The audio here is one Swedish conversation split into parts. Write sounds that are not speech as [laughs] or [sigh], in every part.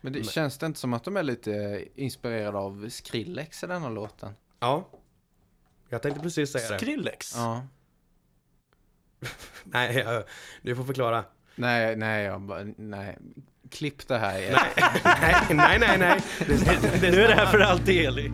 Men det känns det inte som att de är lite inspirerade av Skrillex i denna låten? Ja. Jag tänkte precis säga det. Skrillex? Ja. [laughs] Nej, jag- du får förklara. Nej, nej, jag bara, nej. Klipp det här. [laughs] nej, nej, nej, [laughs] nej. Det, det, Nu är det här för alltid Eli.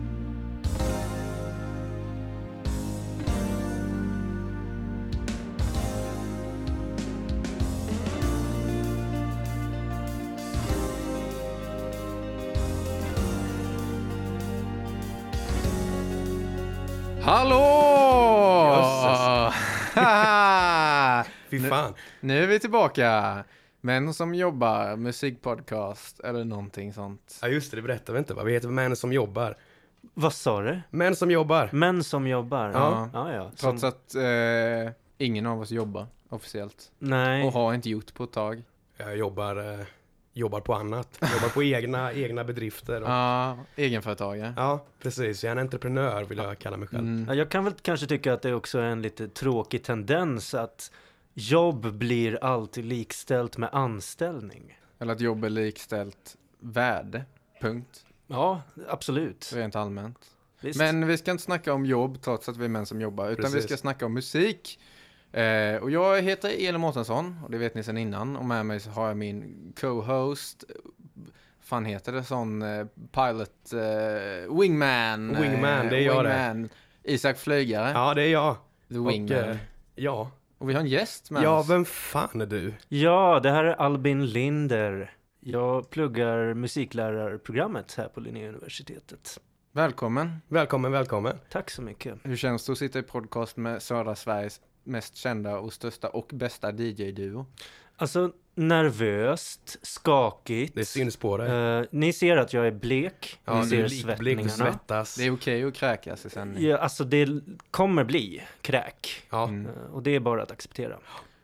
Fan. nu är vi tillbaka. Män som jobbar, musikpodcast eller någonting sånt. Ja just det, det berättar vi inte va? Vi heter Män som jobbar. Vad sa du? Män som jobbar. Män som jobbar? Ja. ja. ja. Som, Trots att eh, ingen av oss jobbar officiellt. nej. Och har inte gjort på ett tag. Jag jobbar, eh, jobbar på annat. Jobbar på egna, [laughs] egna bedrifter. Och, Ja, egenföretagare. Ja, precis. Jag är en entreprenör vill jag kalla mig själv. Mm. Ja, jag kan väl kanske tycka att det också är en lite tråkig tendens att jobb blir alltid likställt med anställning. Eller att jobb är likställt värde. Punkt. Ja, absolut. Rent allmänt. Visst. Men vi ska inte snacka om jobb trots att vi är män som jobbar. Utan vi Precis. ska snacka om musik. Eh, och jag heter Elin Mårtensson och det vet ni sedan innan. Och med mig så har jag min co-host. fan heter det sån eh, pilot eh, wingman. Wingman, det är jag det. wingman. Isak Flygare. Ja, det är jag. The Och, wingman. eh, ja. Och vi har en gäst med Ja, oss. vem fan är du? Ja, det här är Albin Linder. Jag pluggar musiklärarprogrammet här på Linnéuniversitetet. Välkommen. Välkommen, välkommen. Tack så mycket. Hur känns det att sitta i podcast med södra Sveriges mest kända och största och bästa DJ-duo? Alltså, nervöst, skakigt. Det syns på dig. Eh, ni ser att jag är blek. Ja, ni ser svettningarna. svettas. Det är okej att kräkas i sändning. Ja, alltså det kommer bli kräk. Ja, Mm. Eh, och det är bara att acceptera.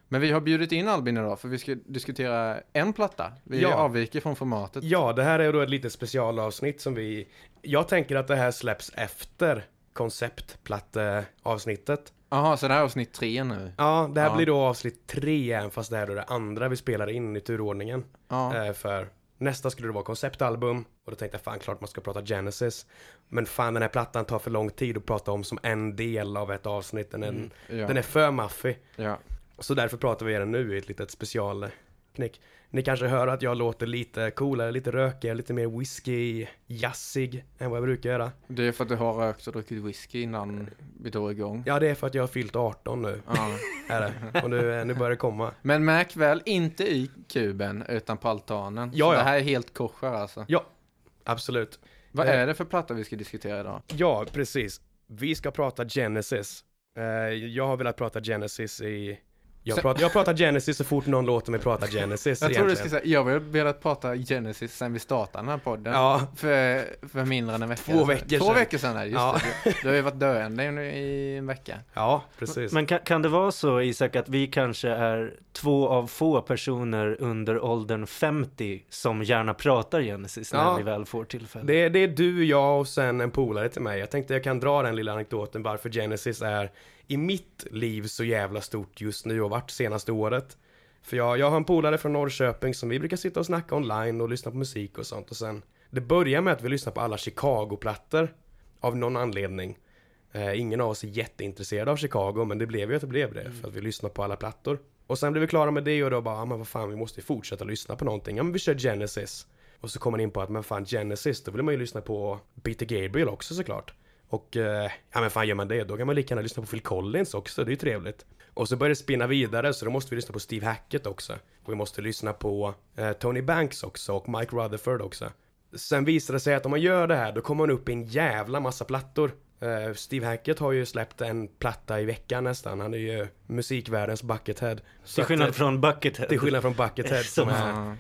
Men vi har bjudit in Albin idag för vi ska diskutera en platta. Vi Ja. avviker från formatet. ja, det här är då ett litet specialavsnitt som vi... Jag tänker att det här släpps efter konceptplatteavsnittet. Jaha, så det här är avsnitt tre nu. Ja, det här Ja. blir då avsnitt tre, fast det här är då det andra vi spelar in i turordningen. Ja. Eh, för nästa skulle det vara konceptalbum och då tänkte jag fan klart man ska prata Genesis. Men fan den här plattan tar för lång tid att prata om som en del av ett avsnitt. Den är, Mm, ja. den är för maffig. Så därför pratar vi den nu i ett litet specialknick. Ni kanske hör att jag låter lite coolare, lite rökigare, lite mer whisky, jazzig än vad jag brukar göra. Det är för att du har rökt och druckit whisky innan vi drog igång. Ja, det är för att jag har fyllt 18 nu, Ja. [laughs] är det. Och nu, eh, nu börjar det komma. Men märk väl, inte i kuben utan på altanen. Ja, Så ja. det här är helt kosher alltså. Absolut. Vad Eh. är det för platta vi ska diskutera idag? Ja, precis. Vi ska prata Genesis. Eh, jag har velat prata Genesis i... Jag, Så- pratar, jag pratar Genesis så fort någon låter mig prata Genesis Jag tror du ska egentligen. säga, jag har velat prata Genesis sen vi startade den här podden. Ja, För, för mindre än en vecka Två sedan. veckor Två sedan. veckor sedan just Ja. det. Du har ju varit döende nu i en vecka. ja, precis. Men kan, kan det vara så Isak att vi kanske är två av få personer under åldern 50 som gärna pratar Genesis när Ja. vi väl får tillfälle? Det, det är du, jag och sen en polare till mig. Jag tänkte jag kan dra den lilla anekdoten varför Genesis är i mitt liv så jävla stort just nu och varit senaste året. För jag, jag har en polare från Norrköping som vi brukar sitta och snacka online och lyssna på musik och sånt och sen Det börjar med att vi lyssnar på alla Chicago-plattor av någon anledning. Eh, ingen av oss är jätteintresserade av Chicago men det blev ju att det blev det för att vi lyssnar på alla plattor. Och sen blev vi klara med det och då bara, ja men vad fan vi måste ju fortsätta lyssna på någonting. Ja men vi kör Genesis. Och så kommer man in på att, men fan Genesis, då vill man ju lyssna på Peter Gabriel också såklart. Och, eh, ja men fan gör man det, då kan man lika gärna lyssna på Phil Collins också, det är ju trevligt. Och så börjar det spinna vidare, så då måste vi lyssna på Steve Hackett också. Och vi måste lyssna på eh, Tony Banks också, och Mike Rutherford också. Sen visar det sig att om man gör det här, då kommer man upp i en jävla massa plattor. Eh, Steve Hackett har ju släppt en platta i veckan nästan, han är ju musikvärldens buckethead. Så Till skillnad eh, från Buckethead. till skillnad från Buckethead [laughs] som är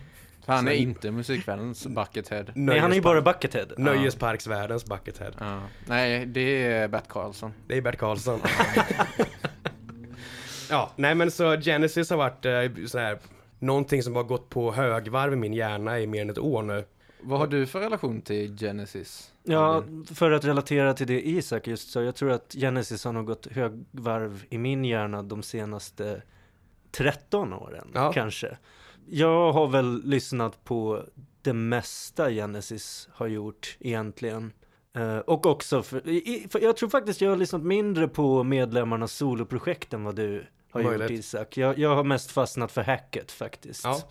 han är inte musikvärldens buckethead. [laughs] Nej, han är ju bara Buckethead. Nöjesparksvärldens Buckethead. Ja. Nej, det är Bert Karlsson. Det är Bert Karlsson. [laughs] ja, nej men så Genesis har varit eh, så här, någonting som har gått på högvarv i min hjärna i mer än ett år nu. Vad har du för relation till Genesis? Ja, för att relatera till det Isak just sa, jag tror att Genesis har nog gått högvarv i min hjärna de senaste 13 åren, Ja. kanske. Jag har väl lyssnat på det mesta Genesis har gjort egentligen. Eh, och också, för, i, för jag tror faktiskt jag har lyssnat mindre på medlemmarnas soloprojekt än vad du har Möjligt. gjort Isak. Jag, jag har mest fastnat för hacket faktiskt. Ja.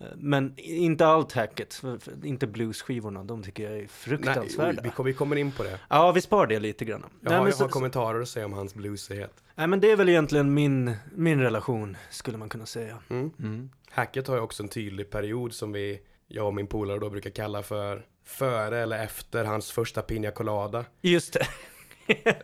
Eh, Men inte allt hacket, inte bluesskivorna, de tycker jag är Nej, fruktansvärda. vi, kommer, vi kommer in på det. Ja, vi spar det lite grann. Jag, Nej, har, jag så- har kommentarer att säga om hans bluesighet. Nej men det är väl egentligen min, min relation, skulle man kunna säga. Mm. Mm. Hacket har ju också en tydlig period som vi, jag och min polare då brukar kalla för före eller efter hans första Pina Colada. Just det. [laughs]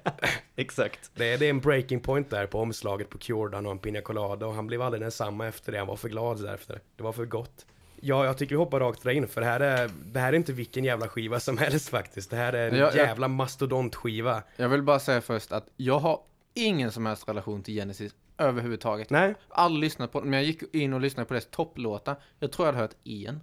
Exakt. Det är, det är en breaking point där på omslaget på Cure han har en Pina Colada och han blev aldrig densamma efter det. Han var för glad därefter. Det var för gott. Ja, jag tycker vi hoppar rakt in för det här är, det här är inte vilken jävla skiva som [laughs] helst faktiskt. Det här är en Ja, jag- jävla mastodontskiva. Jag vill bara säga först att jag har ingen som helst relation till Genesis överhuvudtaget. Nej, Aldrig lyssnat på men jag gick in och lyssnade på deras topplåtar. Jag tror jag hade hört en.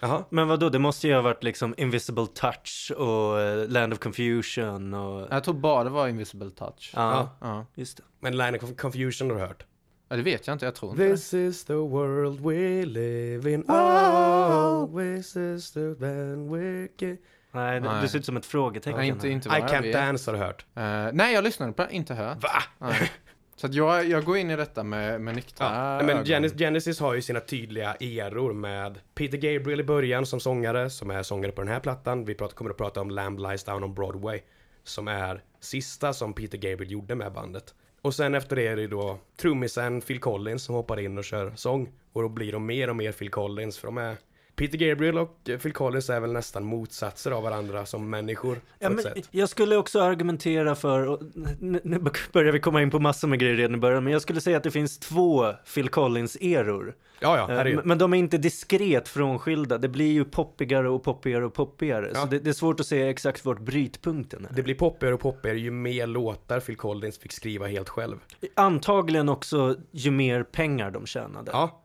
jaha. Men vad då? det måste ju ha varit liksom Invisible Touch och eh, Land of Confusion och... Jag tror bara det var Invisible Touch. Ja, Ja. Just det. Men Line of Confusion har du hört? ja, det vet jag inte. Jag tror inte. This is the world we live in. Oh, this is the band we get. Nej, det, Nej. det ser ut som ett frågetecken. Nej, inte, inte I can't dance har du hört. Eh, nej, jag lyssnade på det. Inte hört. Va? Nej. [laughs] Så att jag, jag går in i detta med, med nyktra Ja, men. Genesis, Genesis har ju sina tydliga eror med Peter Gabriel i början som sångare, som är sångare på den här plattan. Vi pratar, kommer att prata om Lamb Lies Down on Broadway, som är sista som Peter Gabriel gjorde med bandet. Och sen efter det är det då trummisen Phil Collins som hoppar in och kör sång. Och då blir de mer och mer Phil Collins, för de är Peter Gabriel och eh, Phil Collins är väl nästan motsatser av varandra som människor Ja, men sätt. jag skulle också argumentera för, nu, börjar vi komma in på massor med grejer redan i början, men jag skulle säga att det finns två Phil Collins-eror. Ja, ja, Eh, herregud. Men men de är inte diskret frånskilda, det blir ju poppigare och poppigare och poppigare. Ja. Så det, det är svårt att säga exakt vart brytpunkten är. Det blir poppigare och poppigare ju mer låtar Phil Collins fick skriva helt själv. Antagligen också ju mer pengar de tjänade. Ja, Eh,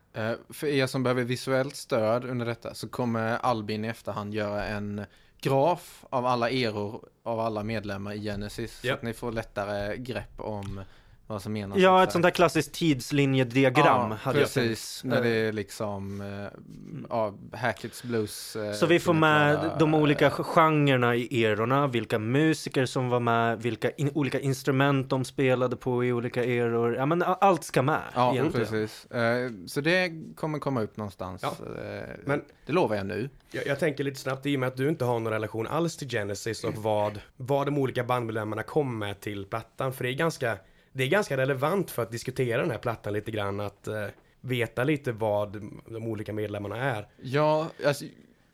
för er som behöver visuellt stöd under detta så kommer Albin i efterhand göra en graf av alla eror av alla medlemmar i Genesis. Så Ja. att ni får lättare grepp om vad som menas. Ja, ett sånt där klassiskt tidslinjediagram ja, hade jag precis. När det är liksom eh, ja, Hackett's Blues. eh, Så vi får med Pina de olika genrerna i erorna, vilka musiker som var med, vilka in, olika instrument de spelade på i olika eror. Ja men allt ska med Ja, egentligen. precis. Eh, så det kommer komma upp någonstans. Ja, men- Det lovar jag nu. Jag, jag tänker lite snabbt i och med att du inte har någon relation alls till Genesis och vad, vad de olika bandmedlemmarna kom med till plattan. För det är ganska, det är ganska relevant för att diskutera den här plattan lite grann. Att eh, veta lite vad de olika medlemmarna är. Ja, alltså,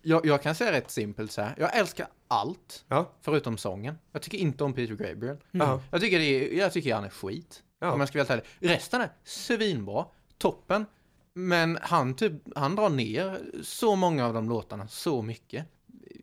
jag, jag kan säga rätt simpelt så här. Jag älskar allt Ja, förutom sången. Jag tycker inte om Peter Gabriel. Jaha. Jag tycker, det är, jag tycker han är skit. Ja. Om jag ska vara helt ärlig. Resten är svinbra, toppen. Men han, typ, han drar ner så många av de låtarna så mycket.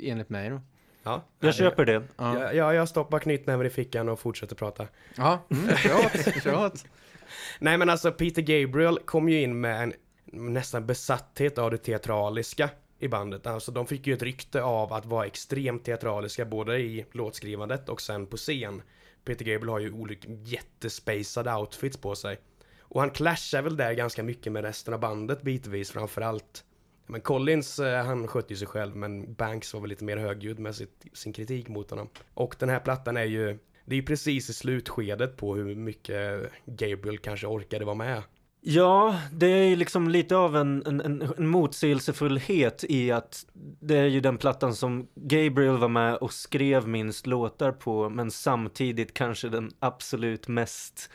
Enligt mig då. Ja. Jag köper det. Ja, Ja, ja, jag stoppar knytnäven i fickan och fortsätter prata. ja. Mm, kör åt, kör åt. [laughs] Nej men alltså Peter Gabriel kom ju in med en nästan besatthet av det teatraliska i bandet. Alltså de fick ju ett rykte av att vara extremt teatraliska både i låtskrivandet och sen på scen. Peter Gabriel har ju olika jättespacade outfits på sig. Och han clashar väl där ganska mycket med resten av bandet bitvis framförallt. Men Collins, eh, han skötte ju sig själv men Banks var väl lite mer högljudd med sitt, sin kritik mot honom. Och den här plattan är ju, det är ju precis i slutskedet på hur mycket Gabriel kanske orkade vara med. Ja, det är ju liksom lite av en, en, en, motsägelsefullhet i att det är ju den plattan som Gabriel var med och skrev minst låtar på, men samtidigt kanske den absolut mest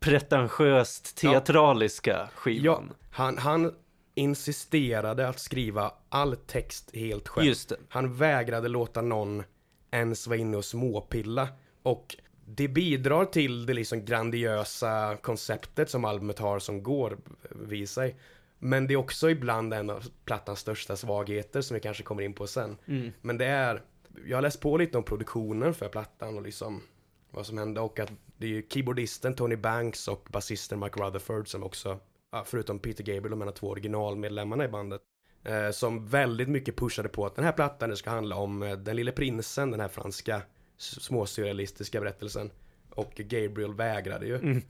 pretentiöst teatraliska Ja, skivan. han, han insisterade att skriva all text helt själv. Just det. Han vägrade låta någon ens vara inne och småpilla. Och det bidrar till det liksom grandiösa konceptet som albumet har som går vid sig. Men det är också ibland en av plattans största svagheter som vi kanske kommer in på sen. Mm. Men det är, jag har läst på lite om produktionen för plattan och liksom vad som hände och att det är ju keyboardisten Tony Banks och basisten Mike Rutherford som också, förutom Peter Gabriel, de ena två originalmedlemmarna i bandet, eh, som väldigt mycket pushade på att den här plattan ska handla om eh, den lille prinsen, den här franska småsurrealistiska berättelsen. Och Gabriel vägrade ju. Mm.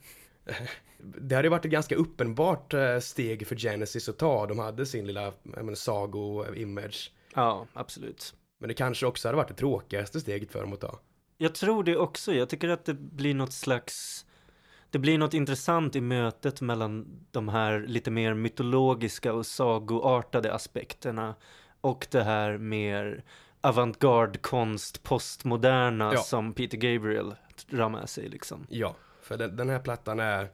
[laughs] Det hade ju varit ett ganska uppenbart eh, steg för Genesis att ta. De hade sin lilla menar, sago-image. Ja, absolut. Men det kanske också hade varit det tråkigaste steget för dem att ta. Jag tror det också. Jag tycker att det blir något slags det blir något intressant i mötet mellan de här lite mer mytologiska och sagoartade aspekterna och det här mer avantgarde-konst, postmoderna Ja. som Peter Gabriel drar med sig liksom. Ja, för den, den här plattan är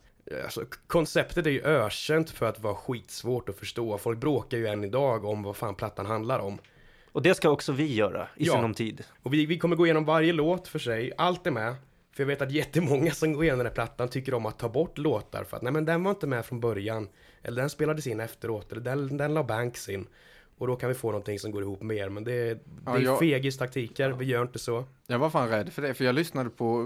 Alltså, konceptet är ju ökänt för att vara skitsvårt att förstå. Folk bråkar ju än idag om vad fan plattan handlar om. Och det ska också vi göra i Ja. sinom tid. Och vi, vi kommer gå igenom varje låt för sig, allt är med. För jag vet att jättemånga som går igenom den här plattan tycker om att ta bort låtar för att nej men den var inte med från början. Eller den spelades in efteråt, eller den, den la Banks in. Och då kan vi få någonting som går ihop mer, men det, är- det Ja, är jag- fegis-taktiker, vi gör inte så. Jag var fan rädd för det, för jag lyssnade på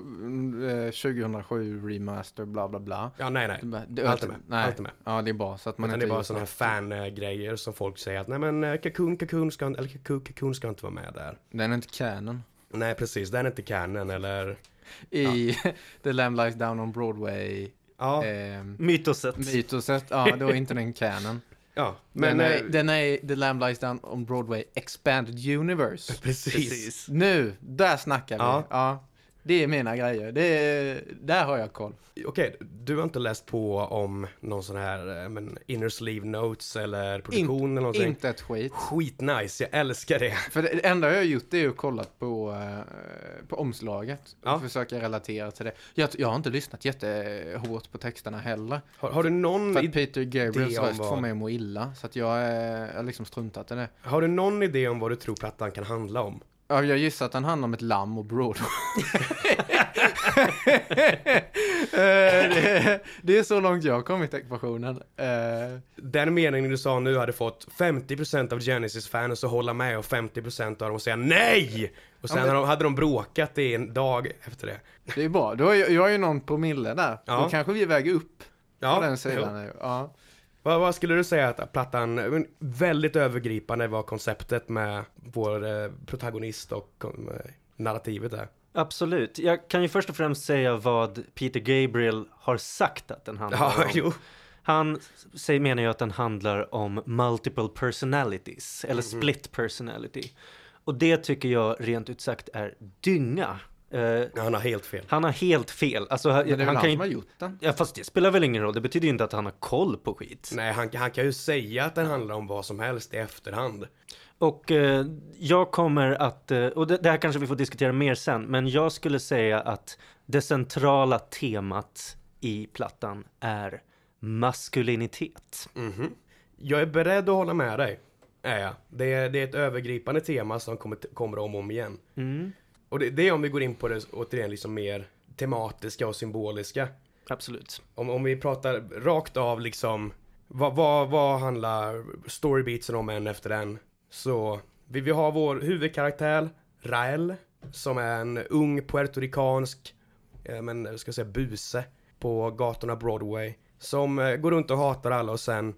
eh, 2007 remaster bla bla bla. Ja, nej nej. Det Allt är med, Nej. allt är med. Ja, det är bra så att man Men inte det är bara sådana här fan-grejer som folk säger att nej men eh, Cocoon, Cocoon ska, eller Cocoon, Cocoon ska inte vara med där. Den är inte canon. Nej precis, den är inte canon eller I [laughs] The Lamb Lies Down on Broadway Ja, ehm, Mytoset. mytoset, ja då är inte den canon. [laughs] ja. Men Men den, eh, är, den är The Lamb Lies Down on Broadway Expanded Universe. [laughs] precis. Nu, där snackar vi. Ja. Ja. Det är mina grejer. Det är, där har jag koll. Okej, du har inte läst på om någon sån här eh, men, inner sleeve notes eller produktion eller någonting? Inte ett skit. Skitnice, jag älskar det. För det enda jag har gjort är att kollat på, eh, på omslaget. Ja. Och försöka relatera till det. Jag, jag har inte lyssnat jättehårt på texterna heller. Har, har du någon För att Peter Gabriels röst vad- får mig att må illa. Så att jag eh, jag har liksom struntat i det. Har du någon idé om vad du tror plattan kan handla om? Ja, jag gissar att den handlar om ett lamm och Broadway. Eh, det, det är så långt jag har kommit i ekvationen. Eh, Den meningen du sa nu hade fått 50% av Genesis-fans att hålla med och 50% av dem att säga NEJ! Och sen Ja, men- hade de- bråkat i en dag efter det. det är bra. Då har jag, jag har ju någon promille där. Ja. Då kanske vi väger upp Ja, på den sidan. Ja. Vad, vad skulle du säga att plattan, väldigt övergripande var konceptet med vår eh, protagonist och eh, narrativet där. Absolut. Jag kan ju först och främst säga vad Peter Gabriel har sagt att den handlar Ja, om. jo. Han säger, menar ju att den handlar om multiple personalities, eller Mhm. split personality. Och det tycker jag rent ut sagt är dynga. Eh, Han har helt fel. han har helt fel. Alltså, Men det är väl han han kan som har gjort den. Ja, fast det spelar väl ingen roll. Det betyder ju inte att han har koll på skit. Nej, han, han kan ju säga att den handlar om vad som helst i efterhand. Och eh, jag kommer att, eh, och det, det här kanske vi får diskutera mer sen, men jag skulle säga att det centrala temat i plattan är maskulinitet. Mhm. Jag är beredd att hålla med dig. Är jag. Det är, det är ett övergripande tema som kommer, kommer om och om igen. Mm, Och det, det är om vi går in på det återigen liksom mer tematiska och symboliska. absolut. Om, om vi pratar rakt av liksom vad, vad, vad handlar storybeatsen om än efter den? Så vi, vi har vår huvudkaraktär Rael som är en ung puertoricansk eh, men jag ska säga buse på gatorna Broadway som eh, går runt och hatar alla och sen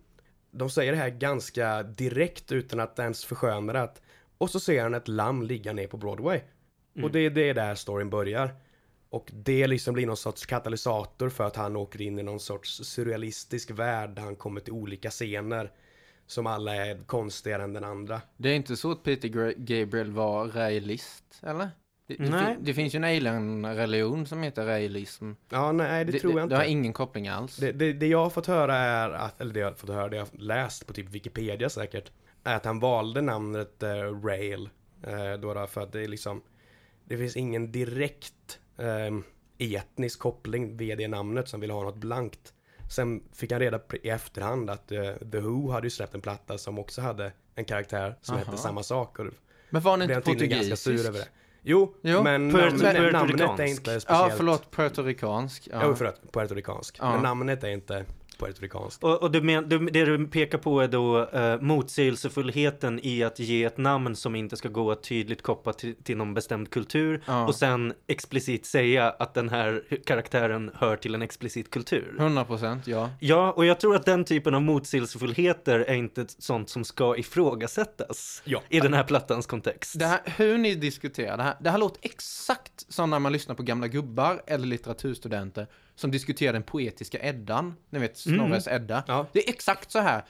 de säger det här ganska direkt utan att ens försköna det att och så ser han ett lamm ligga ner på Broadway. Och det, det är där storyn börjar. Och det liksom blir någon sorts katalysator för att han åker in i någon sorts surrealistisk värld där han kommer till olika scener som alla är konstigare än den andra. Det är inte så att Peter Gabriel var realist, eller? Det, det, Nej. fin- det finns ju en alien-religion som heter realism. Ja, nej, det, tror jag inte. Det har ingen koppling alls. Det, det, det jag har fått höra är att, eller det jag har fått höra, det jag har läst på typ Wikipedia säkert, är att han valde namnet eh, Rail. Då då, för att det är liksom, det finns ingen direkt eh, etnisk koppling via det namnet som vill ha något blankt. Sen fick han reda på i efterhand att eh, The Who hade ju släppt en platta som också hade en karaktär som Aha. hette samma sak. Och Men var han inte ganska portugisisk? sur över det. Jo, Jo, men puerto- namnet, namnet är inte speciellt. Ja, förlåt, puertoricansk. Ja. Jo, förlåt, puertoricansk. Ja. Men namnet är inte puertoricanskt. Och, och du men, du, det du pekar på är då eh, motsägelsefullheten i att ge ett namn som inte ska gå att tydligt koppla till, till någon bestämd kultur Ja. och sen explicit säga att den här karaktären hör till en explicit kultur. 100 procent, ja. Ja, och jag tror att den typen av motsägelsefullheter är inte sånt som ska ifrågasättas Ja. i den här plattans kontext. Det här, hur ni diskuterar det här, det här låter exakt som när man lyssnar på gamla gubbar eller litteraturstudenter som diskuterar den poetiska Eddan. Ni vet, Mm. Snorres Edda. Ja. Det är exakt så här.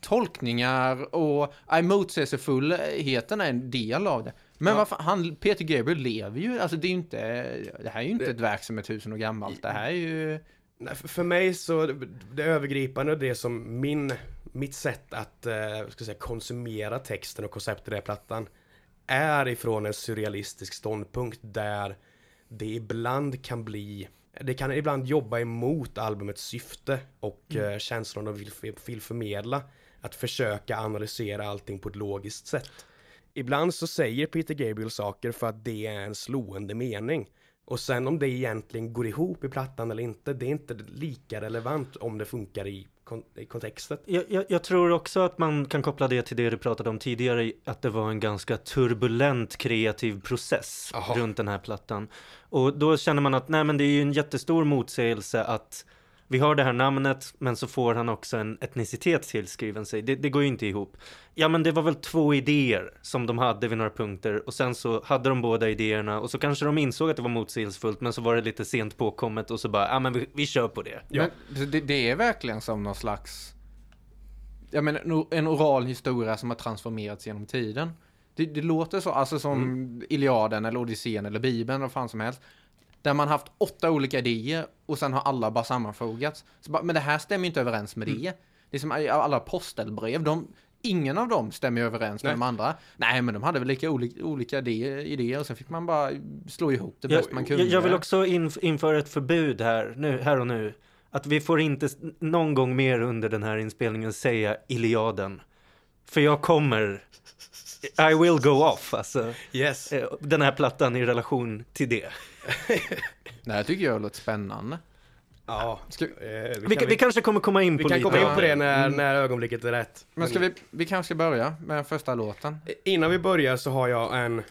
Tolkningar och motsägelsefullheten är en del av det. Men Ja. vad fan, han, Peter Gabriel lever ju, alltså det är ju inte, det här är ju inte Det- ett verk som är tusen år gammalt. Det här är ju... Nej, för- mig så, det- övergripande det som min, mitt sätt att, eh, ska säga, konsumera texten och konceptet i den här plattan är ifrån en surrealistisk ståndpunkt där det ibland kan bli, det kan ibland jobba emot albumets syfte och mm. känslan de vill, vill förmedla. Att försöka analysera allting på ett logiskt sätt. Ibland så säger Peter Gabriel saker för att det är en slående mening. Och sen om det egentligen går ihop i plattan eller inte, det är inte lika relevant om det funkar i, kon- kontextet. Jag, jag, jag tror också att man kan koppla det till det du pratade om tidigare, att det var en ganska turbulent kreativ process Jaha. runt den här plattan. Och då känner man att nej men det är ju en jättestor motsägelse att vi har det här namnet, men så får han också en etnicitet tillskriven sig. Det, det går ju inte ihop. Ja, men det var väl två idéer som de hade vid några punkter och sen så hade de båda idéerna och så kanske de insåg att det var motsägelsefullt, men så var det lite sent påkommet och så bara, ja men vi, vi kör på det. Ja. Men det, det är verkligen som någon slags, jag menar en- oral historia som har transformerats genom tiden. Det, det låter så, alltså som Mm. Iliaden eller Odysseen eller Bibeln, vad fan som helst. Där man haft åtta olika idéer och sen har alla bara sammanfogats. Så bara, men det här stämmer ju inte överens med Mm. det. Det är som alla postelbrev, de, ingen av dem stämmer överens med Nej. de andra. Nej, men de hade väl lika olika, olika idéer, och sen fick man bara slå ihop det Jag, bäst man kunde. jag, vill också inf införa ett förbud här, nu, här och nu. Att vi får inte någon gång mer under den här inspelningen säga Iliaden. För jag kommer, I will go off, alltså. Yes. eh, Den här plattan i relation till det. Nej, jag tycker jag låter spännande. Ja. Ska- eh, vi, Vi, kan, vi kanske kommer komma in vi på kan lite. komma in på det när, Mm. när ögonblicket är rätt. Men ska vi, vi kanske ska börja med första låten. Innan vi börjar så har jag en,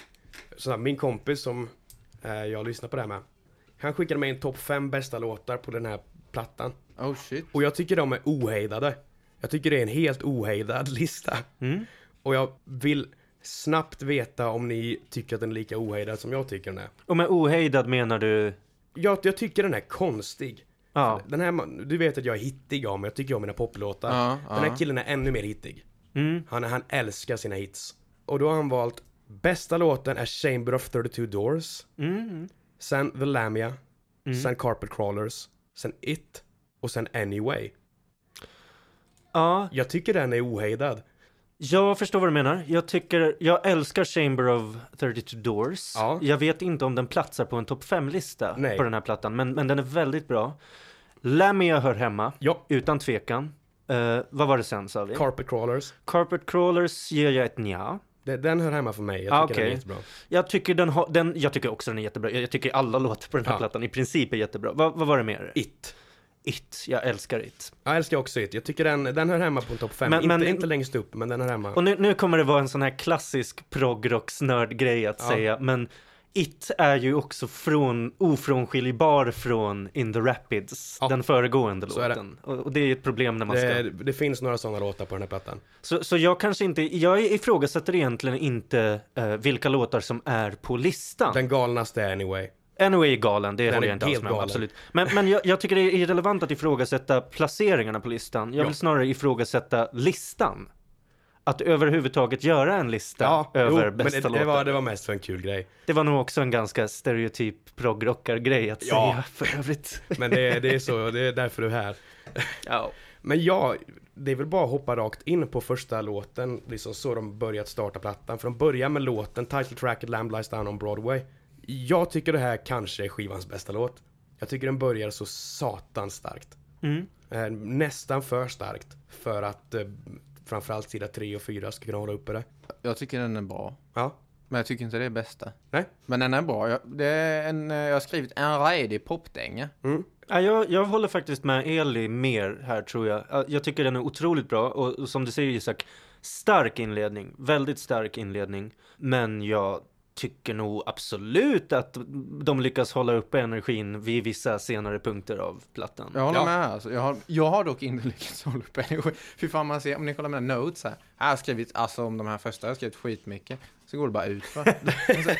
sån här, min kompis som eh, jag lyssnar på det här med. Han skickade mig en topp 5 bästa låtar på den här plattan. Oh shit. Och jag tycker de är ohejdade. Jag tycker det är en helt ohejdad [laughs] lista. Mm. Och jag vill snabbt veta om ni tycker att den är lika ohejdad som jag tycker den är. Och med ohejdad menar du? Jag, jag tycker den är konstig. Ja. Den här, du vet att jag är hittig av mig, jag tycker om mina poplåtar. Ja, Den här ja. killen är ännu mer hittig. Mm. Han, han älskar sina hits. Och då har han valt Bästa låten är Chamber of 32 Doors. Mm. Sen The Lamia. Mm. Sen Carpet Crawlers. Sen It. Och sen Anyway. Ja, Jag tycker den är ohejdad. Jag förstår vad du menar. Jag tycker, jag älskar Chamber of 32 Doors. Ja. Jag vet inte om den platsar på en topp 5-lista Nej. på den här plattan, men, men den är väldigt bra. Lamia hör hemma, Ja. utan tvekan. Eh, vad var det sen sa vi? Carpet Crawlers. Carpet Crawlers ger jag ett nja. Den hör hemma för mig. Jag Ah, tycker den är jättebra. Jag tycker, den har, den, jag tycker också den är jättebra. Jag tycker alla låtar på den här Ja. plattan i princip är jättebra. Vad, vad var det mer? It. It. Jag älskar It. Jag älskar också It. Jag tycker den, den hör hemma på en topp 5. Men- Inte, men- inte längst upp, men den hör hemma. Och nu, nu kommer det vara en sån här klassisk proggrocksnörd-grej att Ja. säga, men It är ju också från, ofrånskiljbar från In the Rapids, Ja. den föregående är det. låten. Och, det är ett problem när man ska... Det, det finns några sådana låtar på den här plattan. Så, så jag kanske inte, jag ifrågasätter egentligen inte eh, vilka låtar som är på listan. Den galnaste Anyway. Anyway är galen, det Den håller jag inte alls med om, absolut. Men, men jag, jag tycker det är irrelevant att ifrågasätta placeringarna på listan. Jag Ja. vill snarare ifrågasätta listan. Att överhuvudtaget göra en lista över jo, men bästa det, låtar. det, var, det var mest för en kul grej. Det var nog också en ganska stereotyp proggrockargrej att Ja. säga för övrigt. [laughs] Men det, det är så, det är därför du är här. Ja. Men ja, det är väl bara att hoppa rakt in på första låten, liksom så de börjat starta plattan. För de börjar med låten, title tracket Lamb Lies Down on Broadway. Jag tycker det här kanske är skivans bästa låt. Jag tycker den börjar så satans starkt. Mm. Eh, nästan för starkt för att eh, framförallt sida 3 och 4 ska kunna hålla uppe det. Jag tycker den är bra. Ja, Men jag tycker inte det är bästa. nej. Men den är bra. Jag, det är en, eh, jag har skrivit en redig popdänga. Mm. Ja, jag, jag håller faktiskt med Eli mer här tror jag. Ja, Jag tycker den är otroligt bra och, och som du säger Isak, stark inledning, väldigt stark inledning. Men jag tycker nog absolut att de lyckas hålla uppe energin vid vissa senare punkter av plattan. Jag håller Ja. med. Alltså. Jag, har, jag har dock inte [laughs] lyckats hålla upp energi. Fy fan, man ser, om ni kollar mina notes här. Jag har skrivit, alltså om de här första, jag har skrivit skitmycket. Så går det bara ut va? [laughs] sen,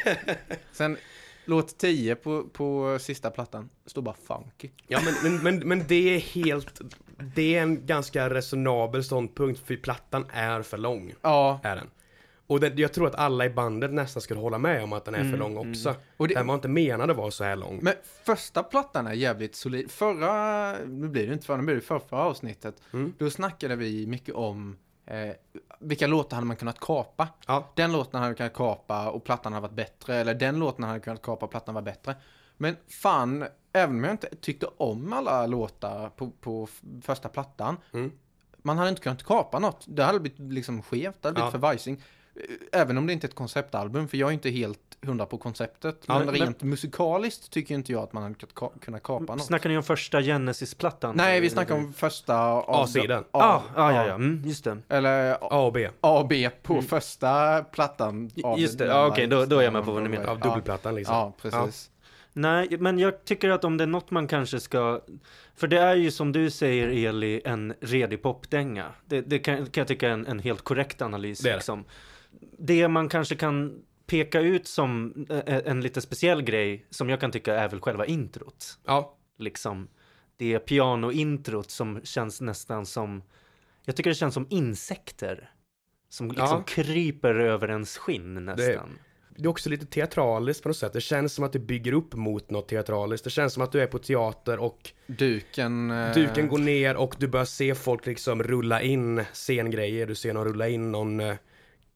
sen, Låt 10 på, på sista plattan står bara funky. Ja men, men, men, men det är helt, det är en ganska resonabel ståndpunkt för plattan är för lång, Ja, är den. Och det, jag tror att alla i bandet nästan skulle hålla med om att den är för Mm, lång också. Och det- Den var inte menad att vara så här lång. men första plattan är jävligt solid. Förra, nu blir det inte förra, nu blir det förra, förra avsnittet. Mm. Då snackade vi mycket om eh, vilka låtar hade man kunnat kapa. Ja, Den låten hade kunnat kapa och plattan hade varit bättre. Eller den låten hade kunnat kapa och plattan var bättre. Men fan, även om jag inte tyckte om alla låtar på, på första plattan. Mm. Man hade inte kunnat kapa något. Det hade blivit liksom skevt, det hade blivit Ja. för vajsing. Även om det inte är ett konceptalbum, för jag är inte helt hundra på konceptet. Ja, men men- rent musikaliskt tycker inte jag att man hade kunnat ka- kunnat kapa något. Snackar ni om första Genesis-plattan? Nej, vi snackar om första... A-sidan. Ja, ah, ah, ja, ja, mm, just det. Eller A och B. A och B på första plattan. av Just det, ja, okej, då- då är jag med på vad ni menar. Av Ja. dubbelplattan liksom. Ja, precis. Nej, men jag tycker att om det är något man kanske ska... För det är ju som du säger Eli, en redig popdänga. Det, det kan, kan jag tycka är en, en helt korrekt analys. Det är det. liksom. Det man kanske kan peka ut som eh, en lite speciell grej, som jag kan tycka är väl själva introt. Ja, Liksom, det pianointrot som känns nästan som... Jag tycker det känns som insekter. Som liksom Ja. kryper över ens skinn nästan. det är också lite teatraliskt på något sätt. Det känns som att du bygger upp mot något teatraliskt. Det känns som att du är på teater och Duken... eh, duken går ner och du börjar se folk liksom rulla in scengrejer. Du ser någon rulla in någon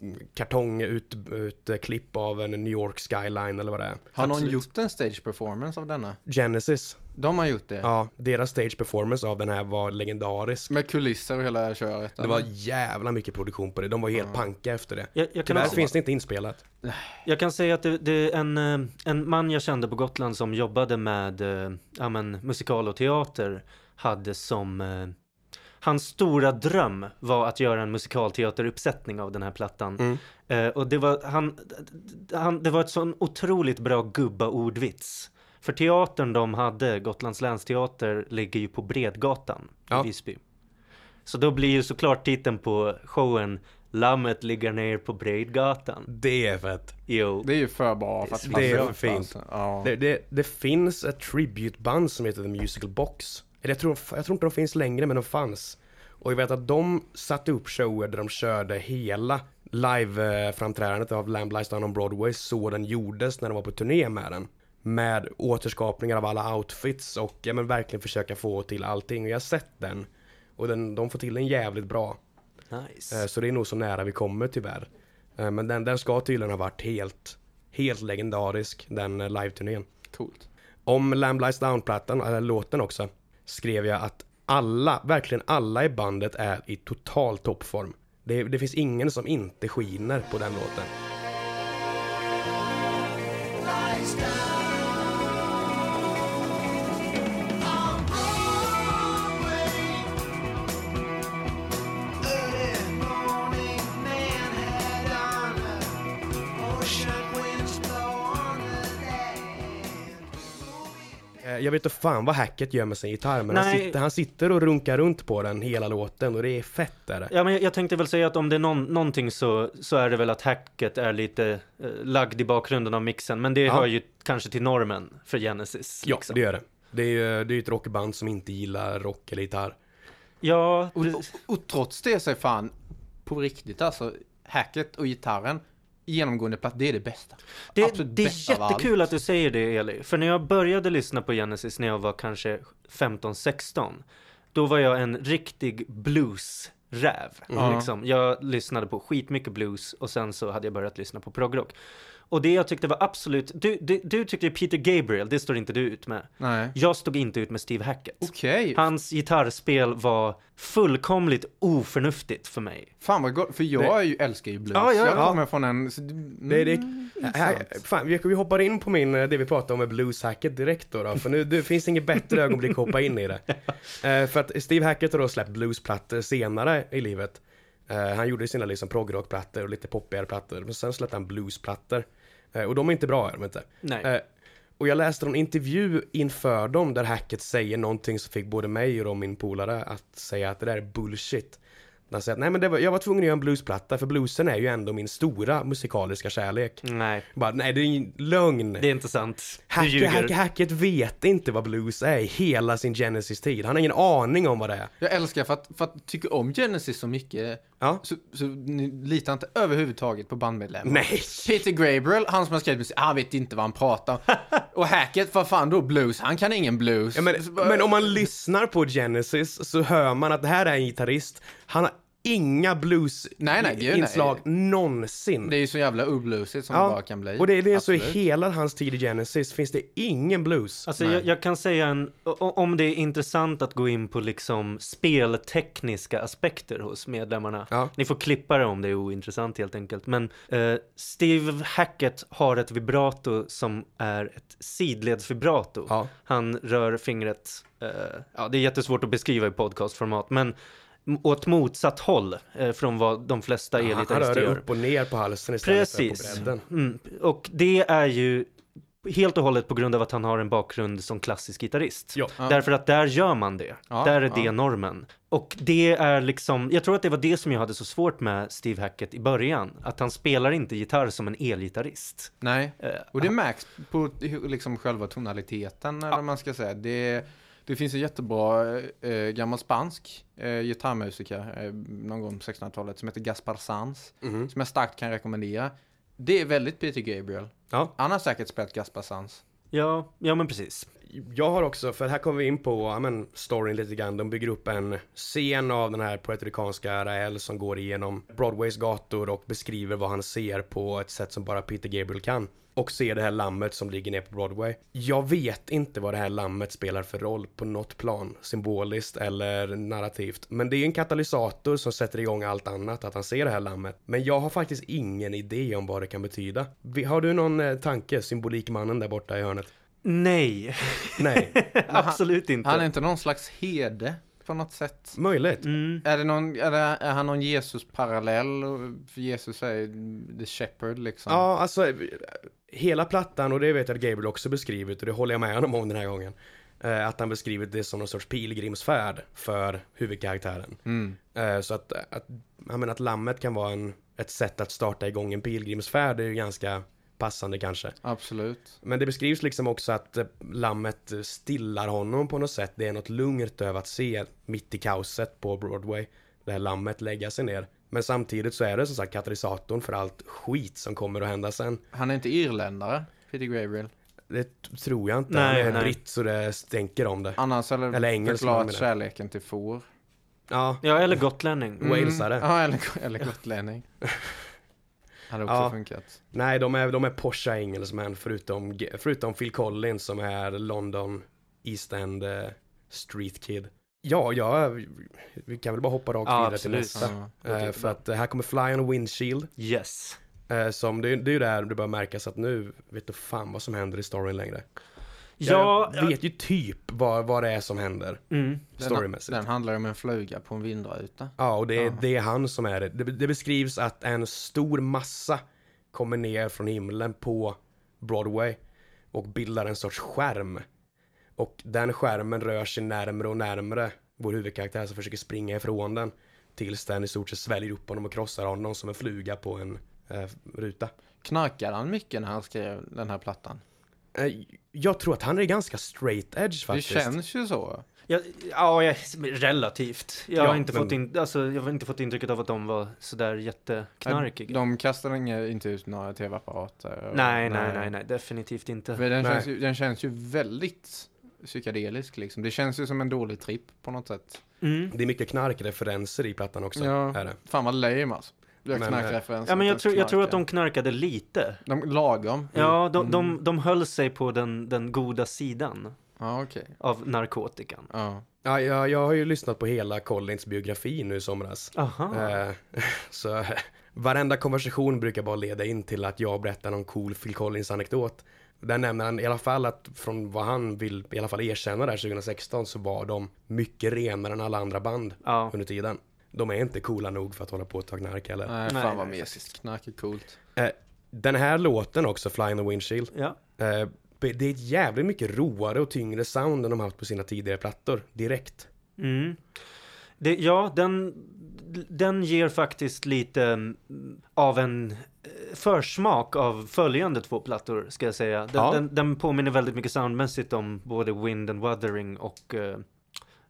eh, kartong ut, ut eh, klipp av en New York skyline eller vad det är. Har någon Absolut. gjort en stage performance av denna? Genesis. De har gjort det. Ja, deras stage performance av den här var legendarisk. Med kulisser och hela köret. Det var jävla mycket produktion på det. De var helt panka efter det. Jag, jag, kan Tyvärr också, finns det inte inspelat. [sighs] jag kan säga att det, det är en, eh, en man jag kände på Gotland som jobbade med ja, men, musikal och teater hade som eh, Hans stora dröm var att göra en musikalteateruppsättning av den här plattan. Mm. Eh, och det var, han, han, det var ett sån otroligt bra gubba-ordvits. För teatern de hade, Gotlands länsteater, ligger ju på Bredgatan Ja. i Visby. Så då blir ju såklart titeln på showen Lammet ligger ner på Bredgatan. Det är fett. Jo. Det är ju för bra för att Det är för fint. alltså. Ja. Det, det, det finns ett tributeband som heter The Musical Box. Eller Jag tror, jag tror inte de finns längre, men de fanns. Och jag vet att de satte upp shower där de körde hela live-framträdandet av Lamb Lies Down on Broadway så den gjordes när de var på turné med den. Med återskapningar av alla outfits och ja, men verkligen försöka få till allting. Och jag har sett den. Och den, de får till den jävligt bra. Nice. Eh, Så det är nog så nära vi kommer tyvärr. Eh, Men den, den ska tydligen ha varit helt, helt legendarisk, den eh, live-turnén. Coolt. Om Lamb Lies Down-plattan, eller låten också, skrev jag att alla, verkligen alla i bandet är i total toppform. Det, det finns ingen som inte skiner på den låten. Jag vet inte fan vad hacket gör med sin gitarr, men han sitter, han sitter och runkar runt på den hela låten och det är fett är det. Ja, men jag, jag tänkte väl säga att om det är någon, någonting så, så är det väl att hacket är lite eh, lagd i bakgrunden av mixen. Men det Ja. hör ju kanske till normen för Genesis. Ja, liksom. det gör det. Det är ju det är ett rockband som inte gillar rock eller gitarr. Ja, Och, det- och, och trots det så är fan, på riktigt alltså, hacket och gitarren, genomgående platt, det är det bästa. Det, Absolut det är bästa jättekul att du säger det Eli. För när jag började lyssna på Genesis när jag var kanske 15-16. Då var jag en riktig bluesräv. Ja. Liksom. Jag lyssnade på skitmycket blues och sen så hade jag börjat lyssna på progrock. Och det jag tyckte var absolut, du, du, du tyckte Peter Gabriel, det står inte du ut med. Nej. Jag stod inte ut med Steve Hackett. Okej, Hans gitarrspel var fullkomligt oförnuftigt för mig. fan vad gott, för jag ju, älskar ju blues. Ja, ja, jag ja. kommer från en... Mm, Det, det, här, fan, vi, vi hoppar in på min, eh, det vi pratade om med blueshacket direkt då, då för nu det finns inget bättre ögonblick att hoppa in i det. [laughs] Eh, för att Steve Hackett har då släppt bluesplattor senare i livet. Eh, han gjorde sina liksom progrockplattor och lite poppigare plattor, men sen släppte han bluesplattor. Eh, och de är inte bra, är de inte. Nej. Eh, och jag läste en intervju inför dem där Hackett säger någonting som fick både mig och min polare att säga att det där är bullshit. Han säger att nej men det var, jag var tvungen att göra en bluesplatta för bluesen är ju ändå min stora musikaliska kärlek. Nej, Bara, nej det är en lögn. det är inte sant. Du Hackett, ljuger. Hackett, vet inte vad blues är hela sin Genesis-tid. Han har ingen aning om vad det är. Jag älskar för att, för att tycka om Genesis så mycket Ja. så, så ni litar inte överhuvudtaget på bandmedlemmar. Nej. Peter Gabriel, han som har skrivit musik, han vet inte vad han pratar om. [laughs] Och Hackett, vad fan då blues? Han kan ingen blues. Ja, men, men om man lyssnar på Genesis så hör man att det här är en gitarrist. Han har inga blues Nej, nej, gud, nej. inslag någonsin. Det är ju så jävla obluesigt som det bara kan bli. och det är det så i hela hans tid i Genesis finns det ingen blues. Alltså jag, jag kan säga en, om det är intressant att gå in på liksom speltekniska aspekter hos medlemmarna. Ja. Ni får klippa det om det är ointressant helt enkelt. Men eh, Steve Hackett har ett vibrato som är ett sidledsvibrato. Ja. Han rör fingret, eh, ja det är jättesvårt att beskriva i podcastformat, men åt motsatt håll eh, från vad de flesta Han rör elitarister det gör. upp och ner på halsen istället Precis. för på bredden. Mm. Och det är ju helt och hållet på grund av att han har en bakgrund som klassisk gitarrist. Ja. Därför att där gör man det. Ja, där är det ja. normen. Och det är liksom, jag tror att det var det som jag hade så svårt med Steve Hackett i början. Att han spelar inte gitarr som en elgitarrist. Nej, Eh, och det märks på liksom själva tonaliteten, eller man ska säga. Det, det finns en jättebra eh, gammal spansk eh, gitarrmusiker, eh, någon gång på 1600-talet, som heter Gaspar Sanz, Mhm. som jag starkt kan rekommendera. Det är väldigt Peter Gabriel. Ja. Han har säkert spelat Gaspar Sanz. Ja, ja men precis. Jag har också, för här kommer vi in på ja, men, storyn lite grann. De bygger upp en scen av den här puertoricanska Rael som går igenom Broadways gator och beskriver vad han ser på ett sätt som bara Peter Gabriel kan. Och ser det här lammet som ligger ner på Broadway. Jag vet inte vad det här lammet spelar för roll på något plan, symboliskt eller narrativt. Men det är en katalysator som sätter igång allt annat, att han ser det här lammet. Men jag har faktiskt ingen idé om vad det kan betyda. Har du någon eh, tanke, symbolikmannen där borta i hörnet? Nej, Nej, [laughs] absolut inte. Han är inte någon slags herde på något sätt. möjligt. Mm. Är, det någon, är, det, är han någon Jesus-parallell? Jesus är the shepherd liksom. Ja, alltså hela plattan och det vet jag att Gabriel också beskrivit och det håller jag med honom om den här gången. Eh, att han beskrivit det som någon sorts pilgrimsfärd för huvudkaraktären. Mm. Eh, så att, att, jag menar, att lammet kan vara en, ett sätt att starta igång en pilgrimsfärd är ju ganska passande kanske. Absolut. Men det beskrivs liksom också att eh, lammet stillar honom på något sätt. Det är något lugnt över att se mitt i kaoset på Broadway. Det här lammet lägga sig ner. Men samtidigt så är det som sagt katalysatorn för allt skit som kommer att hända sen. Han är inte irländare, Peter Gabriel. Det tror jag inte. Nej, Han är nej. britt så det stänker om det. Annars eller, Eller förklarat kärleken till får. Ja, Ja, eller gotlänning. Mm. Walesare. Ja, eller, eller gotlänning. [laughs] Hade också Ja. funkat. nej de är, de är Porsche engelsmän förutom, förutom Phil Collins som är London East End eh, Street Kid. Ja, ja, vi kan väl bara hoppa rakt Ja, vidare till nästa. Ja. Eh, för att eh, här kommer Fly on a Windshield. Yes. Som det, det är ju där det börjar märkas att nu vet du fan vad som händer i storyn längre. Ja, jag vet ju typ vad, vad det är som händer Mm. Den, storymässigt. den handlar om en fluga på en vindruta. Ja, och det är, Ja. det är han som är det. det. Det beskrivs att en stor massa kommer ner från himlen på Broadway och bildar en sorts skärm. Och den skärmen rör sig närmre och närmre vår huvudkaraktär som försöker springa ifrån den. Tills den i stort sett sväljer upp honom och krossar honom som en fluga på en eh, ruta. Knarkade han mycket när han skrev den här plattan? Eh, jag tror att han är ganska straight edge faktiskt. Det känns ju så. Ja, ja jag, relativt. Jag, Ja, har inte men- fått in, alltså, jag har inte fått intrycket av att de var sådär jätteknarkiga. De kastar inga, inte ut några tv-apparater. Nej, nej, nej, nej, definitivt inte. Men den, Nej. känns ju, den känns ju väldigt psykedelisk liksom. Det känns ju som en dålig tripp på något sätt. Mm. Det är mycket knarkreferenser i plattan också. Ja. Är det. Fan vad lame alltså. Jag Men, knarkreferenser. Ja, men jag tror, jag tror att de knarkade lite. De lagom. Ja, de, Mm. de, de höll sig på den, den goda sidan Ja, okej. av narkotikan. Ja. Ja, jag, jag har ju lyssnat på hela Collins biografi nu i somras. Aha. Eh, [laughs] så varenda konversation brukar bara leda in till att jag berättar någon cool Phil Collins anekdot. Där nämner han i alla fall att från vad han vill i alla fall erkänna där 2016 så var de mycket renare än alla andra band Ja. under tiden. De är inte coola nog för att hålla på och ta knark heller. Nej, Nej, fan vad mesigt. Knark är coolt. Eh, den här låten också, Fly in the Windshield, Ja. eh, det är ett jävligt mycket roare och tyngre sound än de haft på sina tidigare plattor, direkt. Mm. Det, ja, den, den ger faktiskt lite mm, av en eh, försmak av följande två plattor, ska jag säga. Den, Ja. den, den påminner väldigt mycket soundmässigt om både Wind and Wuthering och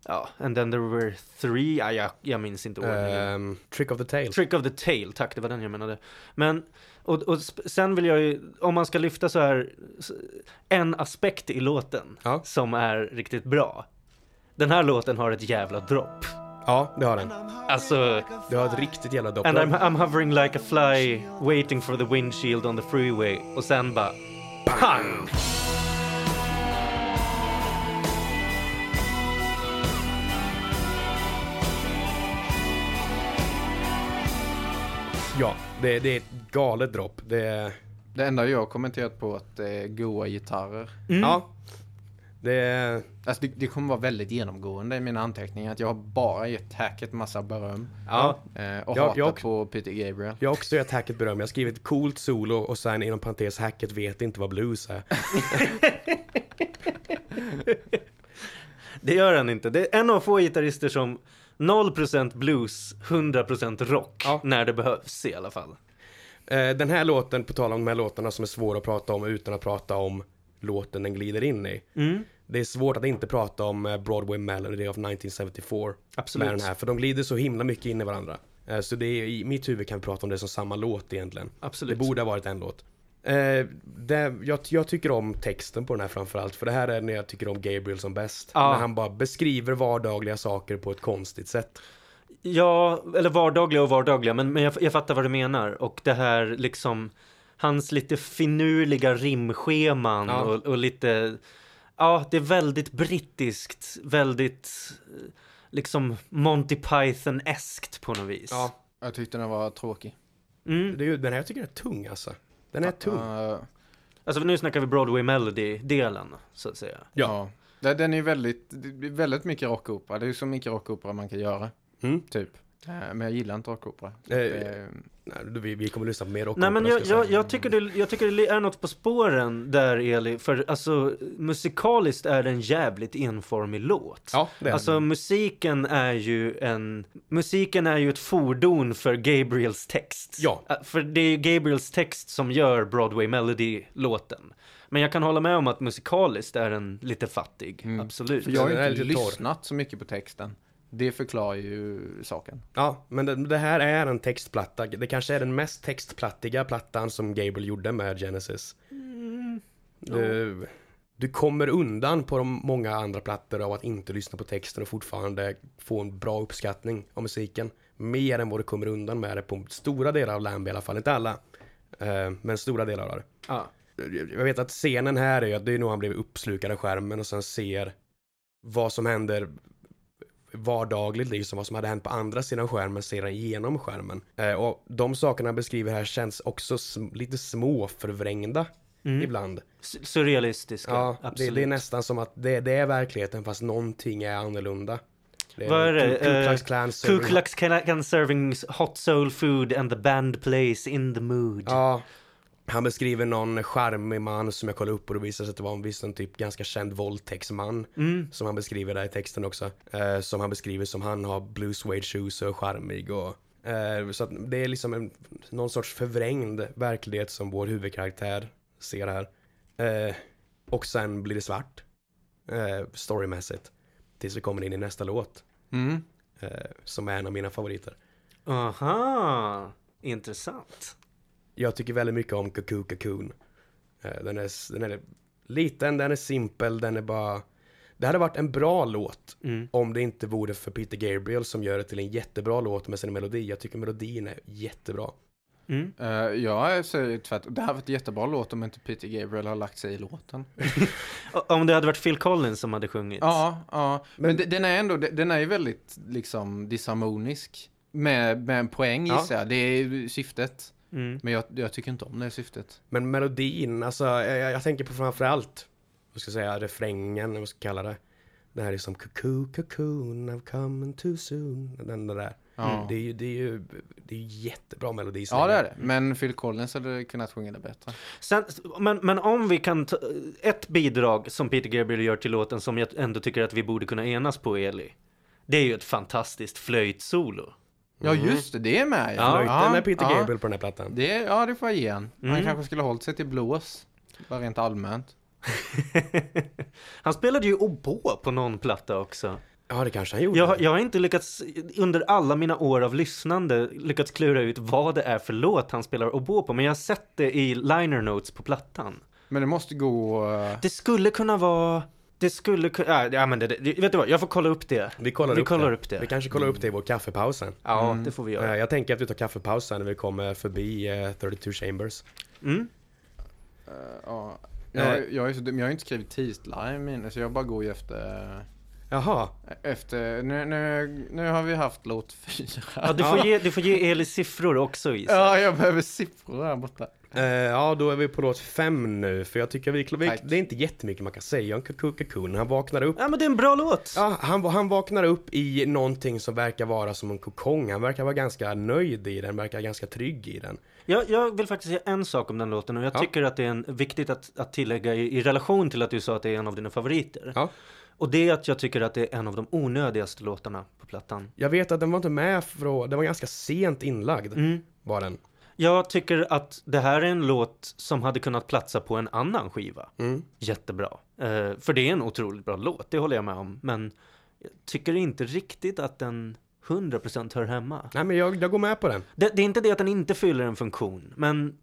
Ja, and then there were three, ja, jag, jag minns inte ordningen. Ehm, Trick of the Tail. Trick of the Tail, tack, det var den jag menade. Men, och, och sen vill jag ju, om man ska lyfta så här, en aspekt i låten Ja. som är riktigt bra. Den här låten har ett jävla dropp. Ja, det har den. Alltså, Det har ett riktigt jävla dopp. and I'm, I'm hovering like a fly waiting for the windshield on the freeway. Och sen bara, pang! Det, det är ett galet dropp. Det är... Det enda jag har kommenterat på att det är goa gitarrer. Mm. Ja. Det. Alltså det, det kommer vara väldigt genomgående i mina anteckningar att jag har bara gett Hacket massa beröm. Ja. Eh, och Jag- hatat jag- på Peter Gabriel. Jag har också gett hacket beröm. Jag har skrivit coolt solo och sen inom parentes hacket vet inte vad blues är. [laughs] Det gör han inte. Det är en av få gitarrister som 0% blues, 100% rock. Ja. När det behövs i alla fall. Eh, Den här låten, på tal om de här låtarna som är svåra att prata om utan att prata om låten den glider in i. Mm. Det är svårt att inte prata om eh, Broadway Melody of 1974 Absolut. med den här, för de glider så himla mycket in i varandra. Eh, Så det är, i mitt huvud kan vi prata om det som samma låt egentligen. Absolut. Det borde ha varit en låt. Eh, det, jag, jag tycker om texten på den här framförallt, för det här är när jag tycker om Gabriel som bäst. Ja. När han bara beskriver vardagliga saker på ett konstigt sätt. Ja, eller vardagliga och vardagliga, men, men jag, jag fattar vad du menar. Och det här liksom, hans lite finurliga rimscheman Ja. och, och lite, ja, det är väldigt brittiskt, väldigt eh, liksom Monty Python-eskt på något vis. Ja, Jag tyckte den var tråkig. Mm. det är, ju- den här tycker jag är tung alltså. Den är tung. Eh, Alltså nu snackar vi Broadway Melody-delen, så att säga. ja. Det- Den är väldigt, väldigt mycket rockopera. Det är ju så mycket rockopera man kan göra. Mm. Typ. Eh, Men jag gillar inte rockopera. Eh, Eh, Nej, vi, vi kommer lyssna på mer rock. Nej men jag, jag, jag, tycker det, jag tycker det är något på spåren där Eli, för alltså musikaliskt är det en jävligt enformig låt. Ja, det är Alltså den. musiken är ju en, musiken är ju ett fordon för Gabriels text. Ja. För det är ju Gabriels text som gör Broadway Melody-låten. Men jag kan hålla med om att musikaliskt är den lite fattig, Mm. absolut. För jag har inte lyssnat så mycket på texten. Det förklarar ju saken. Ja, men det, det här är en textplatta. Det kanske är den mest textplattiga plattan som Gabriel gjorde med Genesis. Du, du kommer undan på de många andra plattor av att inte lyssna på texten och fortfarande få en bra uppskattning av musiken. Mer än vad du kommer undan med det på stora delar av Lamb i alla fall, inte alla. Eh, men stora delar av det. Ja. Jag vet att scenen här är att det är nog han blev uppslukad av skärmen och sen ser vad som händer vardagligt liksom, vad som hade hänt på andra sidan skärmen ser han genom skärmen. Eh, och de sakerna han beskriver här känns också sm- lite små förvrängda Mm. ibland. Surrealistiska, Ja, det, absolut. det är nästan som att det, det är verkligheten fast någonting är annorlunda. Det Vad är det? Ku- Klux Eh, Klan Ku Klux Klan serving hot soul food and the band plays in the mood. Ja, han beskriver någon charmig man som jag kollade upp och det visade sig att det var en viss en typ ganska känd våldtäktsman. Mm. Som han beskriver där i texten också. Eh, som han beskriver som han har blue suede shoes och charmig och eh, så att det är liksom en, någon sorts förvrängd verklighet som vår huvudkaraktär ser här. Eh, och sen blir det svart. Eh, storymässigt. Tills vi kommer in i nästa låt. Mm. Eh, som är en av mina favoriter. Aha, intressant. Jag tycker väldigt mycket om Cuckoo Cocoon. Eh, Den är, den är liten, den är simpel, den är bara... Det hade varit en bra låt Mm. om det inte vore för Peter Gabriel som gör det till en jättebra låt med sin melodi. Jag tycker melodin är jättebra. Mm. Eh, jag säger tvärtom. Det här var ett jättebra låt om inte Peter Gabriel har lagt sig i låten. [laughs] Om det hade varit Phil Collins som hade sjungit. Ja, ja. Men, Men- de- den är ändå, den är ju väldigt liksom disharmonisk. Med, med en poäng Ja. gissar jag. Det är syftet. Mm. Men jag, jag tycker inte om det syftet. Men melodin, alltså jag, jag- tänker på framförallt, vad ska jag säga, refrängen, vad ska jag kalla det. Det här är som Cuckoo Cocoon, I've come too soon. Den där. Ja, Det är ju, det är ju, det är ju jättebra melodi. ja det är det. Men Phil Collins hade kunnat sjunga det bättre. Sen, men, men om vi kan ta ett bidrag som Peter Gabriel gör till låten som jag ändå tycker att vi borde kunna enas på, Eli. Det är ju ett fantastiskt flöjtsolo. Ja just det, det är med Ja. Flöjten med Peter ja. Gabriel på den här plattan. Det, ja, det får jag ge han. Han Mm. kanske skulle ha hållit sig till blås. Bara rent allmänt. [laughs] Han spelade ju oboe på någon platta också. Ja, det kanske han gjorde. Jag, har- jag har inte lyckats, under alla mina år av lyssnande, lyckats klura ut vad det är för låt han spelar oboe på. Men jag har sett det i liner notes på plattan. Men det måste gå... eh, Det skulle kunna vara... Det skulle kunna... Ja, men det, det, vet du vad? Jag får kolla upp det. Vi kollar, Vi upp, kollar det. upp det. Vi kanske kollar upp det i vår kaffepaus sen. Ja, Mm. det får vi Eh, göra. Jag tänker att vi tar kaffepaus sen när vi kommer förbi eh, 32 Chambers. Mm. eh, ja. Jag, jag, är så, dum, jag har ju inte skrivit min, så jag bara går ju efter... Jaha, Efter, nu, nu, nu har vi haft låt fyra. Ja, du får, ge, du får ge Eli siffror också Isak. Ja, jag behöver siffror här borta. Eh, ja, då är vi på låt fem nu, för jag tycker vi, vi det är inte jättemycket man kan säga om Cocoon Cocoon. Han vaknar upp, Ja, men det är en bra låt. ja, han, han vaknar upp i någonting som verkar vara som en kokong. Han verkar vara ganska nöjd i den, verkar ganska trygg i den. Jag, jag vill faktiskt säga en sak om den låten och jag Ja. tycker att det är en, viktigt att, att tillägga i, i relation till att du sa att det är en av dina favoriter. Ja. Och det är att jag tycker att det är en av de onödigaste låtarna på plattan. Jag vet att den var inte med från, den var ganska sent inlagd, Mm. var den. Jag tycker att det här är en låt som hade kunnat platsa på en annan skiva. Mm. Jättebra. Eh, för det är en otroligt bra låt, det håller jag med om. Men jag tycker inte riktigt att den 100% hör hemma. Nej men jag, jag går med på den. Det, det är inte det att den inte fyller en funktion, men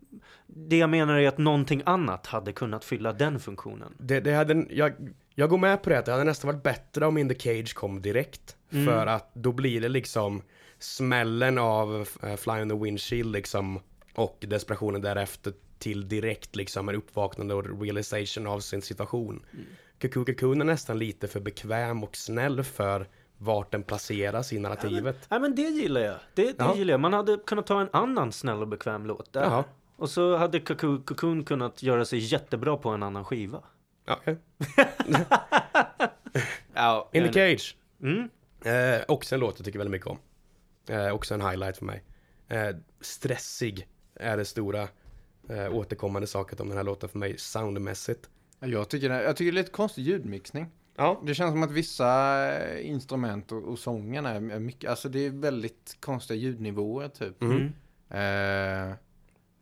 det jag menar är att någonting annat hade kunnat fylla den funktionen. Det, det hade, jag, jag går med på det, att det hade nästan varit bättre om In the Cage kom direkt. Mm. För att då blir det liksom smällen av uh, Fly on the Windshield liksom och desperationen därefter till direkt liksom en uppvaknande och realization av sin situation. Mm. Cocoon Cocoon är nästan lite för bekväm och snäll för vart den placeras i narrativet. Nej men det gillar jag. Det, det Ja. gillar jag. Man hade kunnat ta en annan snäll och bekväm låt där. Jaha. Och så hade Cocoon Cocoon kunnat göra sig jättebra på en annan skiva. Ja. Ja, [laughs] In the Cage. Mm. Eh, också en låt jag tycker väldigt mycket om. Eh, också en highlight för mig. Eh, stressig är det stora eh, återkommande saket om den här låten för mig soundmässigt. Jag tycker, det, jag tycker det är lite konstig ljudmixning. Ja. Det känns som att vissa eh, instrument och, och sången är är mycket, alltså det är väldigt konstiga ljudnivåer typ. Mm. Eh,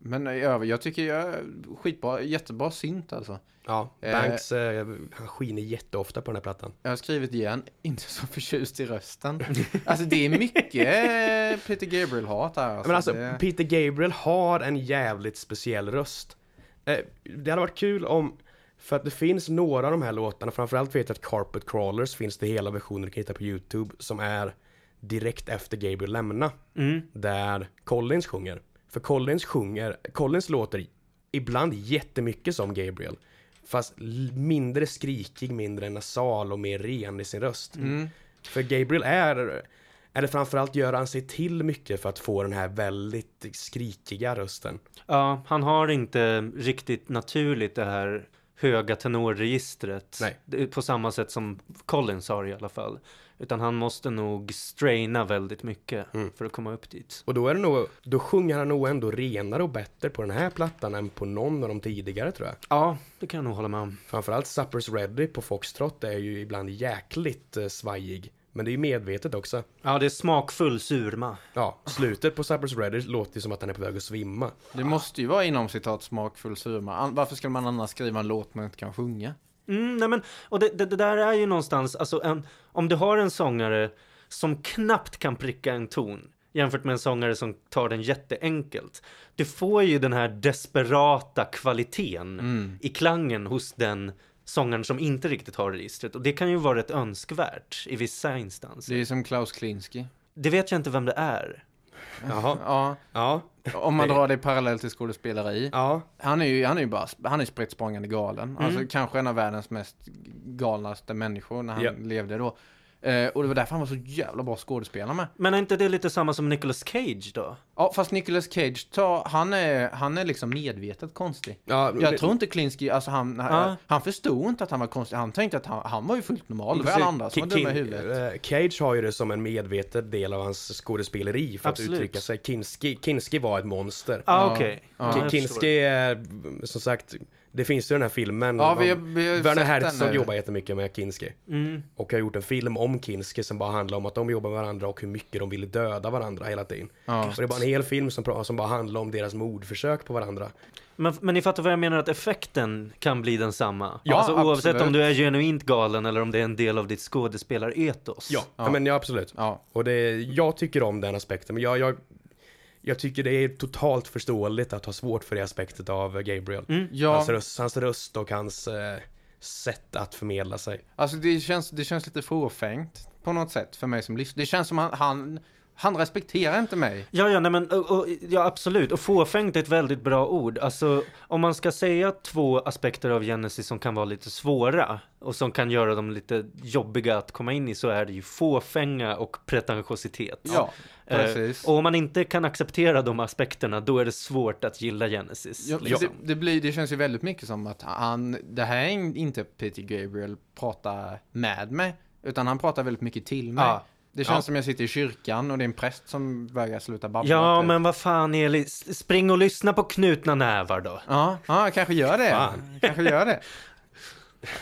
men i övrigt, jag tycker jag skitbra, jättebra synt alltså. Ja, Eh. Banks, eh, han skiner jätteofta på den här plattan. Jag har skrivit igen, inte så förtjust i rösten. alltså det är mycket eh, Peter Gabriel-hat här. Alltså, Men alltså, det, Peter Gabriel har en jävligt speciell röst. Eh, det hade varit kul om, för att det finns några av de här låtarna, framförallt vet jag att Carpet Crawlers finns det hela versioner du kan hitta på YouTube, som är direkt efter Gabriel lämna. Mm. där Collins sjunger. För Collins sjunger, Collins låter ibland jättemycket som Gabriel. Fast mindre skrikig, mindre nasal och mer ren i sin röst. mm, För Gabriel är, det framförallt gör han sig till mycket för att få den här väldigt skrikiga rösten. Ja, han har inte riktigt naturligt det här höga tenorregistret. Nej. På samma sätt som Collins har i alla fall. Utan han måste nog straina väldigt mycket Mm. för att komma upp dit. Och då är det nog, då sjunger han nog ändå renare och bättre på den här plattan än på någon av de tidigare tror jag. Ja, det kan jag nog hålla med om. Framförallt Suppers Ready på Foxtrot är ju ibland jäkligt eh, svajig. Men det är ju medvetet också. Ja, det är smakfull surma. Ja, slutet på Suppers Ready låter ju som att han är på väg att svimma. det måste ju vara inom citat smakfull surma. Varför skulle man annars skriva en låt man inte kan sjunga? Mm, nej men, och det, det, det där är ju någonstans, alltså en, om du har en sångare som knappt kan pricka en ton jämfört med en sångare som tar den jätteenkelt. Du får ju den här desperata kvaliteten Mm. i klangen hos den sångaren som inte riktigt har registret. Och det kan ju vara rätt önskvärt i vissa instanser. Det Det, är som Klaus Klinski. vet jag inte vem det är. Jaha. Ja, Ja, om man drar det parallellt till skådespeleri. ja, Han är ju, han är ju bara, han är spritt galen. Alltså kanske en av världens mest galnaste människor när han Ja. levde då. Eh, och det var därför han var så jävla bra skådespelare med. Men är inte det lite samma som Nicolas Cage då? Ja, fast Nicolas Cage, tar, han, är, han är liksom medvetet konstig. ja. Jag tror inte Klinski, alltså han, Ja. han förstod inte att han var konstig. Han tänkte att han, han var ju fullt normal. Det var alla andra som var dumma i huvudet. eh, Cage har ju det som en medveten del av hans skådespeleri för Absolut. att uttrycka sig. Kinski, Kinski var ett monster. Ah, Ja. okej. Ja. Kinski är som sagt Det finns ju den här filmen. Ja, vi vi Werner Herzog jobbar jättemycket med Kinski. Mm. Och har gjort en film om Kinski som bara handlar om att de jobbar med varandra och hur mycket de ville döda varandra hela tiden. Ja. Och det är bara en hel film som, som bara handlar om deras mordförsök på varandra. Men, men ni fattar vad jag menar att effekten kan bli densamma? Ja, alltså oavsett absolut. om du är genuint galen eller om det är en del av ditt skådespelaretos. Ja, ja. Ja. men ja absolut. Ja. Och det, jag tycker om den aspekten, men jag, jag, jag tycker det är totalt förståeligt att ha svårt för det aspektet av Gabriel. Mm. ja. Hans, röst, hans röst och hans eh, sätt att förmedla sig. Alltså det känns, det känns lite fåfängt på något sätt för mig som lyssnare. Det känns som han, han, han respekterar inte mig. Ja, ja, nej men, och, och, ja absolut. Och fåfängt är ett väldigt bra ord. Alltså, om man ska säga två aspekter av Genesis som kan vara lite svåra och som kan göra dem lite jobbiga att komma in i så är det ju fåfänga och pretentiositet. Ja, Eh, precis. och om man inte kan acceptera de aspekterna, då är det svårt att gilla Genesis. Ja, liksom. det, det, blir, det känns ju väldigt mycket som att han, det här är inte Peter Gabriel pratar med mig, utan han pratar väldigt mycket till mig. Ja. Det känns Ja. som jag sitter i kyrkan och det är en präst som vägrar sluta babbla. Ja, typ. men vad fan Eli, spring och lyssna på knutna nävar då. Ja, ja jag kanske gör det. Fan. Kanske gör det. [laughs]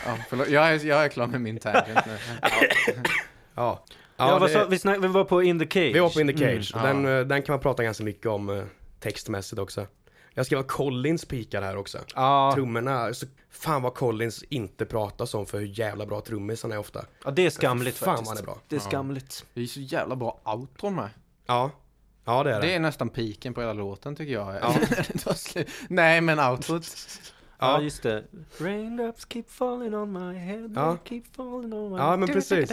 Ja, förlåt. Jag är, jag är klar med min tangent nu. [laughs] Ja. Ja, det- vi, snack, vi var på In the Cage. Vi var på In the Cage. Mm, den, ja. eh, den kan man prata ganska mycket om eh, textmässigt också. Jag skrev att Collins pikar här också. Ja, Trummorna, så fan vad Collins inte pratas om för hur jävla bra trummis han är ofta. ja, det är skamligt Fan vad faktiskt. han är bra. Det är Ja. skamligt. Det är så jävla bra outro med. Ja, ja det är det. Det är nästan piken på hela låten tycker jag. Ja. [laughs] Nej, men outrot. [laughs] Ja, Ja. just det. Raindrops keep falling on my head, Ja. keep falling on my Ja, men precis.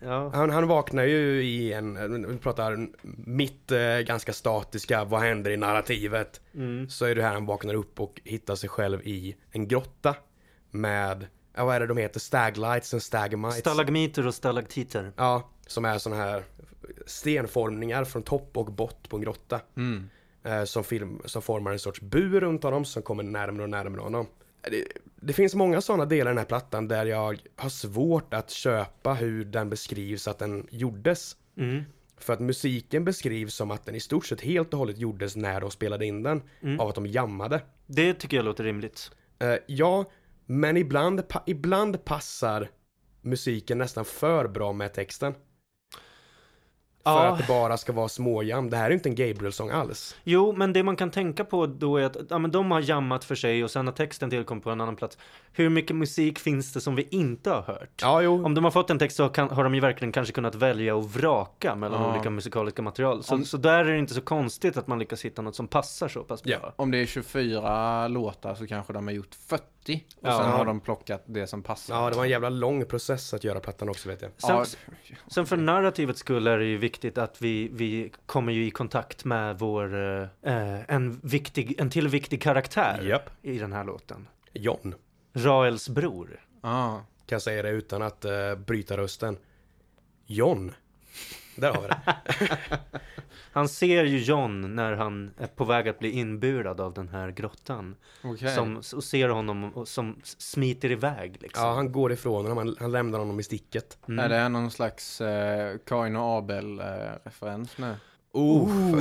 Ja. Han, han vaknar ju i en, vi pratar mitt eh, ganska statiska, vad händer i narrativet? Mm. Så är det här han vaknar upp och hittar sig själv i en grotta med, ja, vad är det de heter? Staglights och stagmites. Stalagmiter och stalaktiter. Ja, som är såna här stenformningar från topp och bott på en grotta. Mm. Eh, som, film, som formar en sorts bur runt honom som kommer närmare och närmare honom. Det, det finns många sådana delar i den här plattan där jag har svårt att köpa hur den beskrivs att den gjordes. Mm. För att musiken beskrivs som att den i stort sett helt och hållet gjordes när de spelade in den. Mm. Av att de jammade. Det tycker jag låter rimligt. Eh, ja, men ibland, pa- ibland passar musiken nästan för bra med texten. För att det bara ska vara småjam. Det här är inte en Gabriel-sång alls. Jo, men det man kan tänka på då är att ja, men de har jammat för sig och sen har texten tillkommit på en annan plats. Hur mycket musik finns det som vi inte har hört? Ja, jo. Om de har fått en text så kan, har de ju verkligen kanske kunnat välja och vraka mellan Ja. olika musikaliska material. Så, Om- så där är det inte så konstigt att man lyckas hitta något som passar så pass bra. Ja. Om det är 24 låtar så kanske de har gjort 40. Och Ja. sen har de plockat det som passar. Ja, det var en jävla lång process att göra plattan också vet jag. Sen, Ja, sen för narrativets skull är det ju viktigt att vi, vi kommer ju i kontakt med vår, eh, en, viktig, en till viktig karaktär Japp. i den här låten. John. Raels bror. Ja. Kan jag säga det utan att eh, bryta rösten. John. Där har vi det. [laughs] Han ser ju John när han är på väg att bli inburad av den här grottan. Okej. Som, och ser honom och, som smiter iväg liksom. Ja, han går ifrån honom. Han, han lämnar honom i sticket. Mm. Är det någon slags eh, Kain och Abel-referens nu? Oh.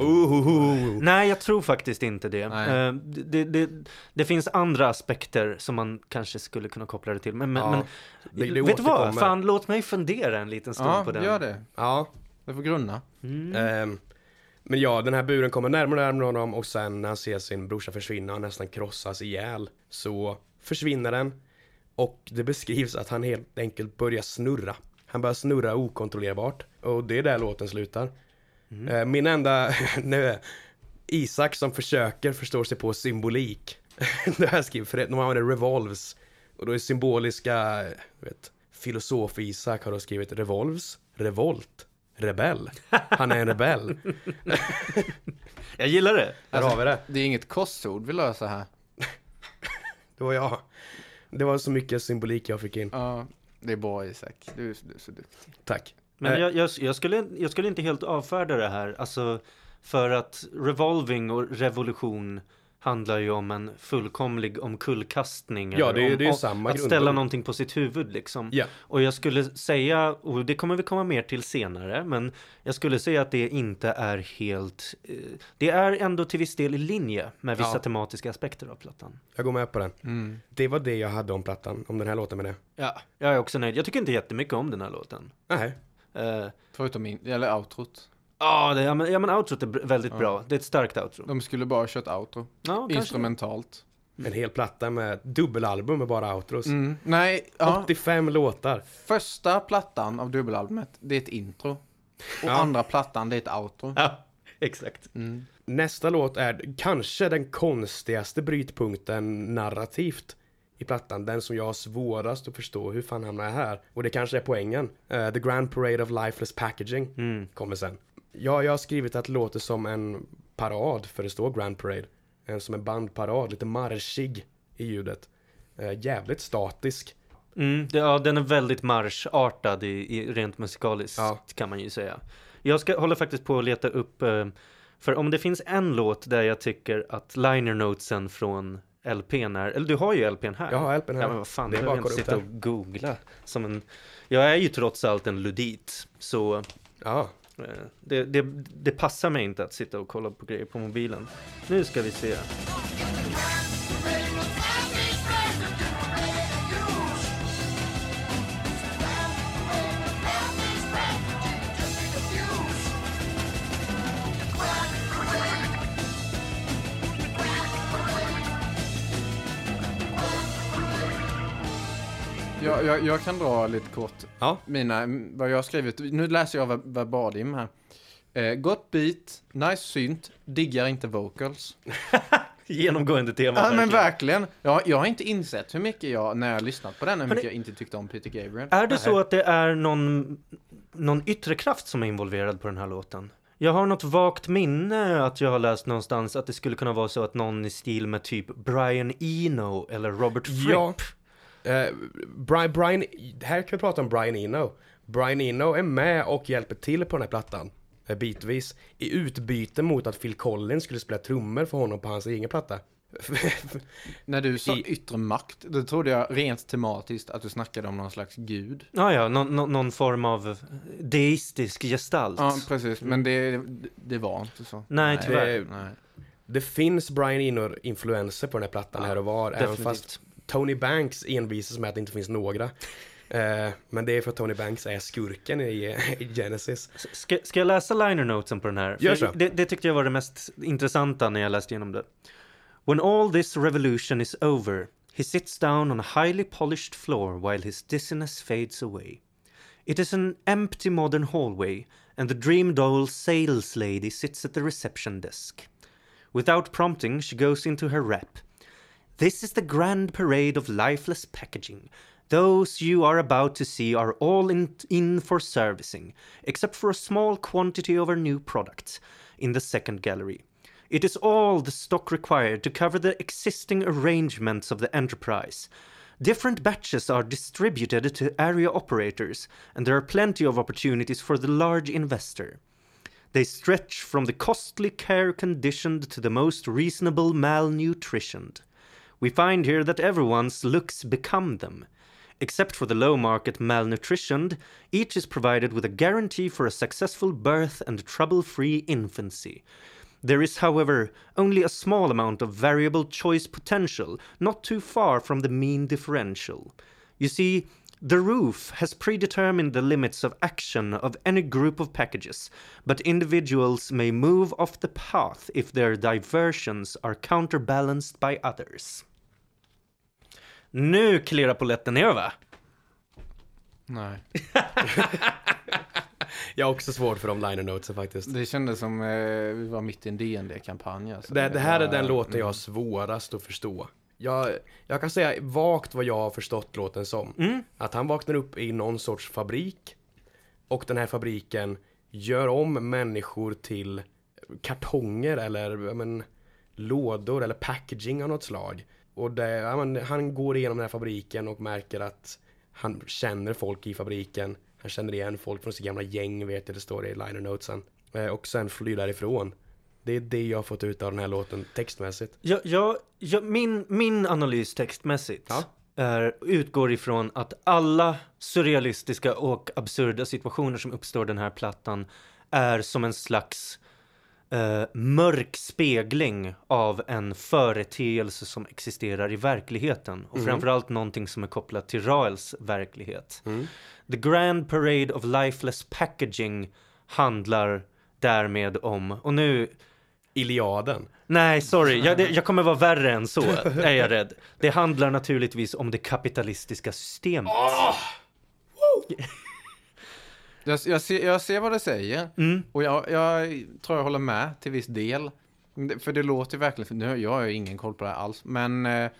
Oh. Nej, jag tror faktiskt inte det. Eh, det, det. Det finns andra aspekter som man kanske skulle kunna koppla det till. Men, men, Ja, men det- det vet du vad? Fan, låt mig fundera en liten stund Ja, på den. gör det. Ja, Du får grunna. Mm. Ehm, men ja, den här buren kommer närmare och närmare honom och sen när han ser sin brorsa försvinna och nästan krossas ihjäl så försvinner den och det beskrivs att han helt enkelt börjar snurra. Han börjar snurra okontrollerbart och det är där låten slutar. Mm. Eh, min enda, [laughs] nu Isak som försöker förstå sig på symbolik. [laughs] det här skriver, för de använder revolves och då är symboliska, du vet, filosof Isak har då skrivit revolves, revolt, rebell. Han är en rebell. [laughs] Jag gillar det. Där har vi det. Det är inget korsord vi löser här. Det var jag. Det var så mycket symbolik jag fick in. Ja, det är bra Isak. Du, du är så duktig. Tack. Men Eh. jag, jag, jag, skulle, jag skulle inte helt avfärda det här. Alltså, för att revolving och revolution handlar ju om en fullkomlig omkullkastning. Ja, det om, det är ju om- samma Att ställa grundbult. någonting på sitt huvud liksom. Ja. Och jag skulle säga, och det kommer vi komma mer till senare, men jag skulle säga att det inte är helt... Eh, det är ändå till viss del i linje med vissa Ja. tematiska aspekter av plattan. Jag går med på den. Mm. Det var det jag hade om plattan, om den här låten med det. Ja, jag är också nöjd. Jag tycker inte jättemycket om den här låten. Nej. Eh, Förutom in, eller outrot. Ja, det, ja, men, ja men outrot är väldigt Ja. bra. Det är ett starkt outro. De skulle bara kört outro. Ja. Instrumentalt. En hel platta med dubbelalbum med bara outros. Mm. Nej, ja. 85 låtar. Första plattan av dubbelalbumet, det är ett intro. Och Ja. andra plattan, det är ett outro. Ja, [laughs] exakt. Mm. Nästa låt är kanske den konstigaste brytpunkten narrativt i plattan. Den som jag har svårast att förstå. Hur fan hamnar jag här? Och det kanske är poängen. Eh, The Grand Parade of Lifeless Packaging Mm. kommer sen. Ja, jag har skrivit att det låter som en parad, för det står Grand Parade. Eh, Som en bandparad, lite marschig i ljudet. Eh, jävligt statisk. Mm, det, ja, den är väldigt marschartad i, i rent musikaliskt Ja. kan man ju säga. Jag ska, håller faktiskt på att leta upp, för om det finns en låt där jag tycker att liner notesen från LPn är, eller du har ju LPn här. Jag har LPn här. Ja men vad fan, Det bara behöver jag inte sitta och googla. Som en, jag är ju trots allt en ludit, så Ja, eh, det, det, det passar mig inte att sitta och kolla på grejer på mobilen. Nu ska vi se. Jag, jag, jag kan dra lite kort ja. mina, vad jag har skrivit. Nu läser jag ver- verbatim här. Eh, gott beat, nice synt, diggar inte vocals. [laughs] Genomgående tema. Ja men verkligen. verkligen. Jag, jag har inte insett hur mycket jag, när jag lyssnat på den, hur mycket jag inte tyckte om Peter Gabriel. Är det Nej. så att det är någon, någon yttre kraft som är involverad på den här låten? Jag har något vagt minne att jag har läst någonstans att det skulle kunna vara så att någon i stil med typ Brian Eno eller Robert Fripp. Ja. Eh, Brian, Brian, här kan vi prata om Brian Eno. Brian Eno är med och hjälper till på den här plattan. eh, Bitvis. I utbyte mot att Phil Collins skulle spela trummor för honom på hans egen platta. [laughs] När du sa I- yttre makt, då trodde jag rent tematiskt att du snackade om någon slags gud. Ja, ja, någon, någon, form av deistisk gestalt. Ja, precis. Men det, det var inte så. Nej, tyvärr. Nej. Det finns Brian Eno-influenser på den här plattan Ja, här och var. Även Definitivt. fast Tony Banks envisas med att det inte finns några. Eh, men det är för att Tony Banks är skurken i, i Genesis. Ska, ska jag läsa liner notesen på den här? Gör så. Det, det tyckte jag var det mest intressanta när jag läste igenom det. When all this revolution is over, he sits down on a highly polished floor while his dizziness fades away. It is an empty modern hallway, and the dream doll sales lady sits at the reception desk. Without prompting, she goes into her rap. This is the grand parade of lifeless packaging. Those you are about to see are all in, in for servicing, except for a small quantity of our new products in the second gallery. It is all the stock required to cover the existing arrangements of the enterprise. Different batches are distributed to area operators, and there are plenty of opportunities for the large investor. They stretch from the costly care conditioned to the most reasonable malnutritioned. We find here that everyone's looks become them. Except for the low market malnutritioned, each is provided with a guarantee for a successful birth and trouble free infancy. There is, however, only a small amount of variable choice potential, not too far from the mean differential. You see, the roof has predetermined the limits of action of any group of packages, but individuals may move off the path if their diversions are counterbalanced by others. Nu klirrar polletten ner va? Nej. [laughs] Jag har också svårt för de liner notesen faktiskt. Det kändes som eh, vi var mitt i en DND-kampanj. Alltså. Det, det här är den låten jag har mm. svårast att förstå. Jag, jag kan säga vagt vad jag har förstått låten som. Mm. Att han vaknar upp i någon sorts fabrik. Och den här fabriken gör om människor till kartonger eller men, lådor eller packaging av något slag. Och det, ja, men, han går igenom den här fabriken och märker att han känner folk i fabriken. Han känner igen folk från sitt gamla gäng vet jag det står i liner notesen. Eh, Och sen flyr därifrån. Det är det jag har fått ut av den här låten textmässigt. Jag, jag, jag, min, min analys textmässigt Ja. är, utgår ifrån att alla surrealistiska och absurda situationer som uppstår den här plattan är som en slags eh, mörk spegling av en företeelse som existerar i verkligheten och Mhm. framförallt någonting som är kopplat till Raels verklighet. Mm. The Grand Parade of Lifeless Packaging handlar därmed om, och nu Iliaden. Nej, sorry. Jag, det, jag kommer vara värre än så, [laughs] är jag rädd. Det handlar naturligtvis om det kapitalistiska systemet. Jag, jag, ser, jag ser vad du säger. Mm. Och jag, jag tror jag håller med till viss del. För det låter verkligen, nu, jag har ju ingen koll på det här alls, men eh,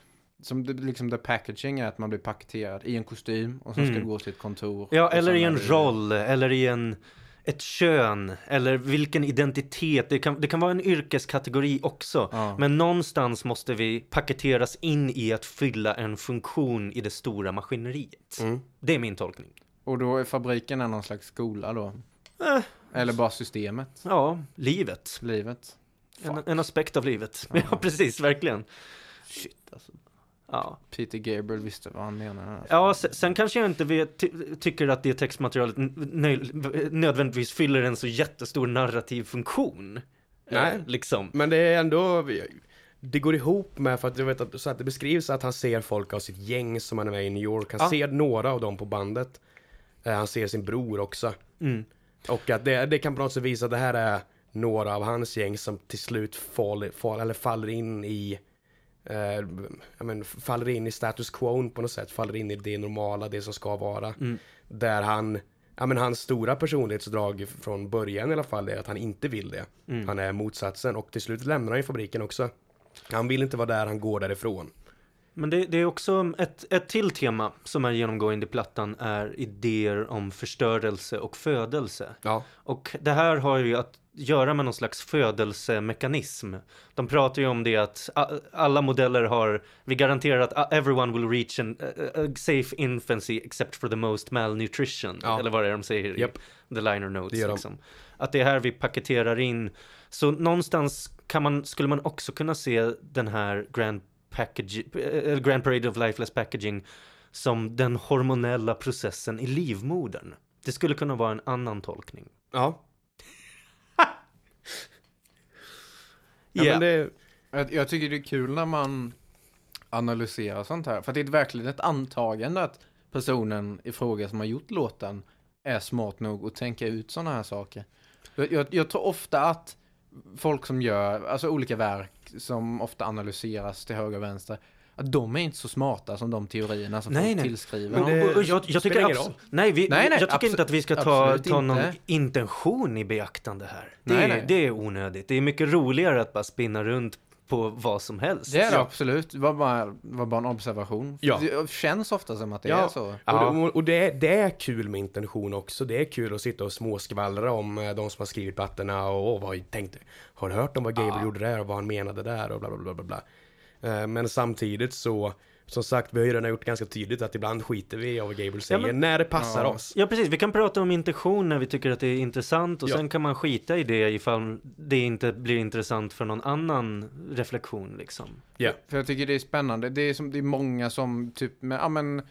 som det, liksom the packaging är att man blir paketerad i en kostym och sen ska Mm. du gå till ett kontor. Ja, eller i en det- roll, eller i en, ett kön, eller vilken identitet. Det kan, det kan vara en yrkeskategori också. Ja. Men någonstans måste vi paketeras in i att fylla en funktion i det stora maskineriet. Mm. Det är min tolkning. Och då är fabriken någon slags skola då? Eh, Eller bara systemet, ja, livet. livet? En, en aspekt av livet. [laughs] Ja, precis, verkligen. Shit alltså. Ja. Peter Gabriel visste vad han menade. Ja, sen, sen kanske jag inte vet, ty, tycker att det textmaterialet nödvändigtvis fyller en så jättestor narrativ funktion. Nej. Eh, Liksom. Men det är ändå, det går ihop med för att jag vet att, så att det beskrivs att han ser folk av sitt gäng som han är med i New York. Han Ja. ser några av dem på bandet. Eh, Han ser sin bror också. Mm. Och att det, det kan på något sätt visa att det här är några av hans gäng som till slut faller, fall, eller faller in i eh, men, faller in i status quo på något sätt, faller in i det normala, det som ska vara. Mm. Där han, ja men hans stora personlighetsdrag från början i alla fall är att han inte vill det. Mm. Han är motsatsen och till slut lämnar han ju fabriken också. Han vill inte vara där, han går därifrån. Men det, det är också ett, ett till tema som är genomgående i plattan är idéer om förstörelse och födelse. Ja. Och det här har ju att göra med någon slags födelsemekanism. De pratar ju om det att alla modeller har, vi garanterar att everyone will reach an, a, a safe infancy except for the most malnutrition. Ja. Eller vad det är de säger i Japp. the liner notes. Det. Liksom. Att det är här vi paketerar in. Så någonstans kan man, skulle man också kunna se den här Grand, package, eh, Grand Parade of Lifeless Packaging som den hormonella processen i livmodern. Det skulle kunna vara en annan tolkning. Ja. Ja, [laughs] Ja. men det, Jag, jag tycker det är kul när man analyserar sånt här. För det är verkligen ett antagande att personen i fråga som har gjort låten är smart nog att tänka ut sådana här saker. Jag, jag, jag tror ofta att folk som gör, alltså olika verk som ofta analyseras till höger och vänster, att de är inte så smarta som de teorierna som Nej, folk nej. tillskriver. Men det- jag, jag tycker abs- nej, vi, Nej, nej, jag tycker inte att vi ska ta, ta någon inte. intention i beaktande här. Det, Nej, är, nej. det är onödigt. Det är mycket roligare att bara spinna runt på vad som helst. Det är det Ja. absolut. Det var bara, var bara en observation. Ja. Det känns ofta som att det Ja. är så. Ja. Och, det, och det, är, det är kul med intention också. Det är kul att sitta och småskvallra om eh, de som har skrivit plattorna och åh, vad tänkte Har du hört om vad Gabriel Ja. gjorde där och vad han menade där och bla bla bla bla bla. Eh, Men samtidigt så som sagt, vi har ju redan gjort ganska tydligt att ibland skiter vi i vad Gabriel säger men- när det passar Ja. oss. Ja, precis. Vi kan prata om intention när vi tycker att det är intressant och Ja. sen kan man skita i det ifall det inte blir intressant för någon annan reflektion liksom. Ja. För jag tycker det är spännande. Det är, som, det är många som typ med, ja men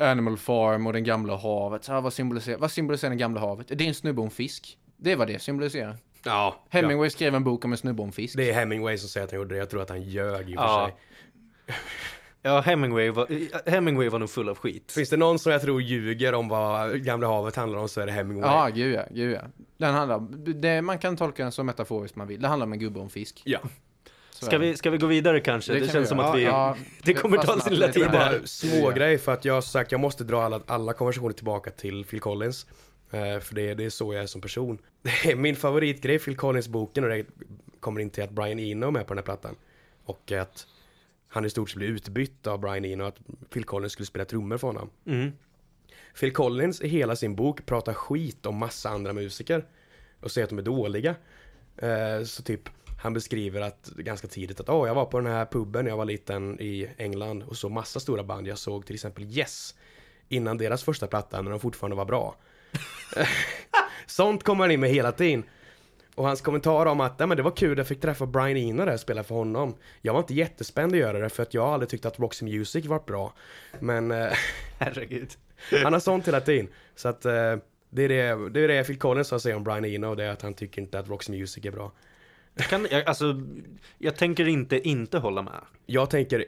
Animal Farm och den gamla havet. Så här, vad, symboliserar, vad symboliserar den gamla havet? Det är en snubbe och en fisk. Det är vad det symboliserar. Ja, ja. Hemingway skrev en bok om en snubbe och en fisk. Det är Hemingway som säger att han gjorde det. Jag tror att han ljög i och för Ja. sig. Ja, Hemingway var, Hemingway var nog full av skit. Finns det någon som jag tror ljuger om vad Gamla havet handlar om så är det Hemingway. Ja, gud ja, gud ja. Den handlar, det, man kan tolka den så metaforiskt man vill. Det handlar om en gubbe och en fisk. Ja. Ska det. vi, ska vi gå vidare kanske? Det, kan känns vi som att vi... Ja, [laughs] det kommer ta sin lilla lite tid här. Bara små grej för att jag har sagt jag måste dra alla, alla konversationer tillbaka till Phil Collins. Eh, för det, det är så jag är som person. [laughs] Det min favoritgrej Phil Collins-boken och det kommer in till att Brian Eno är med på den här plattan. Och att han i stort sett blir utbytt av Brian Eno att Phil Collins skulle spela trummor för honom. Mm. Phil Collins i hela sin bok pratar skit om massa andra musiker och säger att de är dåliga. Eh, så typ, han beskriver att ganska tidigt att åh, jag var på den här puben när jag var liten i England och så massa stora band. Jag såg till exempel Yes innan deras första platta när de fortfarande var bra. [laughs] Sånt kommer han in med hela tiden. Och hans kommentar om att men det var kul, jag fick träffa Brian Eno där och spela för honom. Jag var inte jättespänd att göra det för att jag aldrig tyckt att Roxy Music varit bra. Men eh, [laughs] Herregud. han har sånt hela tiden. Så att eh, det är det, det är det Phil Collins har att säga om Brian Eno, det är att han tycker inte att Roxy Music är bra. Kan, jag, alltså, jag tänker inte inte hålla med. Jag tänker,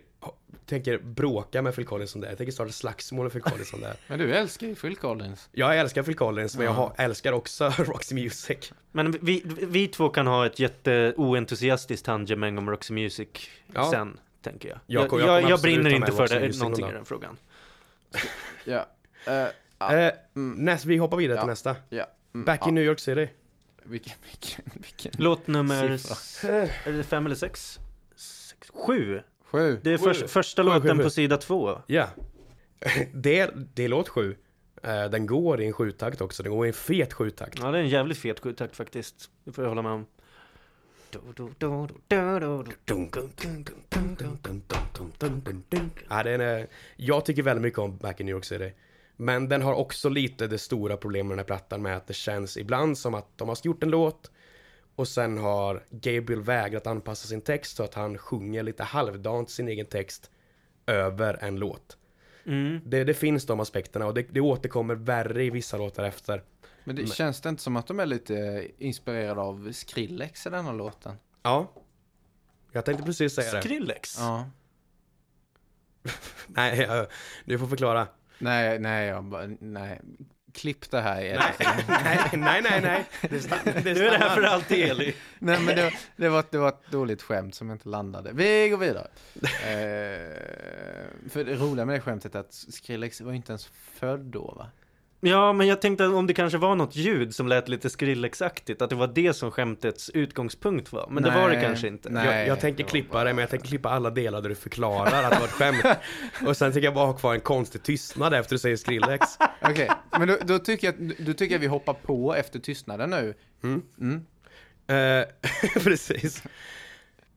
tänker bråka med Phil Collins om det. Jag tänker starta slagsmål med Phil Collins om det. [laughs] Men du älskar ju Phil Collins. Jag älskar Phil Collins, men jag älskar också [laughs] Roxy Music. Men vi, vi två kan ha ett jätteoentusiastiskt handgemäng om Roxy Music Ja. sen, tänker jag. Jag Jag, jag, jag brinner inte för det, någonting någon i den frågan. [laughs] Ja. Ja. Eh, Mm. näst, vi hoppar vidare Ja. till nästa. ja. Mm, Back ja. in New York City. Vilken, vilken, vilken. Låt nummer... Siffra. Är det fem eller sex? sex sju. Sju. Det är Sju. förs- första Sju, låten sju. på sida två. Ja. det, det är låt sju. Eh, den går i en sjutakt också, den går i en fet sjutakt. Ja, det är en jävligt fet sjutakt faktiskt. Det får jag hålla med om. Ja, den är, jag tycker väldigt mycket om Back in New York City. Men den har också lite det stora problemet med den här plattan med att det känns ibland som att de har gjort en låt och sen har Gabriel vägrat anpassa sin text så att han sjunger lite halvdant sin egen text över en låt. Mm. Det, det finns de aspekterna och det, det återkommer värre i vissa låtar efter. Men det Men- känns det inte som att de är lite inspirerade av Skrillex i denna låten? Ja. Jag tänkte precis säga det. Skrillex? Ja. [laughs] Nej, jag- du får förklara. Nej, nej, jag bara, nej. Klipp det här. Erik. [laughs] nej, nej, nej, nej. Det stannar. Det Nu är det här för alltid Eli. [laughs] Nej men det, det, var, det var ett dåligt skämt som inte landade. Vi går vidare. [laughs] Eh, för det roliga med det skämtet är att Skrillex var inte ens född då va? Ja, men jag tänkte om det kanske var något ljud som lät lite Skrillex-aktigt, att det var det som skämtets utgångspunkt var. Men det var det Nej, kanske inte. nej. Jag, jag tänker klippa bara- det, men jag tänker klippa alla delar där du förklarar att det var ett skämt. [laughs] Och sen tänker jag bara ha kvar en konstig tystnad efter du säger Skrillex. [laughs] Okej, men då, då, tycker jag, då tycker jag vi hoppar på efter tystnaden nu. Mm. Mm. Eh, [laughs] precis.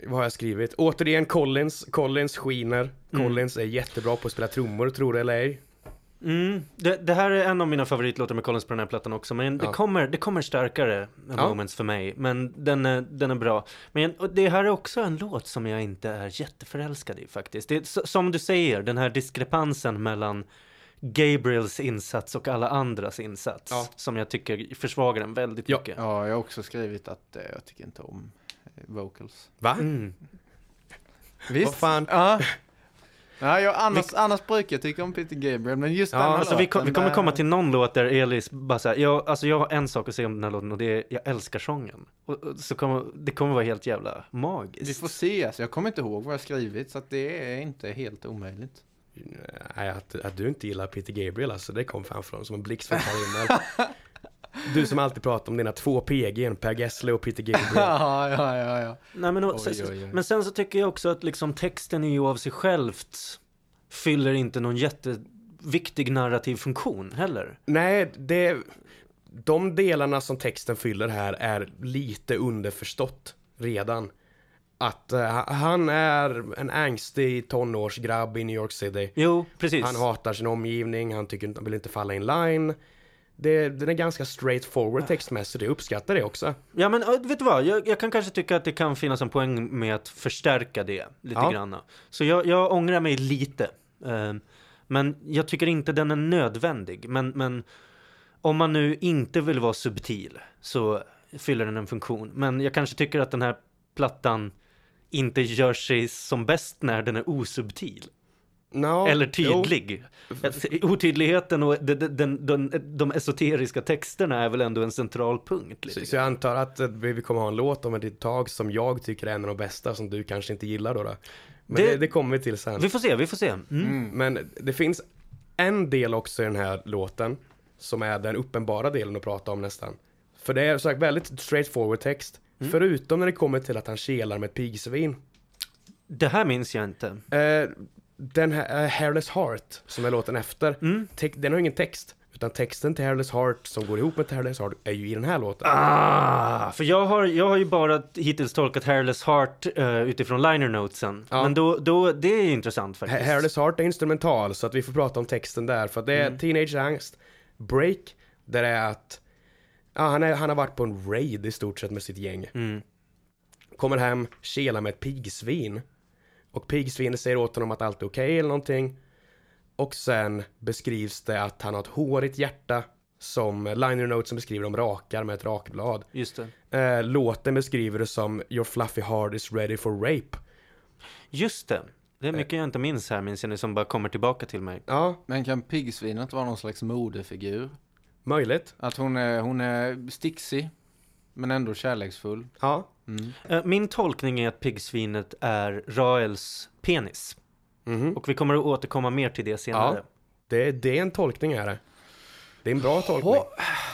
Vad har jag skrivit? Återigen Collins. Collins skiner. Mm. Collins är jättebra på att spela trummor, tror det eller ej. Mm, det, det här är en av mina favoritlåtar med Collins på den här plattan också, men det, Ja. kommer, det kommer starkare Ja. moments för mig. Men den är, den är bra. Men och det här är också en låt som jag inte är jätteförälskad i faktiskt. Det är, som du säger, den här diskrepansen mellan Gabriels insats och alla andras insats. Ja. Som jag tycker försvagar den väldigt Ja. mycket. Ja, jag har också skrivit att eh, jag tycker inte om eh, vocals. Va? Mm. Visst? Vad fan? Ja. Ja, jag, annars, annars brukar jag tycka om Peter Gabriel, men just Ja, den här Alltså vi, kom, vi låten, kommer komma till någon låt där Elis bara såhär, jag, alltså jag har en sak att säga om den här låten och det är, jag älskar sången. Och, och så kommer, det kommer vara helt jävla magiskt. Vi får se, alltså, jag kommer inte ihåg vad jag skrivit, så att det är inte helt omöjligt. Nej, att, att du inte gillar Peter Gabriel alltså, det kom fan från som en blixt från [laughs] himmel. Du som alltid pratar om dina två PG, Per Gessle och Peter Gabriel. [laughs] ja, ja, ja, ja. Nej, men, och, Oj, sen- oj, oj. men sen så tycker jag också att liksom texten är ju av sig självt fyller inte någon jätteviktig narrativ funktion heller. Nej, det... De delarna som texten fyller här är lite underförstått redan. Att eh, han är en angstig tonårsgrabb i New York City. Jo, precis. Han hatar sin omgivning, han tycker inte, han vill inte falla in line. Det, den är ganska straight forward textmässigt, jag uppskattar det också. Ja men vet du vad, jag, jag kan kanske tycka att det kan finnas en poäng med att förstärka det lite Ja. grann. Så jag, jag ångrar mig lite. Ehm, men jag tycker inte den är nödvändig. Men, men om man nu inte vill vara subtil så fyller den en funktion. Men jag kanske tycker att den här plattan inte gör sig som bäst när den är osubtil. Ja, Eller jo. tydlig. Att Otydligheten och den, den, den, de esoteriska texterna är väl ändå en central punkt. Lite Så, så jag antar att eh, vi kommer ha en låt om ett tag som jag tycker är en av de bästa som du kanske inte gillar då. då. Men Det- det, det kommer vi till sen. Vi får se, vi får se. Mm. Mm. Men det finns en del också i den här låten som är den uppenbara delen att prata om nästan. För det är sagt väldigt straightforward text. Mm. Förutom när det kommer till att han kelar med ett pigsvin. Det här minns jag inte. Eh, den här uh, Hairless Heart som är låten efter. Mm. Den har ingen text. Utan texten till Hairless Heart som går ihop med Hairless Heart är ju i den här låten. Ah, för jag har, jag har ju bara hittills tolkat Hairless Heart eh, utifrån liner notesen. Ja. Men då, då, det är intressant faktiskt. Ha- Hairless Heart är instrumental så att vi får prata om texten där. För att det är Mm. Teenage Angst, Break, där det är att Ja, han, är, han har varit på en raid i stort sett med sitt gäng. Mm. Kommer hem, kelar med ett pigsvin. Och pigsvinet säger åt honom att allt är okej eller någonting. Och sen beskrivs det att han har ett hårigt hjärta som liner notesen beskriver de rakar med ett rakblad. Just det. Eh, låten beskriver det som Your fluffy heart is ready for rape. Just det. Det är mycket jag inte minns här, minns jag nu, som bara kommer tillbaka till mig. Ja, Men kan piggsvinet vara någon slags modefigur? möjligt. Att hon är, hon är sticksig, men ändå kärleksfull. Ja. Mm. Eh, Min tolkning är att piggsvinet är Raels penis. Mhm. Och vi kommer att återkomma mer till det senare. Det, det är en tolkning är det. Det är en bra tolkning.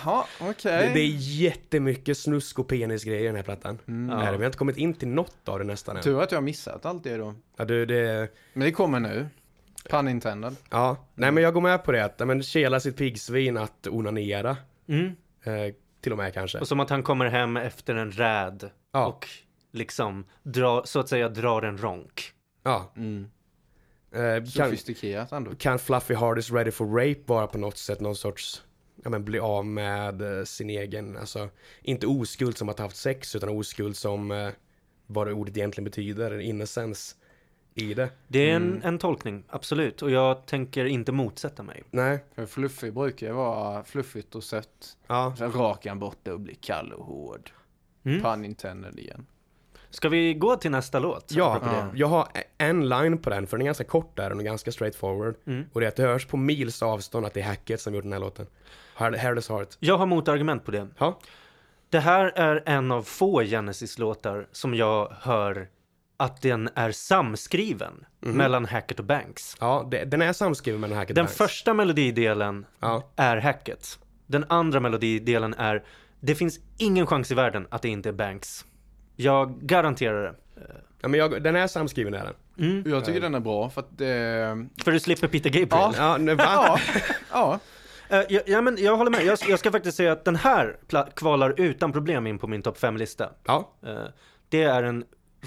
Ja, okej. Det, det är jättemycket snusk och penisgrejer i den här plattan. Mm. Det? Vi har inte kommit in till något av det nästan än. Tur att jag har missat allt det då. Ja, du, det... Men det kommer nu. Pun intended. Ja, nej men jag går med på det. Att, ja, men kela sitt piggsvin att onanera. Mm. Eh, till och med kanske. Och som att han kommer hem efter en räd Ja. och liksom dra, så att säga drar en ronk. Ja. Mm. Eh, kan, Sofistikerat ändå. kan Fluffy Hard is ready for rape vara på något sätt någon sorts, ja men bli av med eh, sin egen, alltså inte oskuld som att ha haft sex utan oskuld som eh, vad det ordet egentligen betyder, innocence i det. Det är en, en tolkning, absolut. Och jag tänker inte motsätta mig. Nej, För fluffig brukar ju vara fluffigt och sött. ja, Sen rakar han bort det och blir kall och hård. Mm. Pun intended igen. Ska vi gå till nästa låt? ja, det? jag har en line på den för den är ganska kort där och ganska straightforward. Mm. Och det är att det hörs på mils avstånd att det är Hackett som gjort den här låten. Hair- Hairless Heart. Jag har motargument på det. Ja, Det här är en av få Genesis-låtar som jag hör att den är samskriven mellan Hackett och Banks. ja det, den är samskriven med den Hackett Den Banks. första melodidelen Ja. är Hackett. Den andra melodidelen är Det finns ingen chans i världen att det inte är Banks. Jag garanterar det. Ja, men jag, den är samskriven är den. Mm. Jag tycker den är bra för att det... För du slipper Peter Gabriel. Ja, nej, va? Ja, ja. [laughs] Eh, ja, ja, men jag håller med. Jag, jag ska faktiskt säga att den här kvalar utan problem in på min topp 5-lista. Ja, Eh, det är en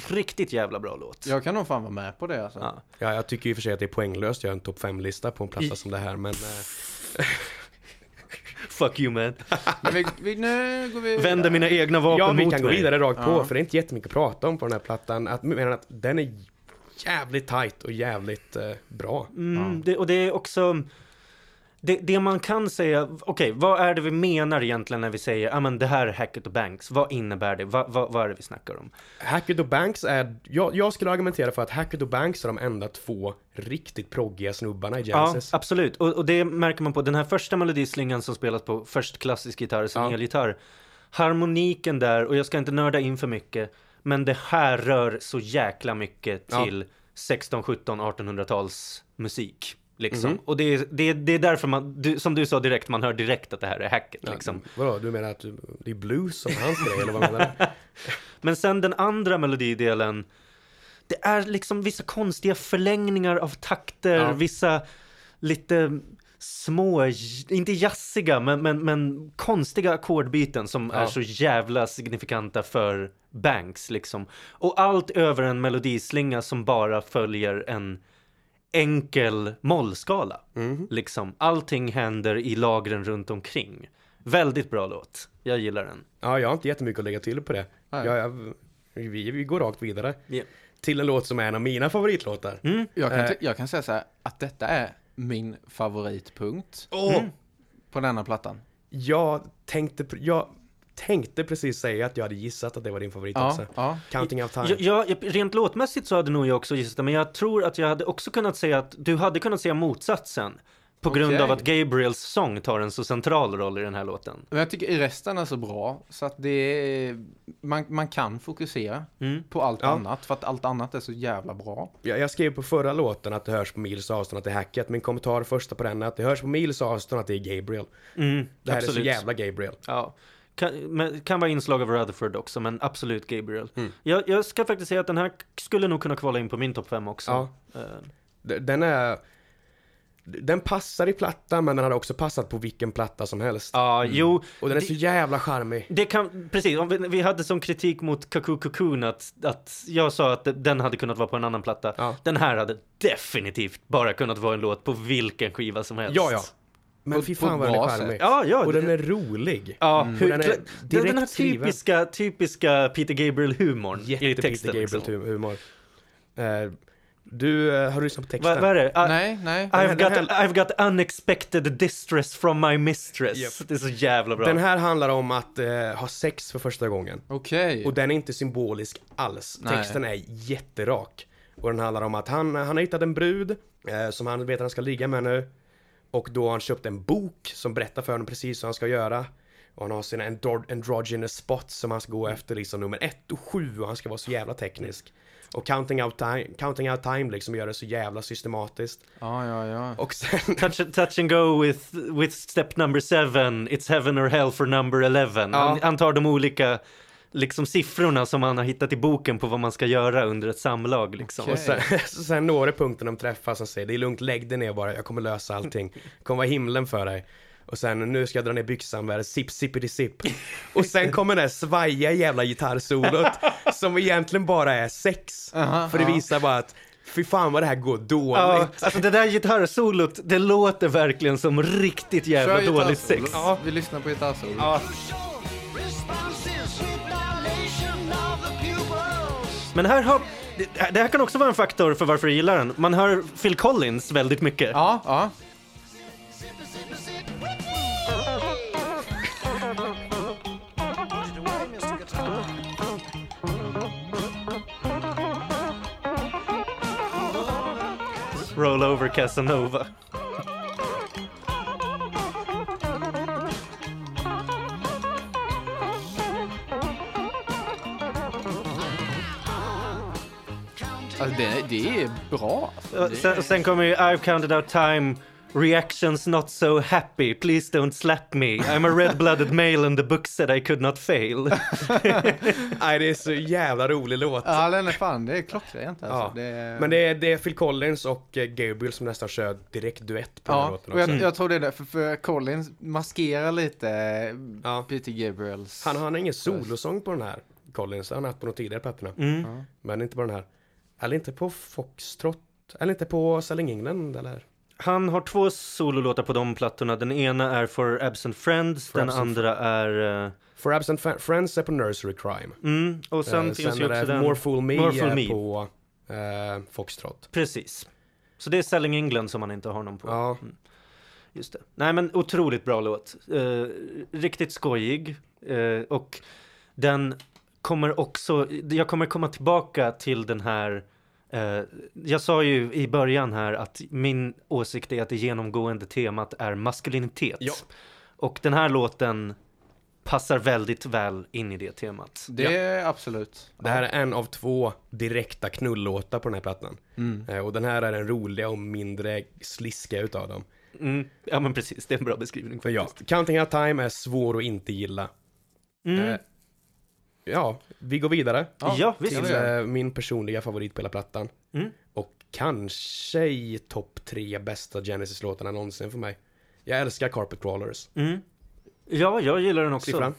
riktigt jävla bra låt. Jag kan nog fan vara med på det alltså. Ja. Ja, jag tycker i och för sig att det är poänglöst att göra en topp 5-lista på en platta I- som det här, men... [laughs] Fuck you man. [laughs] Men vi, vi, nu går vi... Vänder mina egna vapen ja, vi mot kan gå mig. vidare rakt på, Ja. för det är inte jättemycket att prata om på den här plattan. Att, men att den är jävligt tight och jävligt eh, bra. Mm, det, och det är också... Det, det man kan säga, okej, vad är det vi menar egentligen när vi säger, ja ah, men det här är Hackett och Banks, vad innebär det? Va, va, vad är det vi snackar om? Hackett och Banks är... Jag, jag skulle argumentera för att Hackett och Banks är de enda två riktigt proggiga snubbarna i Ja, Genesis. absolut. Och, och det märker man på den här första melodislingan som spelas på först klassisk gitarr, sen Ja. elgitarr. Harmoniken där, och jag ska inte nörda in för mycket, men det här rör så jäkla mycket Ja. till 16, 17, 1800-tals musik. Liksom. Mhm. Och det är, det, är, det är därför man, du, som du sa direkt, man hör direkt att det här är hacket. Ja, Liksom. Vadå, du menar att du, det är blues som hans grej, eller vad menar du? [laughs] Men sen den andra melodidelen, det är liksom vissa konstiga förlängningar av takter, Ja. vissa lite små, inte jazziga, men, men, men konstiga ackordbyten som Ja. är så jävla signifikanta för Banks liksom. Och allt över en melodislinga som bara följer en enkel mollskala. Mhm. Liksom. Allting händer i lagren runt omkring. Väldigt bra låt. Jag gillar den. Ja, jag har inte jättemycket att lägga till på det. Jag, jag, vi, vi går rakt vidare. Ja. Till en låt som är en av mina favoritlåtar. Mm. Jag kan, Eh. jag kan säga så här att detta är min favoritpunkt Åh! på denna plattan. Jag tänkte, jag tänkte precis säga att jag hade gissat att det var din favorit Ja, också. ja. Counting of time. Ja, ja, rent låtmässigt så hade nog jag också gissat det, men jag tror att jag hade också kunnat säga att du hade kunnat säga motsatsen. På grund Okej. av att Gabriels sång tar en så central roll i den här låten. Men jag tycker i resten är så bra så att det är, man, man kan fokusera Mm. på allt Ja. annat för att allt annat är så jävla bra. Jag, jag skrev på förra låten att det hörs på mils avstånd att det är hacket. Min kommentar första på den är att det hörs på mils avstånd att det är Gabriel. Mm, Det här absolut. är så jävla Gabriel. Ja. Kan, kan vara inslag av Rutherford också, men absolut Gabriel. Mm. Jag, jag ska faktiskt säga att den här skulle nog kunna kvala in på min topp 5 också. Ja. Eh, Den är... Den passar i plattan men den hade också passat på vilken platta som helst. Ja, jo. Och den är det- så jävla charmig. Det kan, precis, vi, vi hade som kritik mot Kaku Cocoon att, att jag sa att den hade kunnat vara på en annan platta. Ja. Den här hade definitivt bara kunnat vara en låt på vilken skiva som helst. Ja, ja. Men På- fy fan vad den är charmig. Ja, ja. Och den det- är rolig. Ja, Mm. den är den, den här typiska, typiska Peter Gabriel-humorn i texten. Peter liksom. Gabriel-humor. Eh, du, eh, har du lyssnat på texten? Vad vad är det? I, Nej, nej. I've, Den got, här- I've got unexpected distress from my mistress. Japp. Det är så jävla bra. Den här handlar om att eh, ha sex för första gången. Okej. Och den är inte symbolisk alls. Nej. Texten är jätterak. Och den handlar om att han, han har hittat en brud eh, som han vet att han ska ligga med nu. Och då har han köpt en bok som berättar för honom precis hur han ska göra. Och han har sina andro- androgynous spots som han ska gå efter, liksom nummer ett och sju och han ska vara så jävla teknisk. Och counting out time, counting out time liksom gör det så jävla systematiskt. Ja, ja, ja. Och sen, [laughs] Touch, touch and go with, with step number seven, it's heaven or hell for number eleven. Ja. Han, han tar de olika liksom siffrorna som han har hittat i boken på vad man ska göra under ett samlag liksom. Okej. och sen, [laughs] sen når det punkten de träffas och säger det är lugnt, lägg dig ner bara, jag kommer lösa allting. Kommer vara himlen för dig. Och sen nu ska jag dra ner byxan med sipp sippity sipp. Och sen kommer det svajiga jävla gitarrsolot [laughs] som egentligen bara är sex. Aha, för det visar bara att fy fan vad det här går dåligt. Ja, alltså det där gitarrsolot, det låter verkligen som riktigt jävla Kör dåligt sex. Ja. Vi lyssnar på gitarrsolo. Ja. Men här har, det, här kan också vara en faktor för varför jag gillar den. Man hör Phil Collins väldigt mycket. Ja, ja. Roll over Casanova. Alltså det, det är bra. Alltså, Och det, Sen, sen kommer ju I've counted out time, reactions not so happy, please don't slap me, I'm a red-blooded [laughs] male and the book said I could not fail. [laughs] Nej, det är så jävla rolig låt. ja, den är fan, det är klockrent alltså. Ja. Det är... Men det är, det är Phil Collins och eh, Gabriel som nästan kör direkt duett på den här Ja, låten och också. jag, jag tror det är därför, för Collins maskerar lite Ja. Peter Gabriels... Han, han har ingen solosång på den här, Collins. Det har han haft på de tidigare plattorna. Mm. Ja. Men inte på den här. Eller inte på Foxtrot. Eller inte på Selling England eller? Han har två sololåtar på de plattorna. Den ena är For Absent Friends, For den Absent andra är... eh, For Absent Friends är på Nursery Crime. mm, och sen Eh, finns sen ju också den... More Fool Me, More Fool Me. på eh, Foxtrot. Precis. Så det är Selling England som man inte har någon på. Ja. Just det. Nej men otroligt bra låt. Eh, riktigt skojig. Eh, och den kommer också, jag kommer komma tillbaka till den här eh, jag sa ju i början här att min åsikt är att det genomgående temat är maskulinitet. Ja. Och den här låten passar väldigt väl in i det temat. Det är absolut. Det här är en av två direkta knullåtar på den här plattan. Mm. Eh, och den här är den roliga och mindre sliskiga utav dem. Mm, ja men precis, det är en bra beskrivning. För ja, Counting Out Time är svår att inte gilla. Mm. Ja, vi går vidare. Ja, visst. till eh, min personliga favorit på hela plattan. Mm. Och kanske i topp tre bästa Genesis-låtarna någonsin för mig. Jag älskar Carpet Crawlers. Mm. Ja, jag gillar den också. Siffran?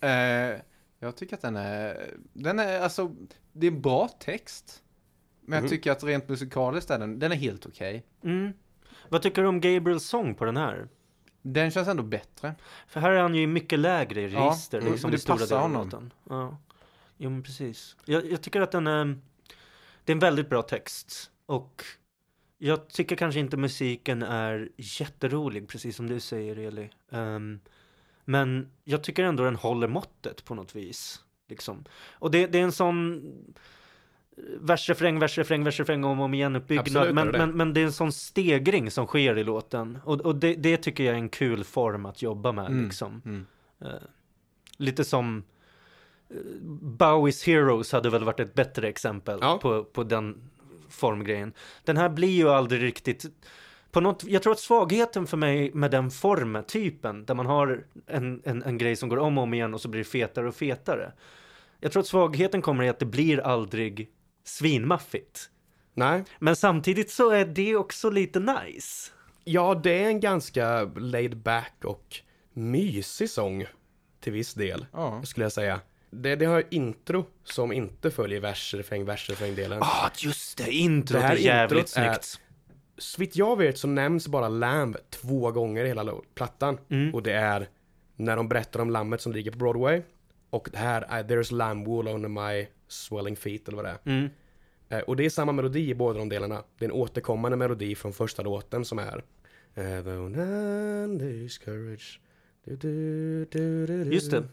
Eh, jag tycker att den är, den är alltså, det är bra text. Men jag Mhm. tycker att rent musikaliskt är den, den är helt okej. Mm. Vad tycker du om Gabriels sång på den här? Den känns ändå bättre. För här är han ju i mycket lägre i Ja, register, mm, liksom det stora passar honom. Ja. Jo men precis. Jag, jag tycker att den är, det är en väldigt bra text. Och jag tycker kanske inte musiken är jätterolig, precis som du säger Eli. Ehm, men jag tycker ändå den håller måttet på något vis. Liksom. Och det, det är en sån versrefräng, versrefräng, versrefräng om och om igen uppbyggnad. Men, det men, men det är en sån stegring som sker i låten. Och, och det, det tycker jag är en kul form att jobba med. Mm. Liksom. Mm. Eh, lite som eh, Bowies Heroes hade väl varit ett bättre exempel Ja. på, på den formgrejen. Den här blir ju aldrig riktigt på något, jag tror att svagheten för mig med den formetypen, där man har en, en, en grej som går om och om igen och så blir det fetare och fetare. Jag tror att svagheten kommer i att det blir aldrig svinmaffigt. Nej. Men samtidigt så är det också lite nice. Ja, det är en ganska laid back och mysig sång. Till viss del, Ja. skulle jag säga. Det, det har intro som inte följer vers, refräng, vers, refräng delen. Ja, ah, just det, introt Det här är jävligt snyggt. så vitt jag vet så nämns bara Lamb två gånger i hela plattan. Mm. Och det är när de berättar om lammet som ligger på Broadway. Och det här är There's lamb wool under my swelling feet eller vad det är. Mm. Eh, och det är samma melodi i båda de delarna. Det är en återkommande melodi från första låten som är Though none discourage du, du, du, du, du. Just det.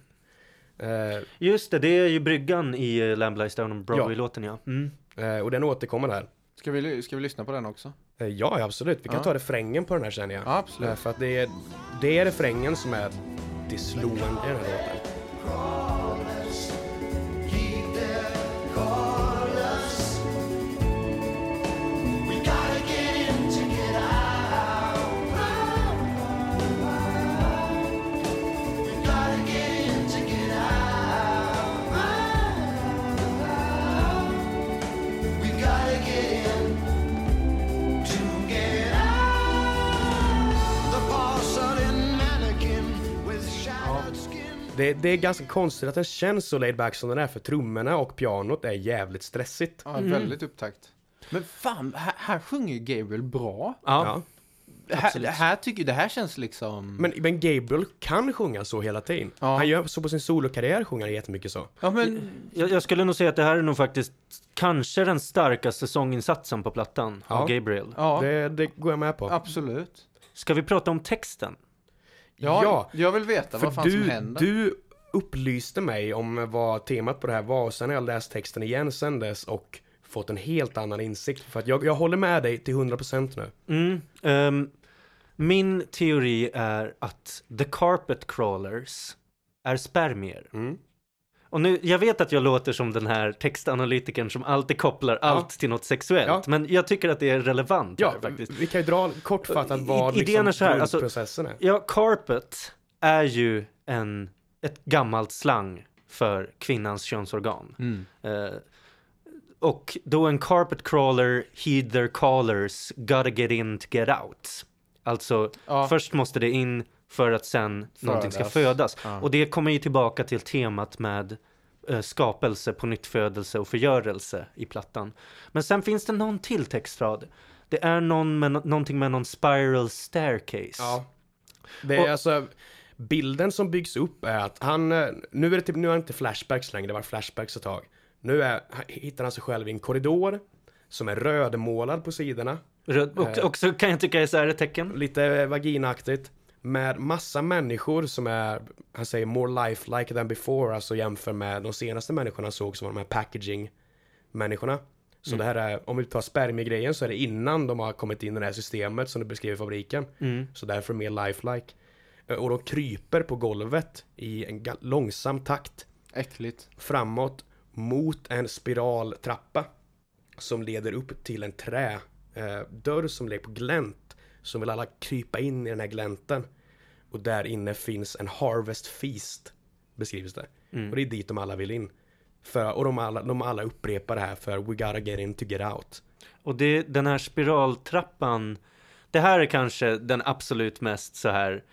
Eh, Just det, det är ju bryggan i uh, Lamb Lies Down on Broadway-låten ja. Mm. eh, och den återkommer där. Ska vi, ska vi lyssna på den också? Ja, absolut. Vi kan Ja. ta refrängen på den här känner jag. Ja, absolut. För att det är, det är refrängen som är det slående i den här låten. Det, det är ganska konstigt att den känns så laid back som den är för trummorna och pianot är jävligt stressigt. Ja, väldigt upptakt. Men fan, här, här sjunger ju Gabriel bra. Ja. Ja. Här, här tycker det här känns liksom... Men, men Gabriel kan sjunga så hela tiden. Ja. Han gör så på sin solokarriär sjunger han jättemycket så. ja, men... Jag, jag skulle nog säga att det här är nog faktiskt kanske den starkaste sånginsatsen på plattan Ja. av Gabriel. Ja, Det, det går jag med på. absolut. Ska vi prata om texten? Ja, jag vill veta för vad fan som du, händer. du upplyste mig om vad temat på det här var och sen har jag läst texten igen sen dess och fått en helt annan insikt. För att jag, jag håller med dig till 100% nu. Mm, ehm, min teori är att the carpet crawlers är spermier. Mm. Och nu, jag vet att jag låter som den här textanalytikern som alltid kopplar allt till något sexuellt. Ja. Men jag tycker att det är relevant Ja, här faktiskt. vi kan ju dra kortfattat I- vad idén liksom är så här, alltså- är. Ja, carpet är ju en, ett gammalt slang för kvinnans könsorgan. Mm. Eh, och då en carpet crawler heed their callers, gotta get in to get out. Alltså, Ja. först måste det in för att sen någonting ska födas. Ja. Och det kommer ju tillbaka till temat med eh, skapelse, på nyttfödelse och förgörelse i plattan. Men sen finns det någon till textrad. Det är någon med, någonting med någon spiral staircase. Ja. Det är Och- alltså, bilden som byggs upp är att han, eh, nu är det typ, nu är det inte flashbacks längre, det var flashbacks ett tag. Nu är, hittar han sig själv i en korridor som är rödmålad på sidorna. Röd, och, Eh. och så kan jag tycka är ett tecken. Lite vaginaaktigt. Med massa människor som är, han säger more lifelike than before, alltså jämför med de senaste människorna han såg som var de här packaging-människorna. Så det här är, om vi tar spermiegrejen så är det innan de har kommit in i det här systemet som du beskriver i fabriken. Mm. Så därför mer lifelike. Eh, Och de kryper på golvet i en långsam takt Äckligt. framåt mot en spiraltrappa som leder upp till en trädörr eh, som ligger på glänt. Så vill alla krypa in i den här glänten. Och där inne finns en harvest feast, beskrivs det. Mm. Och det är dit de alla vill in. För, och de alla, de alla upprepar det här för we gotta get in to get out. Och det, den här spiraltrappan, det här är kanske den absolut mest så här,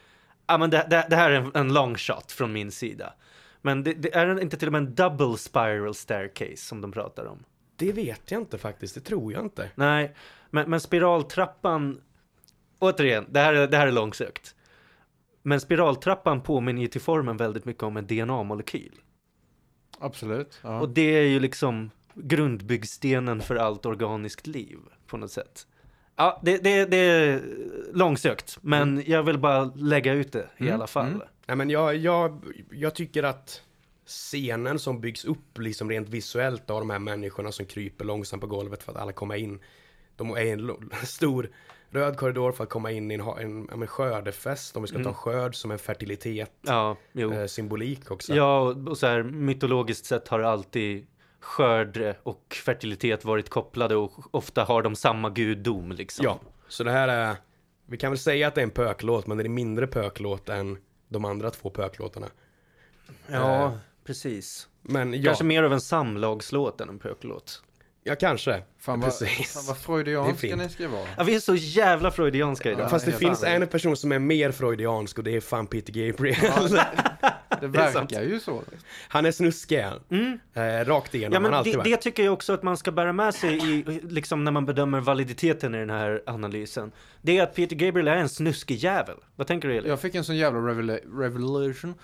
ja men det, det, det här är en, en long shot från min sida. Men det, det är inte till och med en double spiral staircase som de pratar om. Det vet jag inte faktiskt, det tror jag inte. Nej, men, men spiraltrappan, återigen, det här, är- det här är långsökt. Men spiraltrappan påminner ju till formen väldigt mycket om en DNA-molekyl. Absolut. Ja. Och det är ju liksom grundbyggstenen för allt organiskt liv på något sätt. Ja, det, det, det är långsökt, men jag vill bara lägga ut det i Mm, alla fall. mm. Nej men jag, jag, jag tycker att scenen som byggs upp liksom rent visuellt av de här människorna som kryper långsamt på golvet för att alla kommer in. De är en [laughs] stor röd korridor för att komma in i en, en, men skördefest om vi ska Mm. ta skörd som en fertilitet Ja, eh, symbolik också. Ja, och och så här mytologiskt sett har alltid skörd och fertilitet varit kopplade och ofta har de samma gudom liksom. ja, så det här är, vi kan väl säga att det är en pöklåt men det är en mindre pöklåt än de andra två pöklåtarna. ja Eh, precis. Men ja, Kanske mer av en samlagslåt än en pöklåt. Ja, kanske. Fan vad, Precis. fan vad Det är freudianska ni ska vara. Ja, vi är så jävla freudianska idag. Ja, Fast det finns ärligt. en person som är mer freudiansk och det är fan Peter Gabriel. [laughs] Det är sant. verkar ju så. Han är snuskig han. Mm. Eh, rakt igenom, Ja, han men alltid det, det tycker jag också att man ska bära med sig i, liksom när man bedömer validiteten i den här analysen. Det är att Peter Gabriel är en snuskig jävel. Vad tänker du Elin? Jag fick en sån jävla revela- revelation.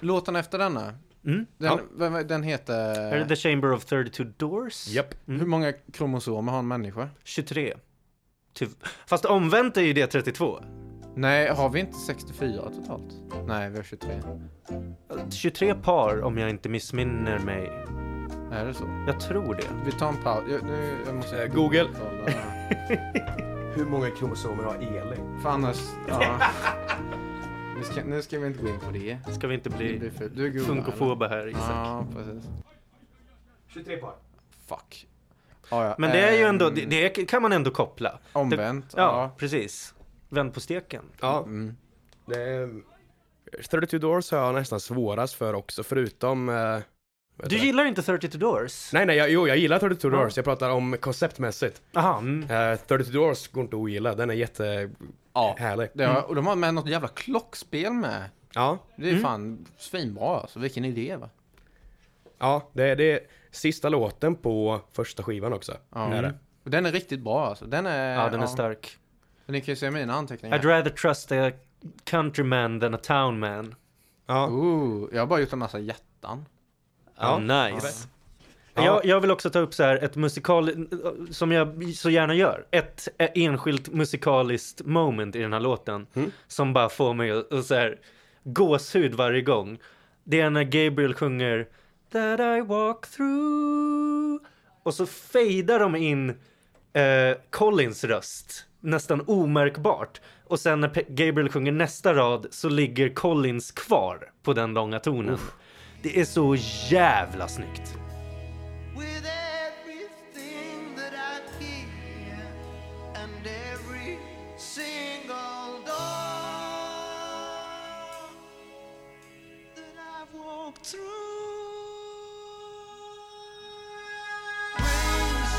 Låten efter denna, Mm? den, Ja. den Är heter... det The Chamber of 32 Doors? Japp. Mm. Hur många kromosomer har en människa? 23. Ty- Fast omvänt är ju det 32. Nej, har vi inte 64 totalt? Nej, vi har 23. 23 par om jag inte missminner mig. Är det så? Jag tror det. Vi tar en paus. Jag, nu, jag måste... Eh, Google. [laughs] Hur många kromosomer har Elin? För annars... Ja. [laughs] Nu ska, nu ska vi inte gå in på det. Ska vi inte Det bli för, funkofoba här? Isak? Ja, precis. 23 par. Fuck. Ja, ja. Men det är ju ändå, ehm, det, det kan man ändå koppla. Omvänt. Ja, Ja. precis. Vänd på steken. Ja, Mm. det är... 32 Doors har jag nästan svårast för också, förutom... Eh, Du gillar inte 32 Doors? Nej, nej, jag, jo, jag gillar 32 Ja. Doors. Jag pratar om konceptmässigt. Aha, mm. Eh, 32 Doors går inte att ogilla. Den är jättehärlig. Ja. Det Mm. och de har med något jävla klockspel med. Ja, Det är Mm. fan svinbra alltså. Vilken idé va? ja, det är, det är sista låten på första skivan också. Ja. Är det. Och den är riktigt bra alltså. Den är... Ja, den är stark. Ni kan ju se mina anteckningar. I'd rather trust a countryman than a townman. Ja, Ooh, jag har bara gjort en massa hjärtan. Ja, Ja. nice. Ja. Jag, jag vill också ta upp så här ett musikal, som jag så gärna gör. Ett eh, enskilt musikaliskt moment i den här låten. Mm. Som bara får mig att så här gåshud varje gång. Det är när Gabriel sjunger That I walk through. Och så fejdar de in eh, Collins röst. Nästan omärkbart. Och sen när Pe- Gabriel sjunger nästa rad så ligger Collins kvar på den långa tonen. Det är så jävla snyggt.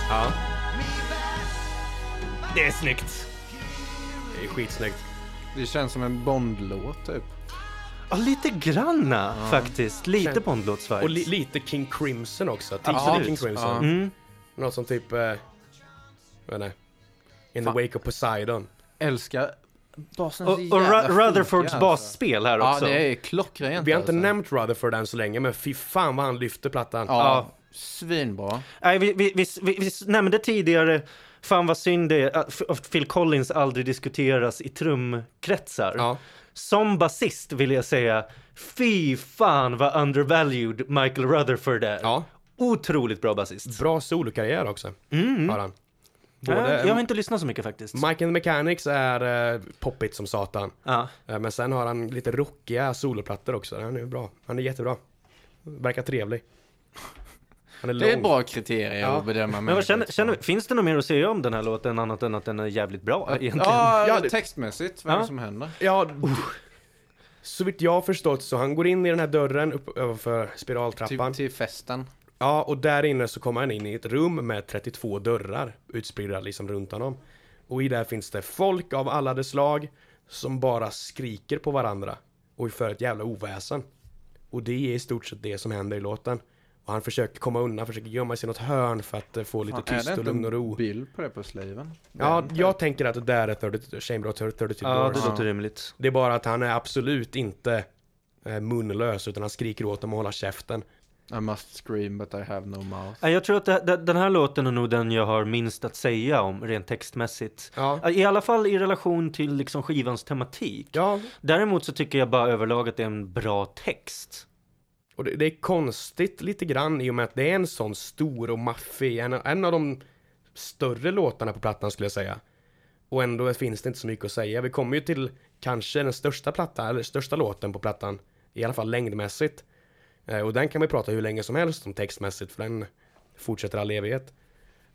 ja. Det är snyggt. Det är skitsnyggt. Det känns som en Bond-låt typ. Ja, lite granna faktiskt. Lite Känn- Bondlåts-vibes. Och li, lite King Crimson också. Tidigt. King Crimson. Ja. Mm. Något som typ... Eh, jag vet inte. In Fan. the wake of Poseidon. Älskar basen Och, och Ru- Rutherfords basspel här Ja, också. det är klockrent Vi har inte alltså. nämnt Rutherford än så länge, men fy fan vad han lyfter plattan. Ja, Ja. svinbra. Nej, vi, vi, vi, vi, vi nämnde tidigare, fan vad synd det är att Phil Collins aldrig diskuteras i trumkretsar. Ja. Som basist vill jag säga, fy fan vad undervalued Michael Rutherford är. ja. Otroligt bra basist. Bra solokarriär också, Mm. har han. Ja, Både, jag har inte lyssnat så mycket faktiskt. Mike and the Mechanics är eh, poppigt som satan. Ja. Eh, men sen har han lite rockiga soloplattor också. Han är bra. Han är jättebra. Verkar trevlig. Han är lång. Det är ett bra kriterium Ja. att bedöma Men vad känner, känner, finns det något mer att säga om den här låten annat än att den är jävligt bra egentligen? Ja, Ja, det- textmässigt, vad är Ja. som händer? Ja, så vitt jag har förstått så han går in i den här dörren upp överför Till, spiraltrappan. till festen. Ja, och där inne så kommer han in i ett rum med 32 dörrar utspridda liksom runt honom. Och i där finns det folk av alla de slag som bara skriker på varandra och för ett jävla oväsen. Och det är i stort sett det som händer i låten. Och han försöker komma undan, försöker gömma sig i något hörn för att eh, få lite Fan, är tyst det och inte lugn och ro. en bild på det på sleven? Ja, Den- jag tänker att det där är 30, Chamber of 32 Ja, det låter rimligt. Det är bara att han är absolut inte eh, munlös utan han skriker åt dem att hålla käften. I must scream but I have no mouth. Ja, Jag tror att det, det, den här låten är nog den jag har minst att säga om rent textmässigt. Ja. I alla fall i relation till liksom skivans tematik. Ja, Däremot så tycker jag bara överlag att det är en bra text. Och det, det är konstigt lite grann i och med att det är en sån stor och maffig, en, en av de större låtarna på plattan skulle jag säga. Och ändå finns det inte så mycket att säga. Vi kommer ju till kanske den största plattan, eller största låten på plattan. I alla fall längdmässigt. Eh, och den kan man ju prata hur länge som helst om textmässigt för den fortsätter all evighet.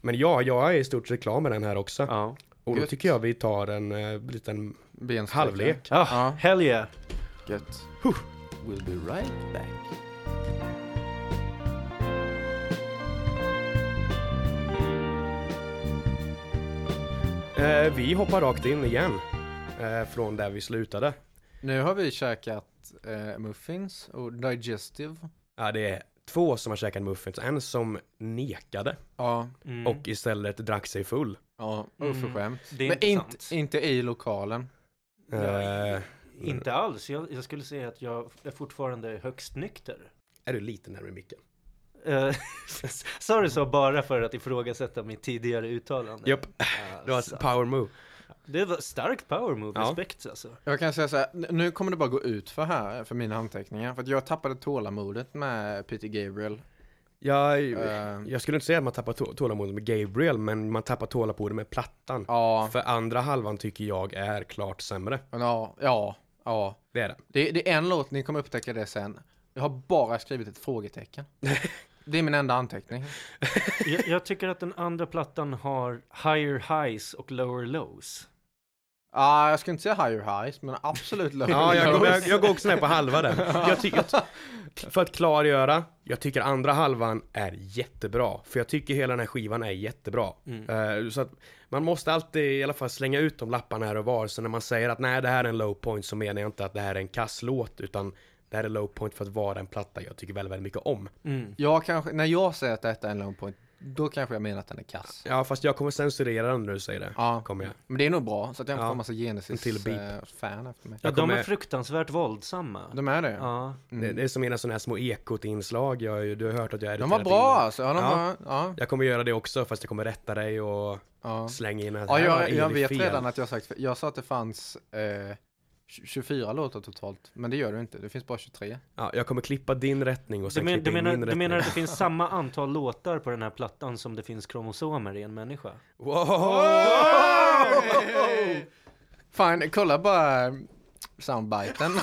Men ja, jag är i stort sett klar med den här också. Ja, Och då tycker jag vi tar en eh, liten Bensträckare. halvlek. ja Ja. hell yeah. Gött. Huh. We'll be right back. Eh, vi hoppar rakt in igen. Eh, från där vi slutade. Nu har vi käkat eh, muffins och digestive. Ja, det är två som har käkat muffins. En som nekade Ja, Mm. och istället drack sig full. ja Mm. oförskämt. det är Men inte, intressant. inte i lokalen. Eh, Inte alls. Jag, jag skulle säga att jag är fortfarande högst nykter. är du lite närmare micken? Uh, [laughs] sa du så bara för att ifrågasätta mitt tidigare uttalande? Japp, det var ett power move. det var starkt power move, Ja. respekt alltså. Jag kan säga så här, nu kommer det bara gå ut för här, för mina anteckningar. För att jag tappade tålamodet med Peter Gabriel. Jag, Eh, jag skulle inte säga att man tappar tå- tålamodet med Gabriel, men man tappar tålamodet med plattan. ja, För andra halvan tycker jag är klart sämre. ja, ja, ja. Det är det. Det, det är en låt, ni kommer upptäcka det sen. Jag har bara skrivit ett frågetecken. [laughs] Det är min enda anteckning. [laughs] Jag, jag tycker att den andra plattan har higher highs och lower lows. Ja, jag skulle inte säga higher highs, men absolut lower [laughs] Ja, jag, lows. jag, jag går också ner på halva där. [laughs] Jag tycker, jag, för att klargöra, jag tycker andra halvan är jättebra. För jag tycker hela den här skivan är jättebra. Mm. Eh, så att man måste alltid i alla fall slänga ut de lapparna här och var. Så när man säger att nej, det här är en low point så menar jag inte att det här är en kass låt, utan det här är low point för att vara en platta jag tycker väldigt, väldigt mycket om. Mm. Jag kanske, när jag säger att detta är en long point, då kanske jag menar att den är kass. Ja, fast jag kommer censurera den när du säger det. Ja, Kommer jag. men det är nog bra, så att jag inte Ja. får en massa Genesis En till beep. eh, efter mig. Ja, de är fruktansvärt våldsamma. De är det? Ja. Mm. Det, det är som mina sådana här små ekot-inslag. Jag, du har hört att jag är De var bra alltså, ja, de Ja. var, ja, Jag kommer göra det också, fast jag kommer rätta dig och ja. slänga in att Ja, jag, jag vet fel. redan att jag sagt, jag sa att det fanns eh, 24 låtar totalt, men det gör det inte, det finns bara 23. Ja, jag kommer klippa din rättning och Du, sen men, klippa du, in menar, min du rättning. menar att det finns samma [laughs] antal låtar på den här plattan som det finns kromosomer i en människa? Wow! Fine, kolla bara soundbiten. [laughs]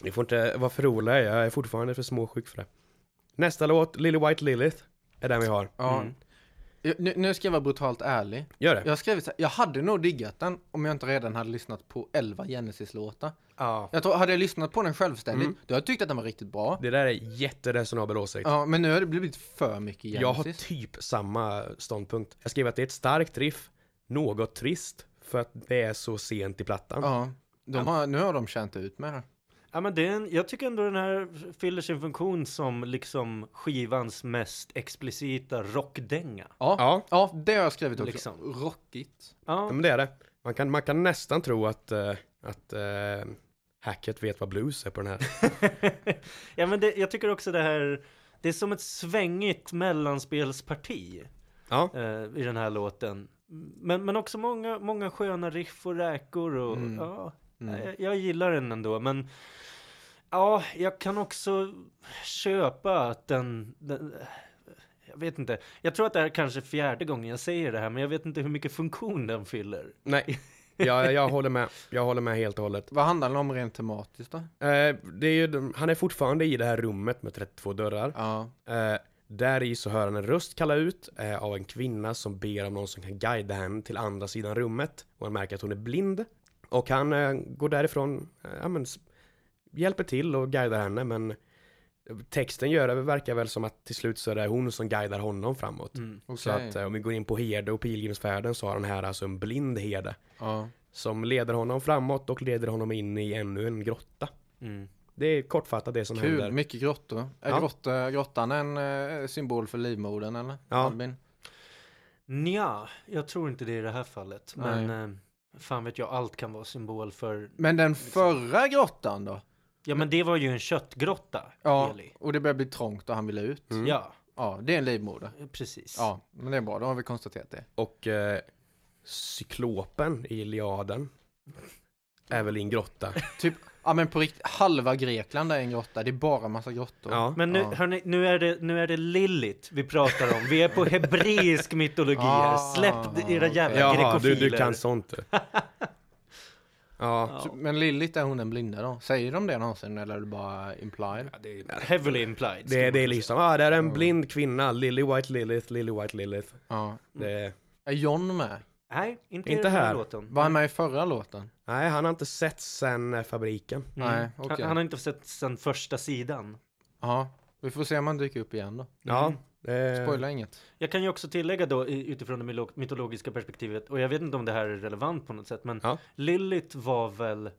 Ni får inte vara för roliga, jag är fortfarande för småsjuk för det. Nästa låt, Lily White Lilith, är den vi har. ja. Mm. Nu, nu ska jag vara brutalt ärlig. Gör det? Jag har skrivit så här, jag hade nog diggat den om jag inte redan hade lyssnat på 11 Genesis-låtar. Ja. Jag tror, hade jag lyssnat på den självständigt, Mm. då hade jag tyckt att den var riktigt bra. Det där är jätteresonabel åsikt. Ja, men nu har det blivit för mycket jag har Genesis. typ samma ståndpunkt. Jag skrev att det är ett starkt riff, något trist, för att det är så sent i plattan. Ja, de har, nu har de känt ut med det. Ja men det är en, jag tycker ändå den här fyller sin funktion som liksom skivans mest explicita rockdänga. Ja, Ja, ja det har jag skrivit också. Liksom. Rockigt. Ja, men det är det. Man kan, man kan nästan tro att, eh, att eh, Hackett vet vad blues är på den här. [laughs] ja men det, jag tycker också det här, det är som ett svängigt mellanspelsparti Ja, eh, i den här låten. Men, men också många, många sköna riff och räkor och Mm. ja, Mm. jag, jag gillar den ändå men ja, jag kan också köpa att den, den jag vet inte. Jag tror att det här är kanske fjärde gången jag säger det här, men jag vet inte hur mycket funktion den fyller. nej. Jag, jag håller med. Jag håller med helt och hållet. Vad handlar den om rent tematiskt då? Eh, det är ju, han är fortfarande i det här rummet med 32 dörrar. Ja, Eh, där i så hör han en röst kalla ut eh, av en kvinna som ber om någon som kan guida henne till andra sidan rummet. Och han märker att hon är blind. Och han eh, går därifrån, eh, ja, men, hjälper till och guidar henne men texten gör det verkar väl som att till slut så är det hon som guidar honom framåt. Mm. okej. Så att eh, om vi går in på herde och pilgrimsfärden så har han här alltså en blind herde. ja. Som leder honom framåt och leder honom in i ännu en grotta. Mm. Det är kortfattat det som Kul, händer. mycket grottor. Är Ja. grott, eh, grottan en eh, symbol för livmodern eller? Ja. Albin? Nja, jag tror inte det i det här fallet. Men eh, fan vet jag, allt kan vara symbol för... Men den förra grottan då? Ja men det var ju en köttgrotta, Ja, Eli. och det började bli trångt och han ville ut. Mm. Ja, Ja, det är en livmoder. precis. Ja, men det är bra, då har vi konstaterat det. Och eh, cyklopen i Iliaden är väl i en grotta. Typ, ja men på riktigt, halva Grekland är en grotta, det är bara massa grottor. Ja. Men nu, Ja. hörni, nu är det, nu är det Lilith vi pratar om. Vi är på hebreisk [laughs] mytologi här. Ah, Släpp era jävla Jaha, du, grekofiler. du kan sånt du. [laughs] Ja, Så- Men Lilith är hon den blinda då? Säger de det någonsin eller är det bara implied? Ja, det är heavily implied. det, det är liksom, ah, det är en blind kvinna, Lily White Lilith, Lily White Lilith. Ja. Det är, Är John med? Nej, inte, Inte här, låten. Var han med i förra låten? nej, han har inte sett sen eh, fabriken. Mm. Nej, okej. han, han har inte sett sen första sidan. Ja, vi får se om han dyker upp igen då. Ja, Mm. Eh, Spoila inget. Jag kan ju också tillägga då utifrån det mytologiska perspektivet, och jag vet inte om det här är relevant på något sätt, men Ja. Lilith var väl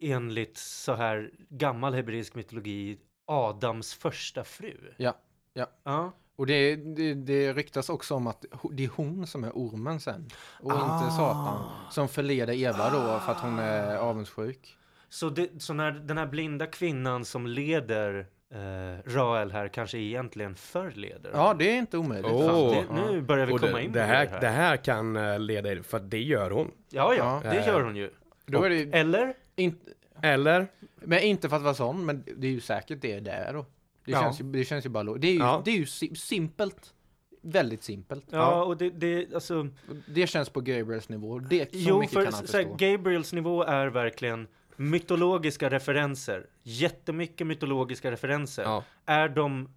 enligt så här gammal hebreisk mytologi Adams första fru? Ja, ja. Ja. Och det, det, det ryktas också om att det är hon som är ormen sen. Och Ah. inte Satan. Som förleder Eva då för att hon är avundsjuk. Så, det, så när den här blinda kvinnan som leder eh, Rael här kanske egentligen förleder? Ja, det är inte omöjligt. Fan, det, nu börjar vi och komma det, in det, här, det här. det här kan eh, leda er, för det gör hon. Ja, ja, Ja. det gör hon ju. Då är det, Eller? inte, Eller? men inte för att vara sån, men det är ju säkert det det är då. Det, Ja. känns, ju, det känns ju bara Det är ju, Ja. det är ju si- simpelt. Väldigt simpelt. Ja, Ja. och det, det, alltså... Det känns på Gabriels nivå. Det, så Jo, mycket för kan han så här. Gabriels nivå är verkligen mytologiska referenser. Jättemycket mytologiska referenser. Ja. Är de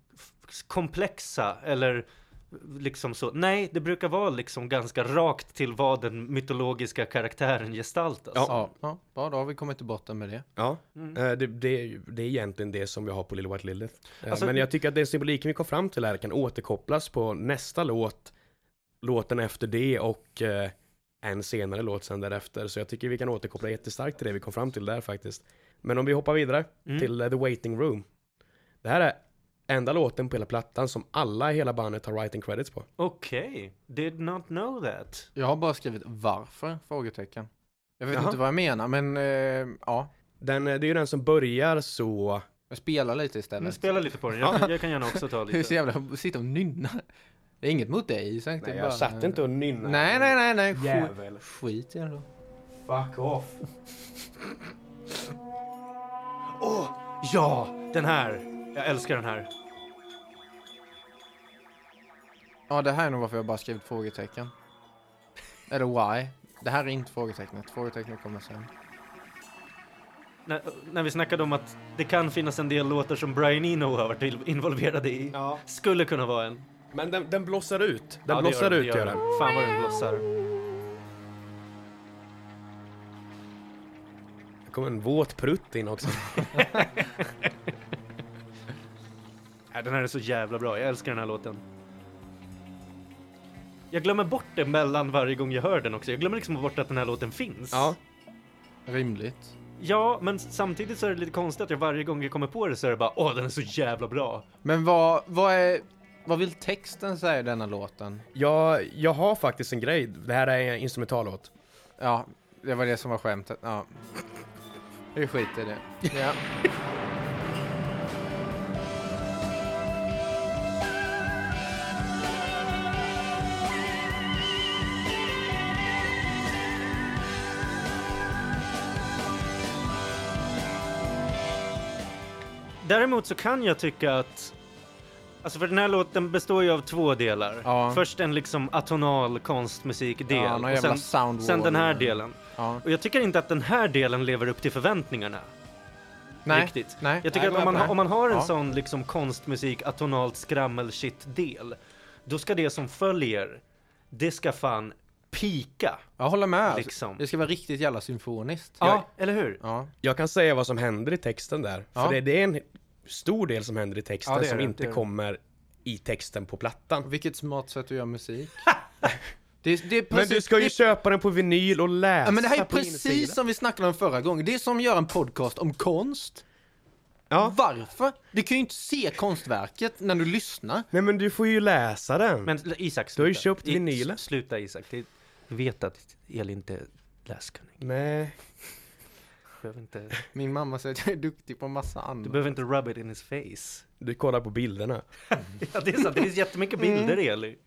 komplexa eller liksom så? Nej, det brukar vara liksom ganska rakt till vad den mytologiska karaktären gestaltas. Ja. Ja, ja, då har vi kommit till botten med det. Ja, Mm. eh, det, det, är ju- det är egentligen det som vi har på Little White Lilith. Eh, Alltså- Men jag tycker att den symboliken vi kom fram till här kan återkopplas på nästa låt, låten efter det och eh, en senare låt sen därefter. Så jag tycker vi kan återkoppla jättestarkt till det vi kom fram till där faktiskt. Men om vi hoppar vidare Mm. till The Waiting Room. Det här är enda låten på hela plattan som alla i hela bandet har writing credits på. Okej, did not know that. Jag har bara skrivit varför? Frågetecken. Jag vet Jaha. inte vad jag menar, men eh, ja. Den, eh, det är ju den som börjar så... Jag spelar lite Men istället. spela lite på den, [laughs] jag, kan- jag kan gärna också ta Hur så lite. jävla, sitta och nynna. Det är inget mot dig är Nej, bara- jag satt inte och nynnade. Nej, nej, nej, nej. Jävel. skit i då. Fuck off. Åh, ja, den här. Jag älskar den här. Ja, det här är nog varför jag bara skrivit frågetecken. Eller why. Det här är inte frågetecknet. Frågetecknet kommer sen. När, när vi snackade om att det kan finnas en del låtar som Brian Eno har varit involverad i. Ja. Skulle kunna vara en. Men den, den blossar ut. Den Ja, det blossar den, ut det gör den. Fan vad den blossar. Det kommer en våt prutt in också. [laughs] [laughs] Den här är så jävla bra. Jag älskar den här låten. Jag glömmer bort det mellan varje gång jag hör den också. Jag glömmer liksom bort att den här låten finns. Ja. Rimligt. Ja, men samtidigt så är det lite konstigt att jag varje gång jag kommer på det så är det bara åh, den är så jävla bra. Men vad, vad är... Vad vill texten säga i denna låten? Jag, jag har faktiskt en grej. Det här är en instrumentallåt. Ja, det var det som var skämtet. Ja. Vi skiter i det. Ja. [laughs] Däremot så kan jag tycka att Alltså för den här låten består ju av två delar. Ja. Först en liksom atonal konstmusikdel Ja, och sen, sen den här delen. Ja. Och jag tycker inte att den här delen lever upp till förväntningarna. Nej. Riktigt. Nej. Jag tycker Nej, att om man, om man har en Ja. sån liksom konstmusik, atonalt skrammel shit del Då ska det som följer, det ska fan pika. Jag håller med. Liksom. Det ska vara riktigt jävla symfoniskt. Ja, eller hur? Ja. Jag kan säga vad som händer i texten där. Ja. För det, det är en stor del som händer i texten Ja, som det, inte kommer i texten på plattan. Vilket smart sätt att göra musik. [laughs] det, det är Men precis, du ska ju det, köpa den på vinyl och läsa ja, men det här är precis insidan. som vi snackade om förra gången. Det är som att göra en podcast om konst. Ja. Varför? Du kan ju inte se konstverket när du lyssnar. Nej men du får ju läsa den. Men Isak, Du har ju sluta. köpt vinylen. Sluta Isak, jag vet att Elin inte är läskunnig. Nej. Du behöver inte, Min mamma säger att jag är duktig på massa du annat. behöver inte rub it in his face. Du kollar på bilderna. [laughs] Ja, det är sant. Det finns jättemycket bilder, Eli.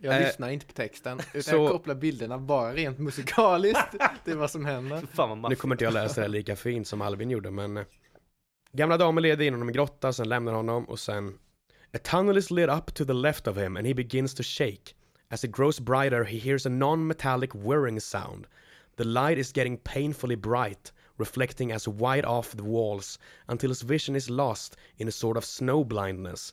Jag Eh, lyssnar inte på texten, utan så- jag kopplar bilderna bara rent musikaliskt. [laughs] det är vad som händer. Fan vad Nu kommer inte jag läsa det lika fint som Alvin gjorde men eh, Gamla damen leder in honom i grotta, sen lämnar honom och sen A tunnel is lit up to the left of him and he begins to shake. As it grows brighter he hears a non-metallic whirring sound. The light is getting painfully bright, reflecting as wide off the walls until his vision is lost in a sort of snow blindness.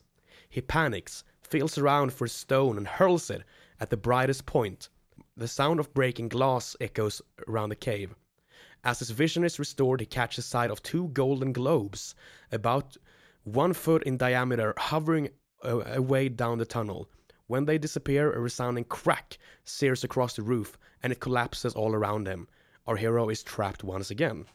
He panics, feels around for a stone and hurls it at the brightest point. The sound of breaking glass echoes around the cave. As his vision is restored, he catches sight of two golden globes, about one foot in diameter, hovering away down the tunnel. When they disappear, a resounding crack sears across the roof and it collapses all around him. Our hero is trapped once again.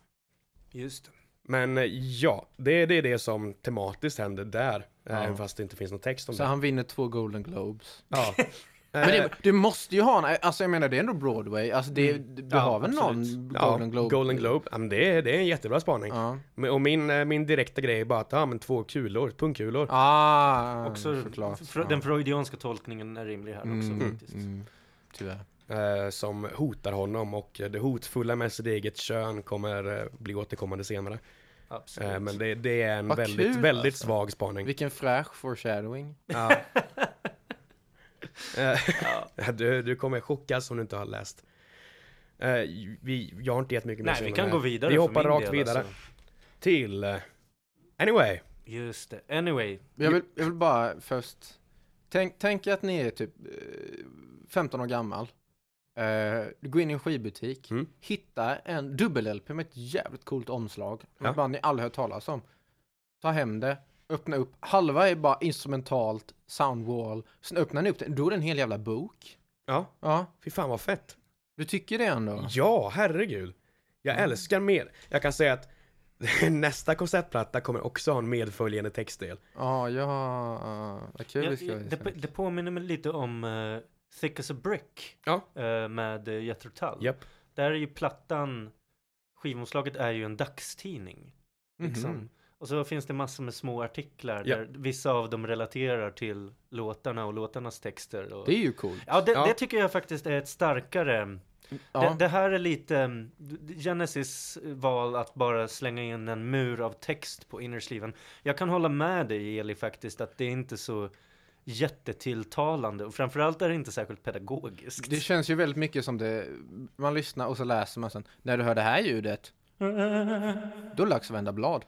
Just det. Men eh, ja, det, det är det som tematiskt händer där. Ja. Även fast det inte finns någon text om Så det. han vinner två Golden Globes. Ja. [laughs] Men Eh, det, du måste ju ha en, alltså jag menar det är ändå Broadway, alltså det, Mm. du Ja, har väl absolut. någon ja, Golden Globe? Golden Globe. Ja, men det, är, det är en jättebra spaning. Ja. Och min, eh, min direkta grej är bara att, ja men två kulor, pungkulor. Ah, Också såklart. fr- den freudianska tolkningen är rimlig här också Mm, faktiskt. mm, tyvärr. Eh, som hotar honom och det hotfulla med sitt eget kön kommer eh, bli återkommande senare. Absolut. Eh, men det, det är en Vad väldigt, kul, väldigt alltså. svag spaning. Vilken fräsch foreshadowing. Ja. [laughs] Eh, [laughs] du, du kommer chockas om du inte har läst. Eh, vi, jag har inte gett mycket mer Nej, vi kan gå vidare Vi hoppar rakt del, vidare alltså. till... eh, anyway. Just det. Anyway. Jag vill, jag vill bara först, tänk, tänk att ni är typ eh, 15 år gammal. Eh, du går in i en skivbutik, Mm. hittar en dubbel-LP med ett jävligt coolt omslag. Med Ja. ett band ni aldrig hört talas om. Ta hem det, öppna upp, halva är bara instrumentalt, soundwall. Sen öppnar ni upp det, då är det en hel jävla bok. Ja, Ja, fy fan vad fett. du tycker det ändå? Ja, herregud. Jag Mm. älskar mer. Jag kan säga att [laughs] nästa konceptplatta kommer också ha en medföljande textdel. Ja, ja, vad kul Ja, det det, det påminner mig lite om uh, Thick as a Brick Ja. eh, med uh, Jethro Tull. Japp. Där är ju plattan, skivomslaget är ju en dagstidning. Liksom. Mhm. Och så finns det massor med små artiklar där vissa av dem relaterar till låtarna och låtarnas texter. Och... Det är ju coolt. Ja, det, Ja. det tycker jag faktiskt är ett starkare. Ja. Det, det här är lite mm, Genesis val att bara slänga in en mur av text på innersliven. Jag kan hålla med dig Eli faktiskt att det är inte så jättetilltalande och framförallt är det inte särskilt pedagogiskt. Det känns ju väldigt mycket som det, man lyssnar och så läser man sen, när du hör det här ljudet, då är det dags att vända blad.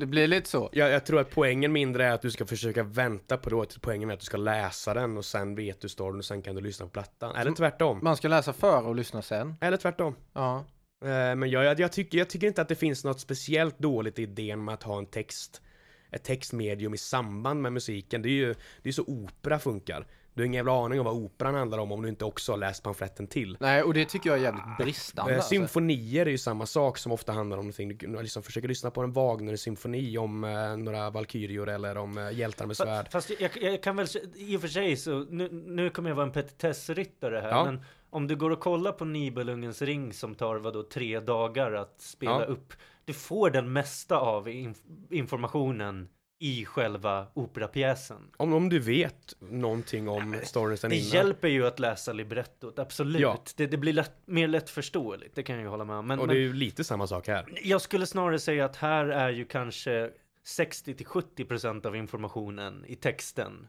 Det blir lite så. Jag, jag tror att poängen mindre är att du ska försöka vänta på det. Poängen är att du ska läsa den och sen vet du storyn och sen kan du lyssna på plattan. Eller tvärtom. Man ska läsa före och lyssna sen. Eller tvärtom. Ja. Eh, Men jag, jag, jag, tycker, jag tycker inte att det finns något speciellt dåligt i idén med att ha en text ett textmedium i samband med musiken. Det är ju det är så opera funkar. Du har ingen jävla aning om vad operan handlar om om du inte också har läst pamfletten till. Nej, och det tycker jag är jävligt bristande. Eh, alltså. Symfonier är ju samma sak som ofta handlar om någonting. Du liksom försöker lyssna på en Wagner-symfoni om eh, några valkyrior eller om eh, hjältar med svärd. Fa- Fast jag, jag kan väl, i och för sig så, nu, nu kommer jag vara en petitessryttare här, Ja. men om du går och kollar på Nibelungens ring som tar vadå tre dagar att spela Ja. upp, du får den mesta av inf- informationen i själva operapjäsen. Om, om du vet någonting om storyn sen Det innan. hjälper ju att läsa librettot, absolut. Ja. Det, det blir lätt, mer lättförståeligt, det kan jag ju hålla med om. Men, Och det är ju lite samma sak här. jag skulle snarare säga att här är ju kanske 60-70% av informationen i texten.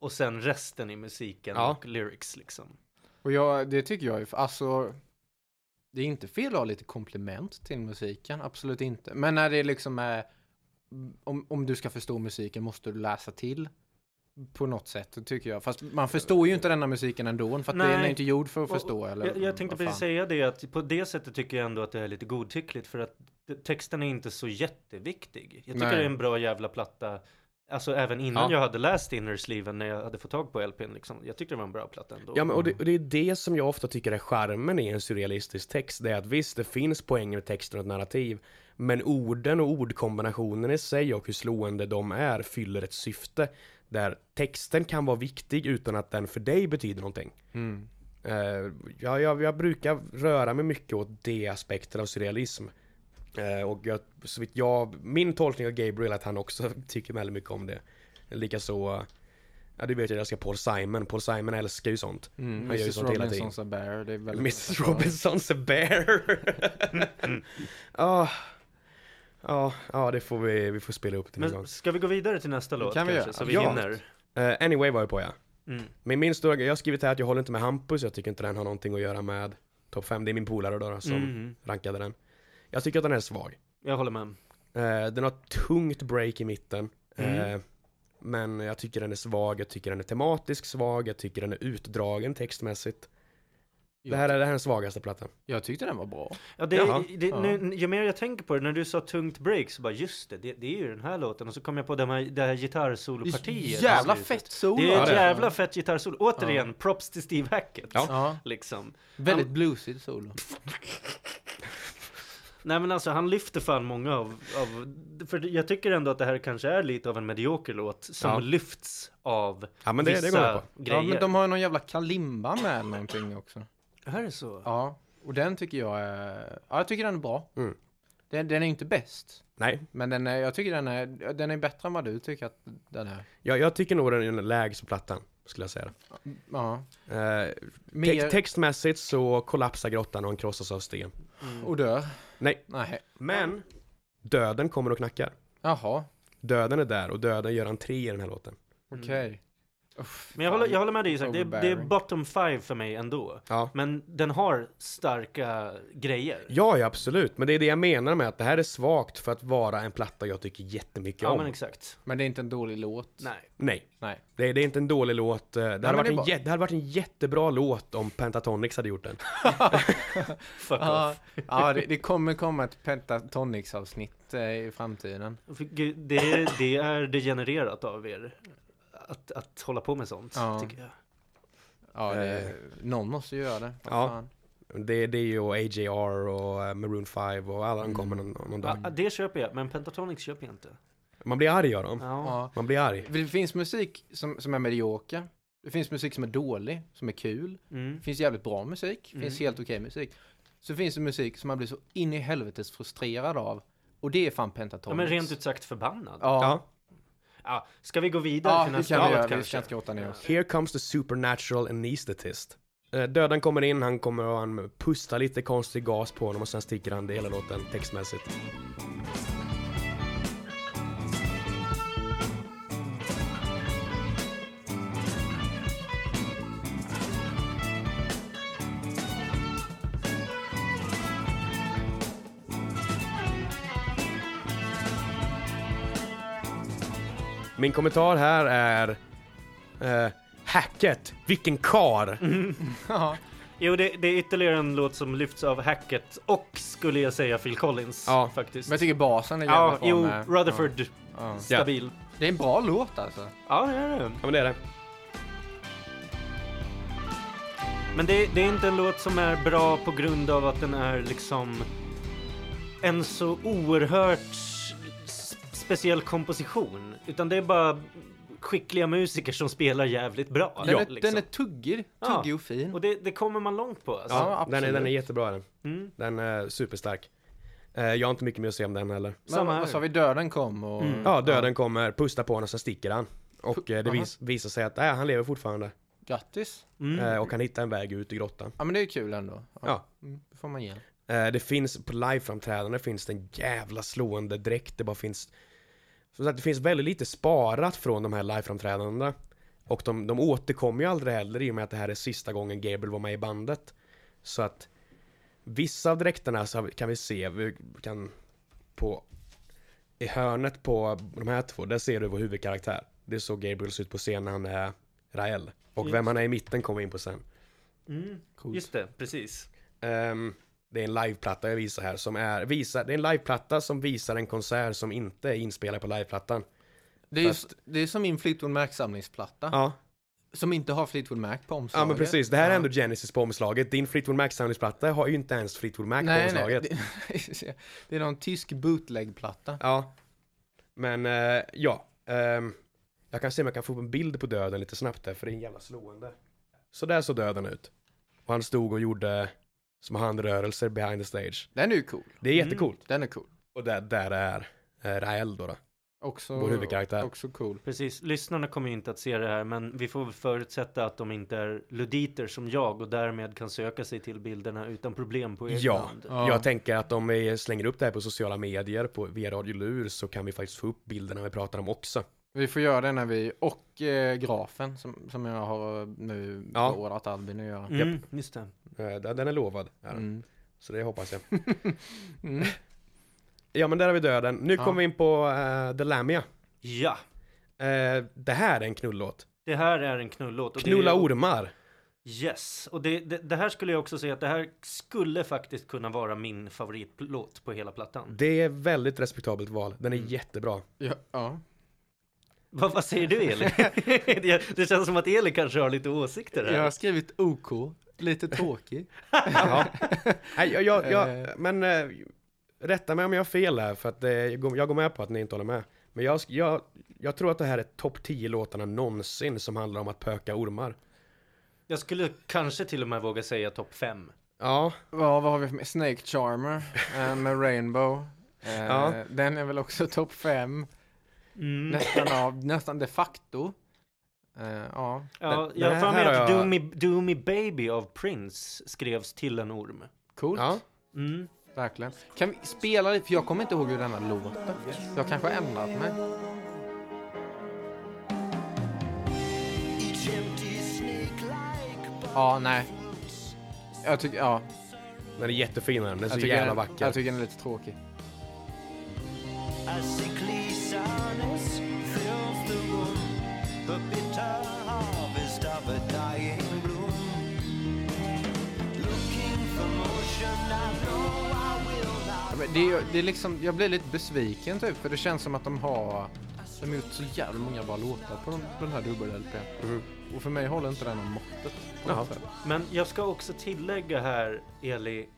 Och sen resten i musiken Ja. och lyrics liksom. Och jag, det tycker jag är, alltså, det är inte fel att ha lite komplement till musiken, absolut inte. Men när det liksom är, om, om du ska förstå musiken måste du läsa till på något sätt, tycker jag. Fast man förstår ju inte denna musiken ändå, för att den är Nej. inte gjord för att förstå. Eller, Jag, jag tänkte precis säga det att på det sättet tycker jag ändå att det är lite godtyckligt för att texten är inte så jätteviktig. Jag tycker Nej. det är en bra jävla platta. Alltså även innan Ja. jag hade läst Inner Sleeven när jag hade fått tag på LPn liksom. Jag tyckte det var en bra platta ändå. Ja, men och det, och det är det som jag ofta tycker är charmen i en surrealistisk text. Det är att visst, det finns poänger med texten och ett narrativ. Men orden och ordkombinationen i sig och hur slående de är fyller ett syfte. Där texten kan vara viktig utan att den för dig betyder någonting. Mm. Eh, jag, jag, jag brukar röra mig mycket åt det aspekten av surrealism. Eh, och jag, så vitt jag, min tolkning av Gabriel är att han också [laughs] tycker väldigt mycket om det. Likaså, ja du vet jag älskar Paul Simon. Paul Simon älskar ju sånt. Mm. Han gör ju Mrs sånt hela tiden. Robinson's a bear, det är väldigt Mrs Robinson's a bear. [laughs] Ja, ja, ja det får vi, vi får spela upp till någon gång. Men ska vi gå vidare till nästa låt kan vi kanske? göra. Så vi Ja. hinner. Eh, anyway var jag på ja. Mm. Men min stora, jag har skrivit här att jag håller inte med Hampus, jag tycker inte den har någonting att göra med topp 5. Det är min polare då, då som Mhm. rankade den. Jag tycker att den är svag. Jag håller med. Eh, den har ett tungt break i mitten. Mm. Eh, men jag tycker den är svag, jag tycker den är tematisk svag, jag tycker den är utdragen textmässigt. Det här är, det här är den svagaste plattan. Jag tyckte den var bra. Ja, det, det, Ja. Nu, ju mer jag tänker på det, när du sa tungt break så bara just det, det, det är ju den här låten och så kom jag på det här, det här gitarrsolopartiet. Jävla fett solo! Det är Ja, ett jävla fett gitarrsolo. Återigen, props till Steve Hackett. Ja. Ja, Liksom. väldigt bluesigt solo. [laughs] Nej men alltså han lyfter fan många av, av, för jag tycker ändå att det här kanske är lite av en medioker låt som Ja. lyfts av Ja men det, det vissa går jag på. grejer. Ja, men de har någon jävla kalimba med någonting också. Är det så? Ja, och den tycker jag är... Ja, jag tycker den är bra. Mm. Den, den är inte bäst. Nej, Men den är, jag tycker den är, den är bättre än vad du tycker att den är. jag, jag tycker nog den är lägst på plattan, skulle jag säga. Ja. Eh, Mer... text, textmässigt så kollapsar grottan och han krossas av sten. Mm. Och dör. Nej, Nej. men döden kommer och knackar. Jaha, Döden är där och döden gör entré i den här låten. okej. Uff, Men jag håller, jag håller med dig Isak, det, är- det är bottom five för mig ändå. Ja. Men den har starka grejer. Ja, ja, absolut. Men det är det jag menar med att det här är svagt för att vara en platta jag tycker jättemycket Ja om. men exakt. Men det är inte en dålig låt. Nej. Nej, Nej. det är, det är inte en dålig låt. Det hade, men varit det en jä- det hade varit en jättebra låt om Pentatonix hade gjort den. [laughs] Fuck Ja, off. ja det, det kommer komma ett Pentatonix avsnitt eh, i framtiden. Det, det är degenererat av er. Att, att hålla på med sånt, Ja. tycker jag. Ja, det, Eh. någon måste ju göra det. Ja. fan. Det, det är ju AJR och eh, Maroon 5 och alla de Mm. kommer någon, någon dag. Ja, det köper jag, men Pentatonics köper jag inte. Man blir arg av dem. Ja. Ja. Man blir arg. Det finns musik som, som är medioker. Det finns musik som är dålig, som är kul. Mm. Det finns jävligt bra musik. Det finns Mm. helt okej musik. Så finns det musik som man blir så in i helvetes frustrerad av. Och det är fan ja, Pentatonix. men rent ut sagt förbannad. Ja, Ja. Ska vi gå vidare ja till nästa kan vi låt göra. Vi kanske? ska inte ner oss. Here comes the supernatural anesthetist. Eh, Döden kommer in, han kommer och han pustar lite konstig gas på honom och sen sticker han det hela låten textmässigt. Min kommentar här är eh, Hacket, vilken kar! [laughs] Ja. Jo, det, det är ytterligare en låt som lyfts av Hackett och skulle jag säga Phil Collins Ja, faktiskt. Men jag tycker basen är jävligt ja, jo, med. Rutherford, Ja. Ja. stabil. Det är en bra låt alltså. Ja, det är det. Ja men det är det. Men det, det är inte en låt som är bra på grund av att den är liksom en så oerhört speciell komposition. Utan det är bara skickliga musiker som spelar jävligt bra. Den, är, liksom. den är tuggig, Ja. tuggig och fin. Och det, det kommer man långt på alltså. Ja, den, är, den är jättebra den. Mm. Den är superstark. Eh, jag har inte mycket mer att säga om den heller. Men Samma här. vad sa vi? Döden kom och... Mm. Ja, döden kommer, pustar på honom, sen sticker han. Och eh, det vis, visar sig att äh, han lever fortfarande. Grattis. Mm. Eh, och kan hitta en väg ut i grottan. Ja men det är kul ändå. Ja. Mm, det får man ge. Det finns, på liveframträdande finns det en jävla slående dräkt. Det bara finns... Som sagt, det finns väldigt lite sparat från de här liveframträdandena. Och de, de återkommer ju aldrig heller i och med att det här är sista gången Gabriel var med i bandet. Så att vissa av dräkterna så kan vi se, vi kan på i hörnet på de här två, där ser du vår huvudkaraktär. Det är så Gabriel ser ut på scen när han är Rael. Och vem han är i mitten kommer vi in på sen. Mm. Just det, precis. Ehm, det är en liveplatta jag visar här som är, visar, det är en liveplatta som visar en konsert som inte är inspelad på liveplattan. Det är, Fast- det är som min Fleetwood Mac samlingsplatta. Ja, Som inte har Fleetwood Mac på omslaget. ja men precis. Det här är ändå Genesis på omslaget. Din Fleetwood Mac samlingsplatta har ju inte ens Fleetwood Mac på Nej, nej. omslaget. Det, [laughs] det är någon tysk bootleg-platta. Ja. Men, eh, ja. Ehm, jag kan se om jag kan få upp en bild på döden lite snabbt där, för det är en jävla slående. Så där såg döden ut. Och han stod och gjorde små handrörelser behind the stage. Den är ju cool. Det är jättecoolt. Den är cool. Och där, där är eh, Rael då. då. Också, Vår huvudkaraktär. Också cool. Precis, lyssnarna kommer ju inte att se det här men vi får väl förutsätta att de inte är luditer som jag och därmed kan söka sig till bilderna utan problem på egen Ja. hand. Ja. Jag tänker att om vi slänger upp det här på sociala medier på, via Radio Lur så kan vi faktiskt få upp bilderna vi pratar om också. Vi får göra det när vi, och eh, grafen som, som jag har nu Ja. beordrat Albin att göra. Mm, just det. Eh, Den den är lovad. är den. Mm. Så det hoppas jag. [laughs] Mm. Ja men där har vi döden. Nu Ja. kommer vi in på uh, The Lamia. Ja, Eh, det här är en knullåt. det här är en knullåt. och det Knulla är, ormar. Yes, och det, det, det här skulle jag också säga att det här skulle faktiskt kunna vara min favoritlåt på hela plattan. Det är väldigt respektabelt val. Den är Mm. jättebra. Ja, ja. Vad, vad säger du Eli? [laughs] det, det känns som att Eli kanske har lite åsikter här. Jag har skrivit OK, lite tråkig. [laughs] Ja. Nej, jag, jag, jag, Eh. men eh, rätta mig om jag har fel här, för att eh, jag går jag går med på att ni inte håller med. Men jag, jag, jag tror att det här är topp 10 låtarna någonsin som handlar om att pöka ormar. Jag skulle kanske till och med våga säga topp 5. Ja, Ja, vad har vi för med? Snake Charmer med Rainbow. Eh, Ja. Den är väl också topp fem. Mm. Nästan av, nästan de facto. Eh, ja. Ja, Den- jag har för mig att jag- Do, Me, Do Me Baby av Prince skrevs till en orm. Coolt. ja. Mm. Verkligen. Kan vi spela lite? För jag kommer inte ihåg hur denna låter. Jag kanske har ändrat mig. Ja, nej. Jag tycker, ja. Den är jättefin den, den är så jävla vacker. jag tycker den är lite tråkig. Det det är liksom, jag blir lite besviken typ, för det känns som att de har de har gjort så jävla många bra låtar på, de, på den här dubbel-LP. Mhm. Och för mig håller inte den om måttet. Jaha. Men jag ska också tillägga här, Eli,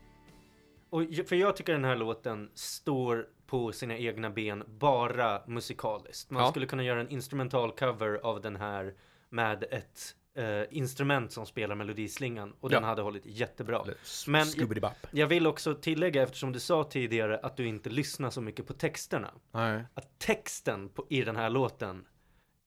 och, för jag tycker den här låten står på sina egna ben bara musikaliskt. Man Ja. skulle kunna göra en instrumental cover av den här med ett eh, instrument som spelar melodislingan och den Ja. hade hållit jättebra. Men- Scooby-Doo-Bop. Jag vill också tillägga, eftersom du sa tidigare att du inte lyssnar så mycket på texterna, Nej. att texten på, i den här låten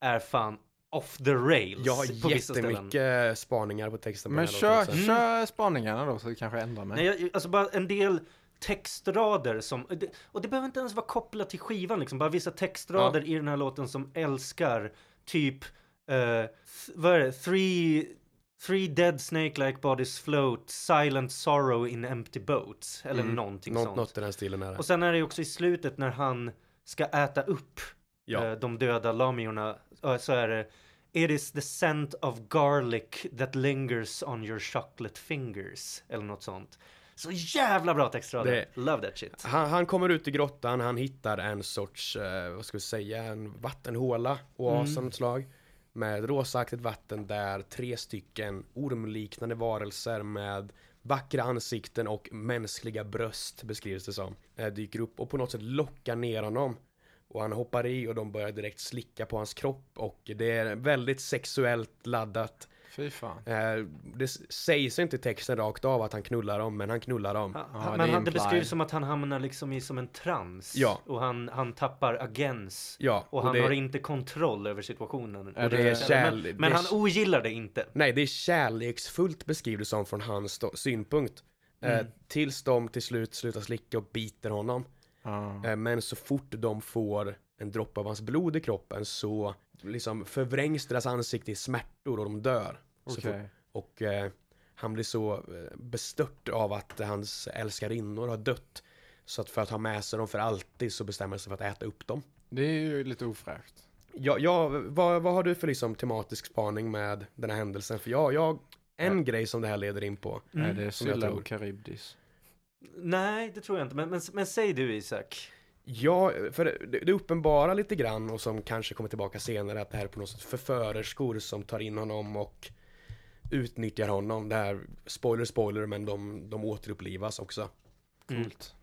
är fan off the rails Jag har på vissa ställen. jättemycket spaningar på texten på Men den kör. Mm. kör spaningarna då så det kanske ändrar mig. Nej, jag, alltså bara en del textrader som, och det behöver inte ens vara kopplat till skivan liksom, bara vissa textrader i den här låten som älskar typ, th- vad är det, three, three dead snake-like bodies float, silent sorrow in empty boats, eller Mm. någonting Något, sånt. något i den stilen är det. Och sen är det också i slutet när han ska äta upp Ja. eh, de döda lamiorna, eh, så är det It is the scent of garlic that lingers on your chocolate fingers. Eller något sånt. Så jävla bra textrader. Love that shit. Han, han kommer ut i grottan, han hittar en sorts, eh, vad ska vi säga, en vattenhåla, oas Mm. av något slag. Med rosaaktigt vatten där tre stycken ormliknande varelser med vackra ansikten och mänskliga bröst beskrivs det som. Eh, dyker upp och på något sätt lockar ner honom. Och han hoppar i och de börjar direkt slicka på hans kropp och det är väldigt sexuellt laddat. Fy fan. Eh, det sägs inte i texten rakt av att han knullar dem, men han knullar dem. Ha- Ja, det men är han, det implied. beskrivs som att han hamnar liksom i som en trans. Ja. Och han, han tappar agens. Ja, Och han det, har inte kontroll över situationen. Är Och det men, kärlek- men det är- han ogillar det inte. Nej, det är kärleksfullt beskrivs som från hans synpunkt. Eh, Mm. tills de till slut slutar slicka och biter honom. Ja. Eh, men så fort de får en droppe av hans blod i kroppen så liksom förvrängs deras ansikte i smärtor och de dör. Fort, och eh, han blir så eh, bestört av att hans älskarinnor har dött. Så att för att ha med sig dem för alltid så bestämmer han sig för att äta upp dem. Det är ju lite ofräscht. Ja, ja vad, vad har du för liksom tematisk spaning med den här händelsen? För jag, jag en Ja. grej som det här leder in på. Mm. Är det tror. och Karybdis? Nej, det tror jag inte. Men, men, men säg du Isak. Ja, för det, det uppenbara lite grann och som kanske kommer tillbaka senare att det här är på något sätt förförerskor som tar in honom och utnyttjar honom. Det här, spoiler spoiler, men de, de återupplivas också. Mm. Coolt.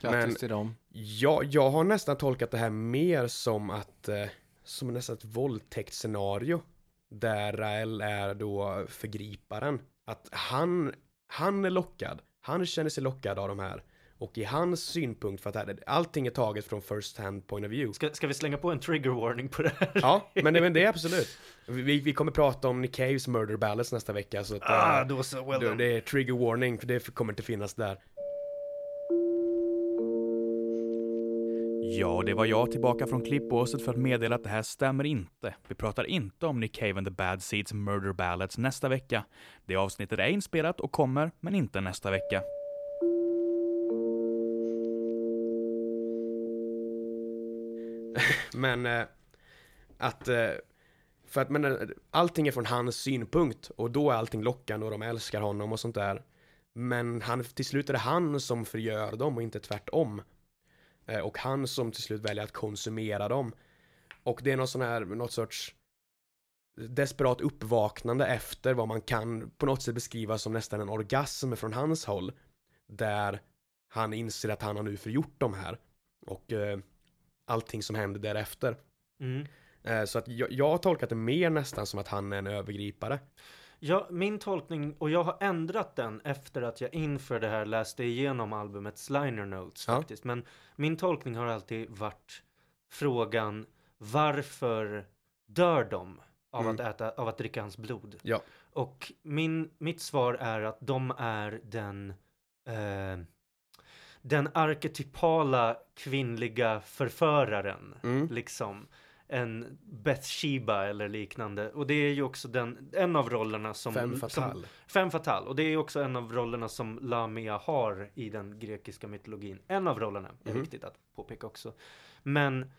Grattis Men- till dem. Ja, jag har nästan tolkat det här mer som att, eh, som nästan ett våldtäktsscenario. Där Rael är då förgriparen. Att han, han är lockad. Han känner sig lockad av de här. Och i hans synpunkt, för att här, allting är taget från first hand point of view. Ska, ska vi slänga på en trigger warning på det här? Ja, men det, men det är [laughs] absolut. Vi, vi kommer prata om Nick Caves Murder Ballads nästa vecka. Så att, Ah, eh, då så. Well det, done. det är trigger warning, för det kommer inte finnas där. Ja, det var jag tillbaka från klippbåset för att meddela att det här stämmer inte. Vi pratar inte om Nick Cave and the Bad Seeds Murder Ballads nästa vecka. Det avsnittet är inspelat och kommer, men inte nästa vecka. Men eh, att... Eh, För att men, eh, allting är från hans synpunkt och då är allting lockande och de älskar honom och sånt där. Men han, till slut är det han som förgör dem och inte tvärtom. Eh, och han som till slut väljer att konsumera dem. Och det är någon sån här, något sorts desperat uppvaknande efter vad man kan på något sätt beskriva som nästan en orgasm från hans håll. Där han inser att han har nu förgjort de här. Och eh, allting som händer därefter. Mm. Eh, så att jag, jag har tolkat det mer nästan som att han är en övergripare. Ja, min tolkning, och jag har ändrat den efter att jag inför det här läste igenom albumets liner notes Ja. faktiskt. Men min tolkning har alltid varit frågan varför dör de av, Mm. att, äta, av att dricka hans blod? Ja. Och min, mitt svar är att de är den eh, den arketypala kvinnliga förföraren, Mm. liksom en Bathsheba eller liknande. Och det är ju också den, en av rollerna som... Fem Som, fatal. fem fatal. Och det är också en av rollerna som Lamia har i den grekiska mytologin. En av rollerna, är Mhm. viktigt att påpeka också. Men,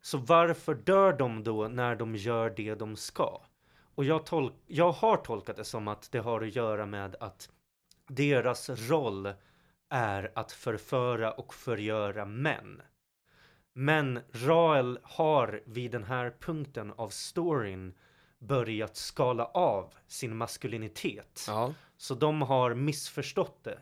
så varför dör de då när de gör det de ska? Och jag, tol- jag har tolkat det som att det har att göra med att deras roll är att förföra och förgöra män. Men Rael har vid den här punkten av storyn börjat skala av sin maskulinitet. Ja. Så de har missförstått det.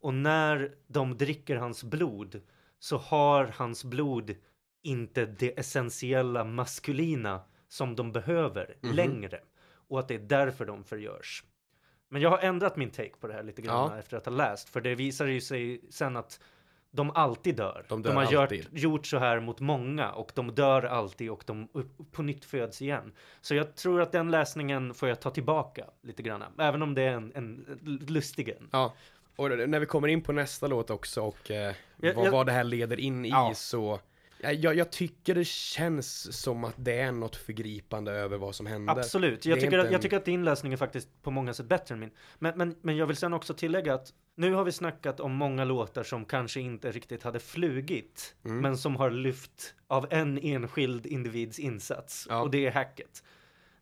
Och när de dricker hans blod så har hans blod inte det essentiella maskulina som de behöver Mhm. längre. Och att det är därför de förgörs. Men jag har ändrat min take på det här lite grann Ja. efter att ha läst. För det visar ju sig sen att de alltid dör. De dör har gjort, alltid. gjort så här mot många och de dör alltid och de på nytt föds igen. Så jag tror att den läsningen får jag ta tillbaka lite grann. Även om det är en, en lustig en. ja. Och när vi kommer in på nästa låt också och eh, Jag- vad, jag- vad det här leder in i Ja. så Jag, jag tycker det känns som att det är något förgripande över vad som händer. Absolut, jag tycker, att, en- jag tycker att din läsning är faktiskt på många sätt bättre än min. Men, men, men jag vill sen också tillägga att nu har vi snackat om många låtar som kanske inte riktigt hade flugit, Mm. men som har lyft av en enskild individs insats. Ja. Och det är hacket.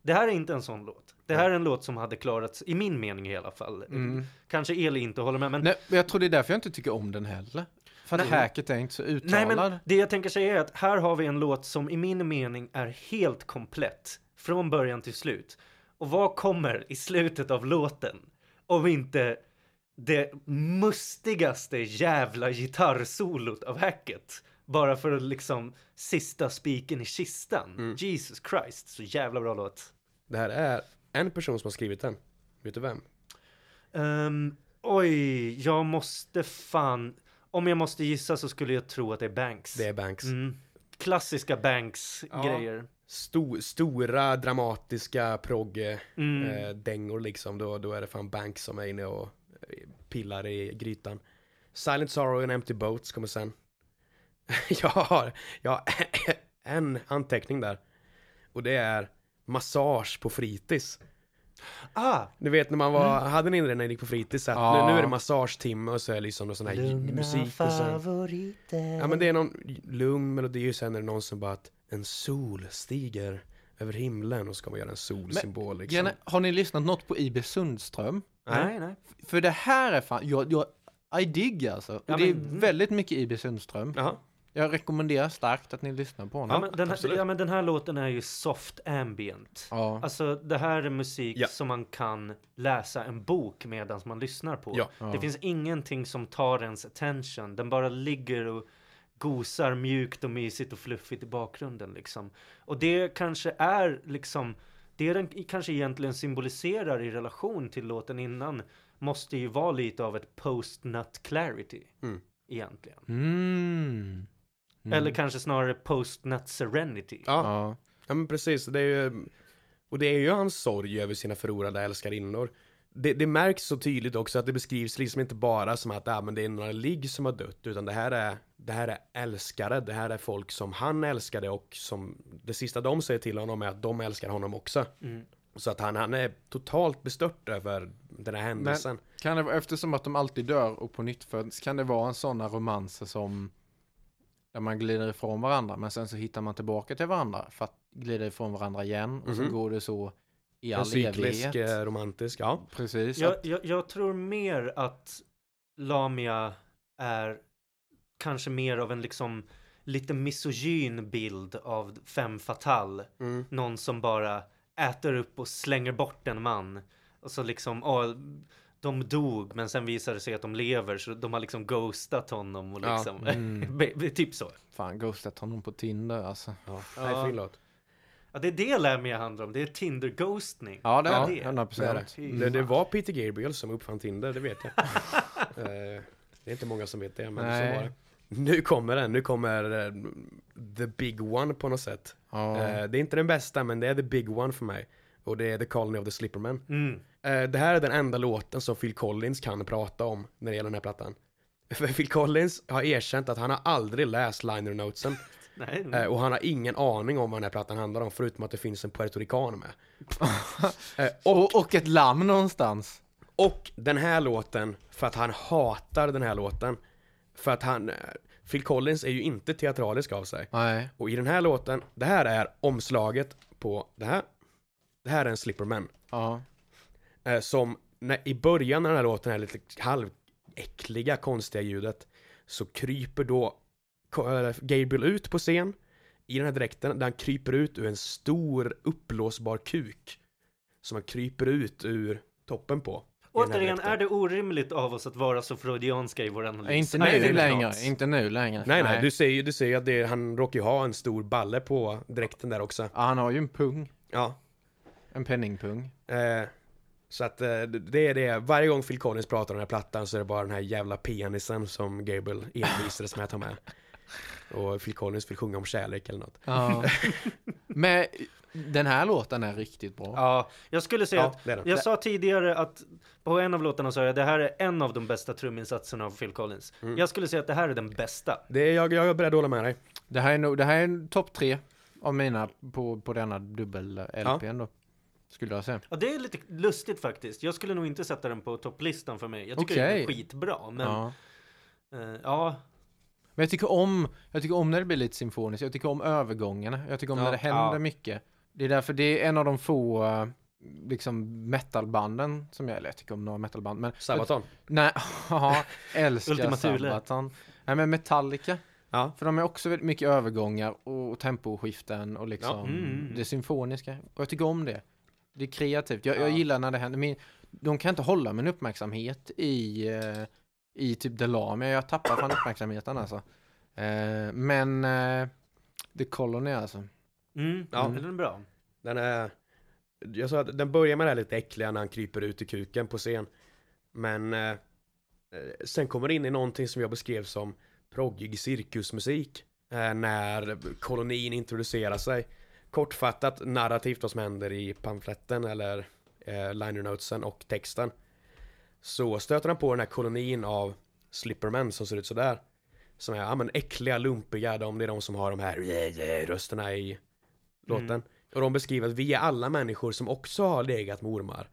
Det här är inte en sån låt. Det här är en låt som hade klarats, i min mening i alla fall. Mm. Kanske Eli inte håller med, men Nej, men jag tror det är därför jag inte tycker om den heller. För att Nej. hacket är inte så Nej uttalad. men det jag tänker säga är att här har vi en låt som i min mening är helt komplett. Från början till slut. Och vad kommer i slutet av låten? Om inte det mustigaste jävla gitarrsolot av hacket. Bara för att liksom sista spiken i kistan. Mm. Jesus Christ, så jävla bra låt. Det här är en person som har skrivit den. Vet du vem? Ehm, oj, jag måste fan... Om jag måste gissa så skulle jag tro att det är Banks. Det är Banks. Mm. Klassiska Ja. Banks-grejer. Sto- stora dramatiska progg Mm. eh, liksom. Då, då är det fan Banks som är inne och eh, pillar i grytan. Silent Sorrow and Empty Boats kommer sen. [laughs] jag har, jag har en anteckning där. Och det är massage på fritids. Ah! Du vet när man var, hade ni det när ni gick på fritids? Att Ja. nu, nu är det massagetimme och så är det liksom någon sån här musik och sen, favoriter. Ja men det är någon lugn melodi och sen är det någon som bara att en sol stiger över himlen och så ska man göra en solsymbol liksom. Gärna, har ni lyssnat något på IB Sundström? Nej, nej. För det här är fan, jag, jag I dig alltså. Ja, det är men- väldigt mycket IB Sundström. Jaha. Jag rekommenderar starkt att ni lyssnar på honom. Ja, men den, här, ja, men den här låten är ju soft ambient. Ja. Alltså det här är musik Ja. som man kan läsa en bok medan man lyssnar på. Ja. Ja. Det finns ingenting som tar ens attention. Den bara ligger och gosar mjukt och mysigt och fluffigt i bakgrunden liksom. Och det kanske är liksom det den kanske egentligen symboliserar i relation till låten innan måste ju vara lite av ett post-nut clarity. Mm. Egentligen. Mm. Mm. Eller kanske snarare post-nut serenity. Ja, Ja. ja men precis. Det är ju, och det är ju hans sorg över sina förlorade älskarinnor. Det, det märks så tydligt också att det beskrivs liksom inte bara som att ah, men det är några ligg som har dött, utan det här, är, det här är älskare, det här är folk som han älskade och som det sista de säger till honom är att de älskar honom också. Mm. Så att han, han är totalt bestört över den här händelsen. Kan det eftersom att de alltid dör och på nytt föds, kan det vara en sådana romanser som där man glider ifrån varandra men sen så hittar man tillbaka till varandra för att glider ifrån varandra igen och så Mhm. går det så i all cyklisk, evighet. eh, romantisk, ja. Precis. Jag, jag, jag tror mer att Lamia är kanske mer av en liksom lite misogyn bild av fem fatal. Mm. Någon som bara äter upp och slänger bort en man. Och så liksom, åh, de dog men sen visar det sig att de lever så de har liksom ghostat honom och Ja, liksom, mm. [laughs] be- be- typ så. Fan, ghostat honom på Tinder alltså. ja. Ja. Nej, fin låt. Ja, det är det Lamia handlar om, det är Tinder-ghostning. Ja, det Ja, är det. det. 100 Det, är procent. det. Det, det var Peter Gabriel som uppfann Tinder, det vet jag. [laughs] Eh, det är inte många som vet det, men Nej. så var det. Nu kommer den, nu kommer eh, the big one på något sätt. Ja. Eh, det är inte den bästa, men det är the big one för mig. Och det är The Colony of the Slippermen. Mm. Eh, det här är den enda låten som Phil Collins kan prata om när det gäller den här plattan. [laughs] För Phil Collins har erkänt att han har aldrig läst liner notesen [laughs] Nej, eh, och han har ingen aning om vad den här plattan handlar om förutom att det finns en puertorican med. [laughs] eh, och, och, och ett lamm någonstans. och den här låten, för att han hatar den här låten. För att han, Phil Collins är ju inte teatralisk av sig. Nej. Och i den här låten, det här är omslaget på det här. Det här är en Slipperman. Ja. Eh, som när, i början när den här låten är lite halväckliga, konstiga ljudet. Så kryper då Gabriel ut på scen i den här dräkten där han kryper ut ur en stor uppblåsbar kuk. Som han kryper ut ur toppen på. Återigen, är det orimligt av oss att vara så freudianska i vår analys? Nej, Inte Nej, nu är längre. något. Inte nu längre. Nej, nej, du ser ju, du ser ju att det, han råkar ju ha en stor balle på dräkten där också. Ja, han har ju en pung. Ja. En penningpung. Eh, så att eh, det är det, varje gång Phil Collins pratar om den här plattan så är det bara den här jävla penisen som Gabriel envisades med att ta med. Och Phil Collins vill sjunga om kärlek eller något. Ja. Men den här låten är riktigt bra. Ja, jag skulle säga Ja, att det den. jag sa tidigare att på en av låtarna sa jag det här är en av de bästa truminsatserna av Phil Collins. Mm. Jag skulle säga att det här är den bästa. Det är, jag, jag är beredd att hålla med dig. Det här är nog, det här är en topp tre av mina på, på denna dubbel-LPn då. Skulle jag säga. Ja, det är lite lustigt faktiskt. Jag skulle nog inte sätta den på topplistan för mig. Jag tycker den är skitbra, men Ja. eh, ja, Men jag tycker om, jag tycker om när det blir lite symfoniskt. Jag tycker om övergångarna. Jag tycker om Ja, när det händer ja. mycket. Det är därför det är en av de få liksom metalbanden som jag, eller jag tycker om några metalband, men Sabaton. nej, [laughs] ja, älskar. Sabaton. Nej men Metallica, Ja. för de är också väldigt mycket övergångar och temposkiften och liksom Ja, mm. det symfoniska. Och jag tycker om det. Det är kreativt. Jag, jag Ja. gillar när det händer. Min, de kan inte hålla min uppmärksamhet i, eh, i typ Delamia. Jag tappar fan uppmärksamheten alltså. Eh, men eh, The Colony alltså. mm, Ja. den är bra. Den är... Jag sa att den börjar med det här lite äckliga när han kryper ut i kuken på scen. Men eh, sen kommer det in i någonting som jag beskrev som proggig cirkusmusik. Eh, när kolonin introducerar sig. Kortfattat narrativt vad som händer i pamfletten eller eh, liner notesen och texten. Så stöter han på den här kolonin av slippermen som ser ut sådär. Som är ja, men äckliga, lumpiga, de, det är de som har de här rösterna i låten. Mm. Och de beskriver att vi är alla människor som också har legat med ormar.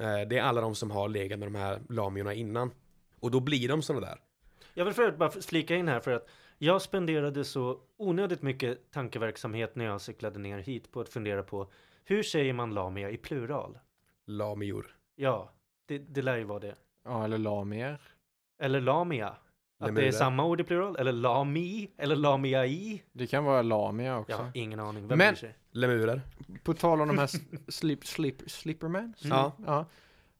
Eh, det är alla de som har legat med de här lamiorna innan. Och då blir de sådana där. Jag vill förut bara flika in här för att jag spenderade så onödigt mycket tankeverksamhet när jag cyklade ner hit på att fundera på hur säger man lamia i plural? Lamior. Ja, det, det lär ju vara det. Ja, eller Lamier. Eller lamia. Att det är Lemurer. samma ord i plural? Eller lami? Eller lamiai? Det kan vara Lamia också. Jag har ingen aning. Vem Men- bryr sig? Lemurer. På tal om de här slip, slip, slippermen. Ja. ja.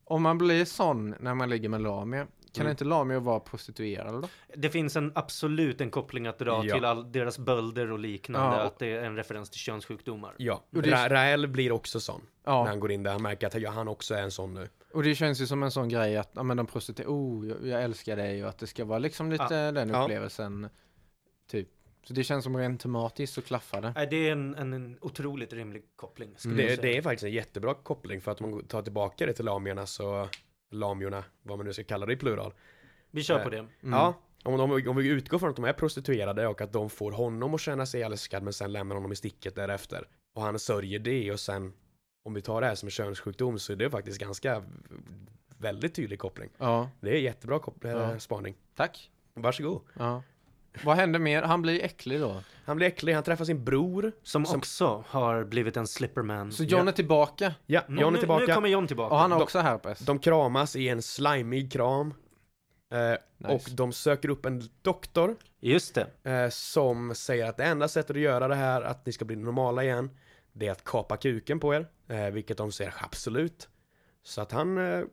Om man blir sån när man ligger med Lamia, kan Mm. inte Lamia vara prostituerad då? Det finns en absolut en koppling att dra Ja. till all deras bölder och liknande. Ja. Att det är en referens till könssjukdomar. Ja. Och Ra- Rael blir också sån. När Ja, han går in där. Han märker att ja, han också är en sån nu. och det känns ju som en sån grej att, ja men de prostituerade, oh, jag, jag älskar dig och att det ska vara liksom lite den Ja. upplevelsen, typ. Så det känns som rent tematiskt så klaffar det. Nej, det är en, en, en otroligt rimlig koppling. Mm. Det, det är faktiskt en jättebra koppling för att om man tar tillbaka det till lamierna så Lamiorna, vad man nu ska kalla det i plural. Vi kör Eh, på det. Mm. Ja, om, om, om vi utgår från att de är prostituerade och att de får honom att känna sig älskad men sen lämnar honom i sticket därefter. Och han sörjer det och sen, om vi tar det här som en könssjukdom så är det faktiskt ganska väldigt tydlig koppling. Ja, Det är jättebra kop- eh, Ja. spaning. tack. Varsågod. Ja. Vad händer mer? Han blir äcklig då. Han blir äcklig, han träffar sin bror. Som, Som- också har blivit en slipperman. Så John Ja. är tillbaka. Ja, Nu- John är Nu, nu tillbaka. kommer John tillbaka. Och han har också herpes. De kramas i en slimig kram. Eh, Nice. Och de söker upp en doktor Just det. eh, som säger att det enda sättet att göra det här, att ni ska bli normala igen, det är att kapa kuken på er. Eh, vilket de säger absolut. Så att han eh,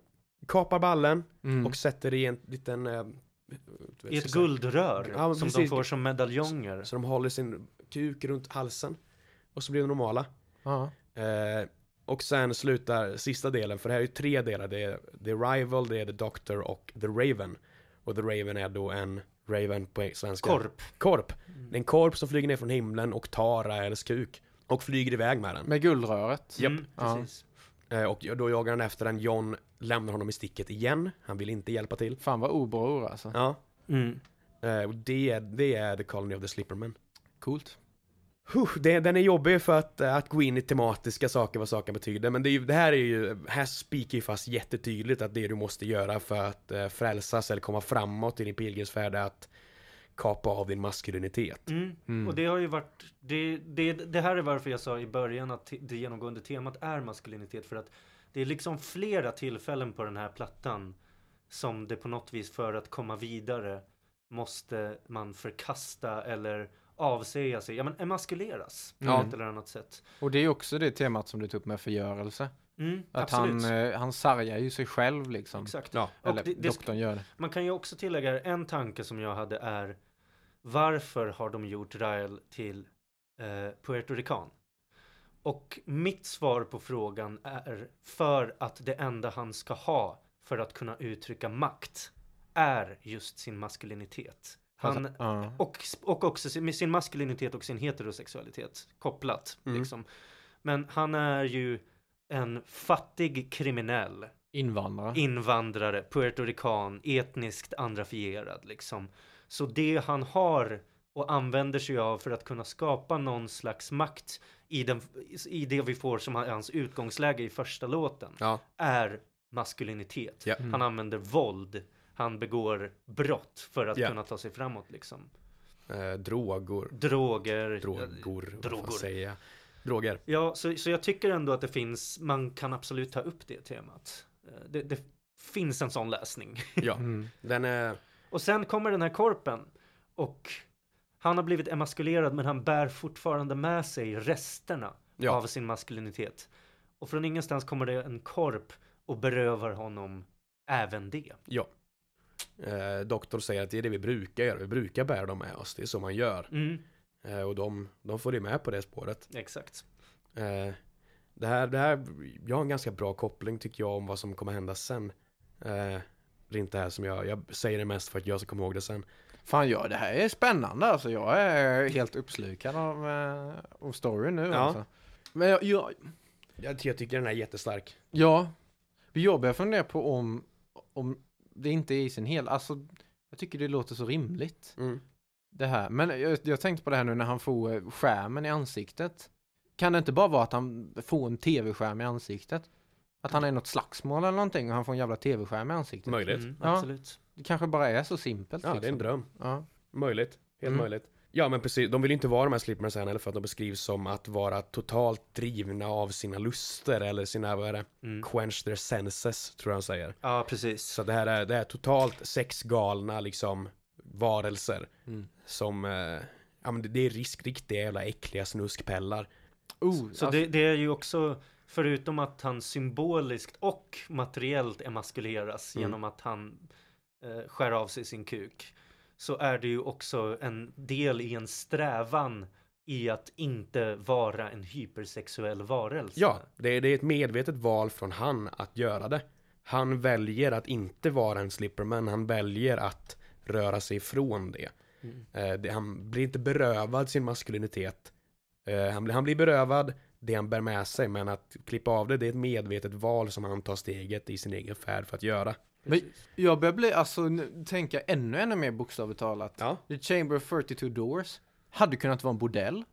kapar ballen Mm. och sätter i en liten... I ett guldrör Ja, som de precis. får som medaljonger. Så de håller sin kuk runt halsen. Och så blir de normala. Ja. Eh, och sen slutar sista delen, för det här är ju tre delar. Det är The Rival, det är The Doctor och The Raven. Och The Raven är då en Raven på svenska. Korp. Korp. Det är en korp som flyger ner från himlen och tar Raels kuk. Och flyger iväg med den. Med guldröret. Japp. Mm, Ja. precis. Eh, och då jagar han efter den. John lämnar honom i sticket igen. Han vill inte hjälpa till. Fan vad obror alltså. Ja. Mm. Och det, är- det är The Colony of the Slippermen. Coolt. Huh, det, den är jobbig för att, eh, att gå in i tematiska saker, vad saker betyder. Men det, är ju, det här är ju, här spikar ju fast jättetydligt att det du måste göra för att eh, frälsas eller komma framåt i din pilgrimsfärd är att kapa av din maskulinitet. Mm. Mm. Och det har ju varit, det, det, det här är varför jag sa i början att det genomgående temat är maskulinitet. För att det är liksom flera tillfällen på den här plattan som det på något vis för att komma vidare måste man förkasta eller avsäga sig, ja men emaskuleras på Ja. ett eller annat sätt. Och det är också det temat som du tog upp med förgörelse. Mm, Att absolut. han, eh, han sargar ju sig själv liksom. Exakt. Ja, Eller det, det, doktorn gör det. Man kan ju också tillägga en tanke som jag hade är varför har de gjort Rael till eh, Puerto Rican? Och mitt svar på frågan är för att det enda han ska ha för att kunna uttrycka makt är just sin maskulinitet. Han, Alltså, och, och också med sin maskulinitet och sin heterosexualitet kopplat. Mm. Liksom. Men han är ju en fattig kriminell Invandrare. invandrare, puertorican, etniskt andrafierad liksom. Så det han har och använder sig av för att kunna skapa någon slags makt i, den, i det vi får som hans utgångsläge i första låten Ja, är maskulinitet. Ja. Mm. Han använder våld, han begår brott för att Ja. kunna ta sig framåt liksom. eh, drogor. Droger. Drogor, Drogor. säga? Droger. Ja, så, så jag tycker ändå att det finns, man kan absolut ta upp det temat. Eh, Det, det finns en sån läsning. Ja, [laughs] Mm. den är... Och sen kommer den här korpen och han har blivit emaskulerad men han bär fortfarande med sig resterna Ja. av sin maskulinitet. Och från ingenstans kommer det en korp och berövar honom även det. Ja. Eh, doktor säger att det är det vi brukar göra. Vi brukar bära dem med oss. Det är så man gör. Mm, Eh, och de, de får det med på det spåret. exakt. Eh, det, här, det här, jag har en ganska bra koppling tycker jag om vad som kommer hända sen. Eh, det är inte det här som jag, jag säger det mest för att jag ska komma ihåg det sen. Fan ja, det här är spännande alltså. Jag är helt uppslukad av, eh, av storyn nu Ja. alltså. Men jag, jag, Jag, jag tycker den är jättestark. ja, jag börjar fundera på om, om det inte är i sin hel, alltså jag tycker det låter så rimligt. Mm. Det här, men jag, jag tänkte på det här nu när han får eh, skärmen i ansiktet. Kan det inte bara vara att han får en tv-skärm i ansiktet? Att han är i något slagsmål eller någonting och han får en jävla tv-skärm i ansiktet. Möjligt. Mm, Ja. absolut. Det kanske bara är så simpelt. Ja, det är en liksom. dröm. Ja. Möjligt. Helt Mm. möjligt. Ja, men precis. De vill ju inte vara de här slipperna sen heller för att de beskrivs som att vara totalt drivna av sina luster eller sina, vad är det? Mm. Quench their senses, tror jag han säger. Ja, precis. Så det här är, det är totalt sexgalna liksom varelser Mm. som, eh, ja men det, det är risk, riktiga jävla äckliga snuskpellar. Oh, Så alltså, det, det är ju också, förutom att han symboliskt och materiellt emaskuleras Mm. genom att han eh, skär av sig sin kuk, så är det ju också en del i en strävan i att inte vara en hypersexuell varelse. Ja, det, det är ett medvetet val från han att göra det. Han väljer att inte vara en slipperman, han väljer att röra sig ifrån det. Mm. Eh, det han blir inte berövad sin maskulinitet. Eh, han, blir, han blir berövad det han bär med sig, men att klippa av det, det är ett medvetet val som han tar steget i sin egen färd för att göra. Men jag börjar bli, alltså tänka ännu, ännu mer bokstavligt talat. Ja. The Chamber of 42 Doors hade kunnat vara en bordell.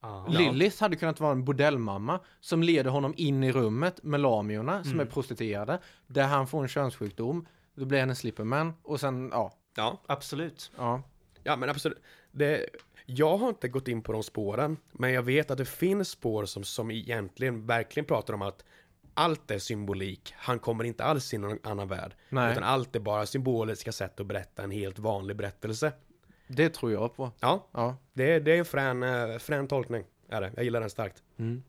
Ja. Lilith hade kunnat vara en bordellmamma som leder honom in i rummet med lamiorna som Mm. är prostituerade. Där han får en könssjukdom. Då blir han en slipperman och sen, ja. Ja. Absolut. ja. Ja men absolut. Det, jag har inte gått in på de spåren, men jag vet att det finns spår som, som egentligen verkligen pratar om att allt är symbolik. Han kommer inte alls in i någon annan värld. Nej, Utan allt är bara symboliska sätt att berätta en helt vanlig berättelse. det tror jag på. Ja, Ja. det, är- det är en frän, eh, frän tolkning. Är det. Jag gillar den starkt. Mm.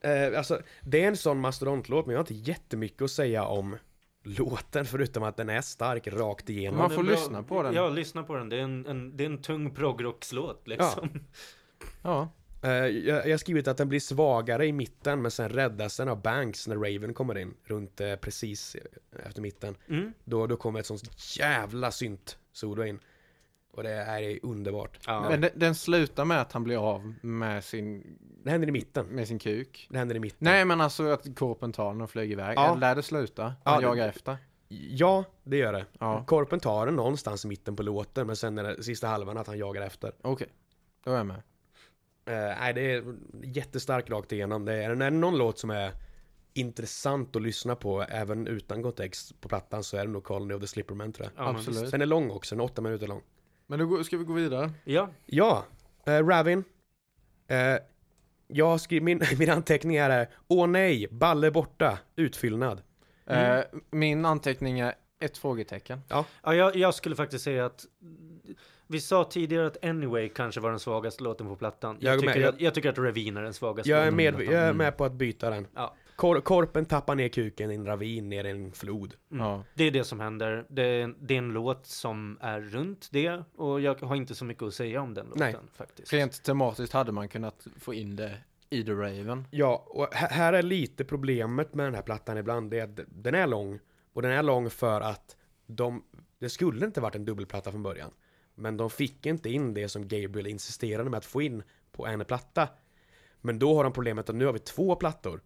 Eh, alltså, det är en sån mastodontlåt, men jag har inte jättemycket att säga om låten, förutom att den är stark rakt igenom. Man får lyssna på den. Ja, lyssna på den. Det är en, en, det är en tung progrockslåt liksom. Ja. Eh, jag, jag har skrivit att den blir svagare i mitten, men sen räddas den av Banks när Raven kommer in, runt eh, precis efter mitten. Mm. Då, då kommer ett sånt jävla synt solo in. Och det är underbart. Ja. Men den, den slutar med att han blir av med sin, Det händer i mitten. med sin kuk. Det händer i mitten. Nej men alltså att korpen tar den och flyger iväg. Ja. Lär det sluta? Ja, Han det- jagar efter? Ja, det gör det. Ja. Korpen tar den någonstans i mitten på låten, men sen är det sista halvan att han jagar efter. Okej. Då är jag med. Eh, nej, det är jättestark rakt igenom. Det är, när det är någon låt som är intressant att lyssna på, även utan kontext på plattan, så är det nog Colony of the Slipperman tror jag. Ja, Absolut. Den är lång också, den är åtta minuter lång. Men då går- ska vi gå vidare. Ja, Ja, eh, Ravin. Eh, jag har skrivit, min, [laughs] min anteckning är här, Åh nej, balle borta, utfyllnad. Mm. Eh, min anteckning är ett frågetecken. ja jag, jag skulle faktiskt säga att vi sa tidigare att Anyway kanske var den svagaste låten på plattan. Jag, Jag är tycker, med. att, jag tycker att Ravine är den svagaste Jag är, med, jag är med på att byta den. Ja. Kor, korpen tappar ner kuken i en ravin, ner i en flod. Mm. Ja. Det är det som händer. Det är, det är en låt som är runt det och jag har inte så mycket att säga om den låten Nej. faktiskt. Rent tematiskt hade man kunnat få in det i The Raven. Ja, och här- är lite problemet med den här plattan ibland, det är att den är lång. Och den är lång för att de, det skulle inte varit en dubbelplatta från början. Men de fick inte in det som Gabriel insisterade med att få in på en platta. Men då har de problemet att nu har vi två plattor.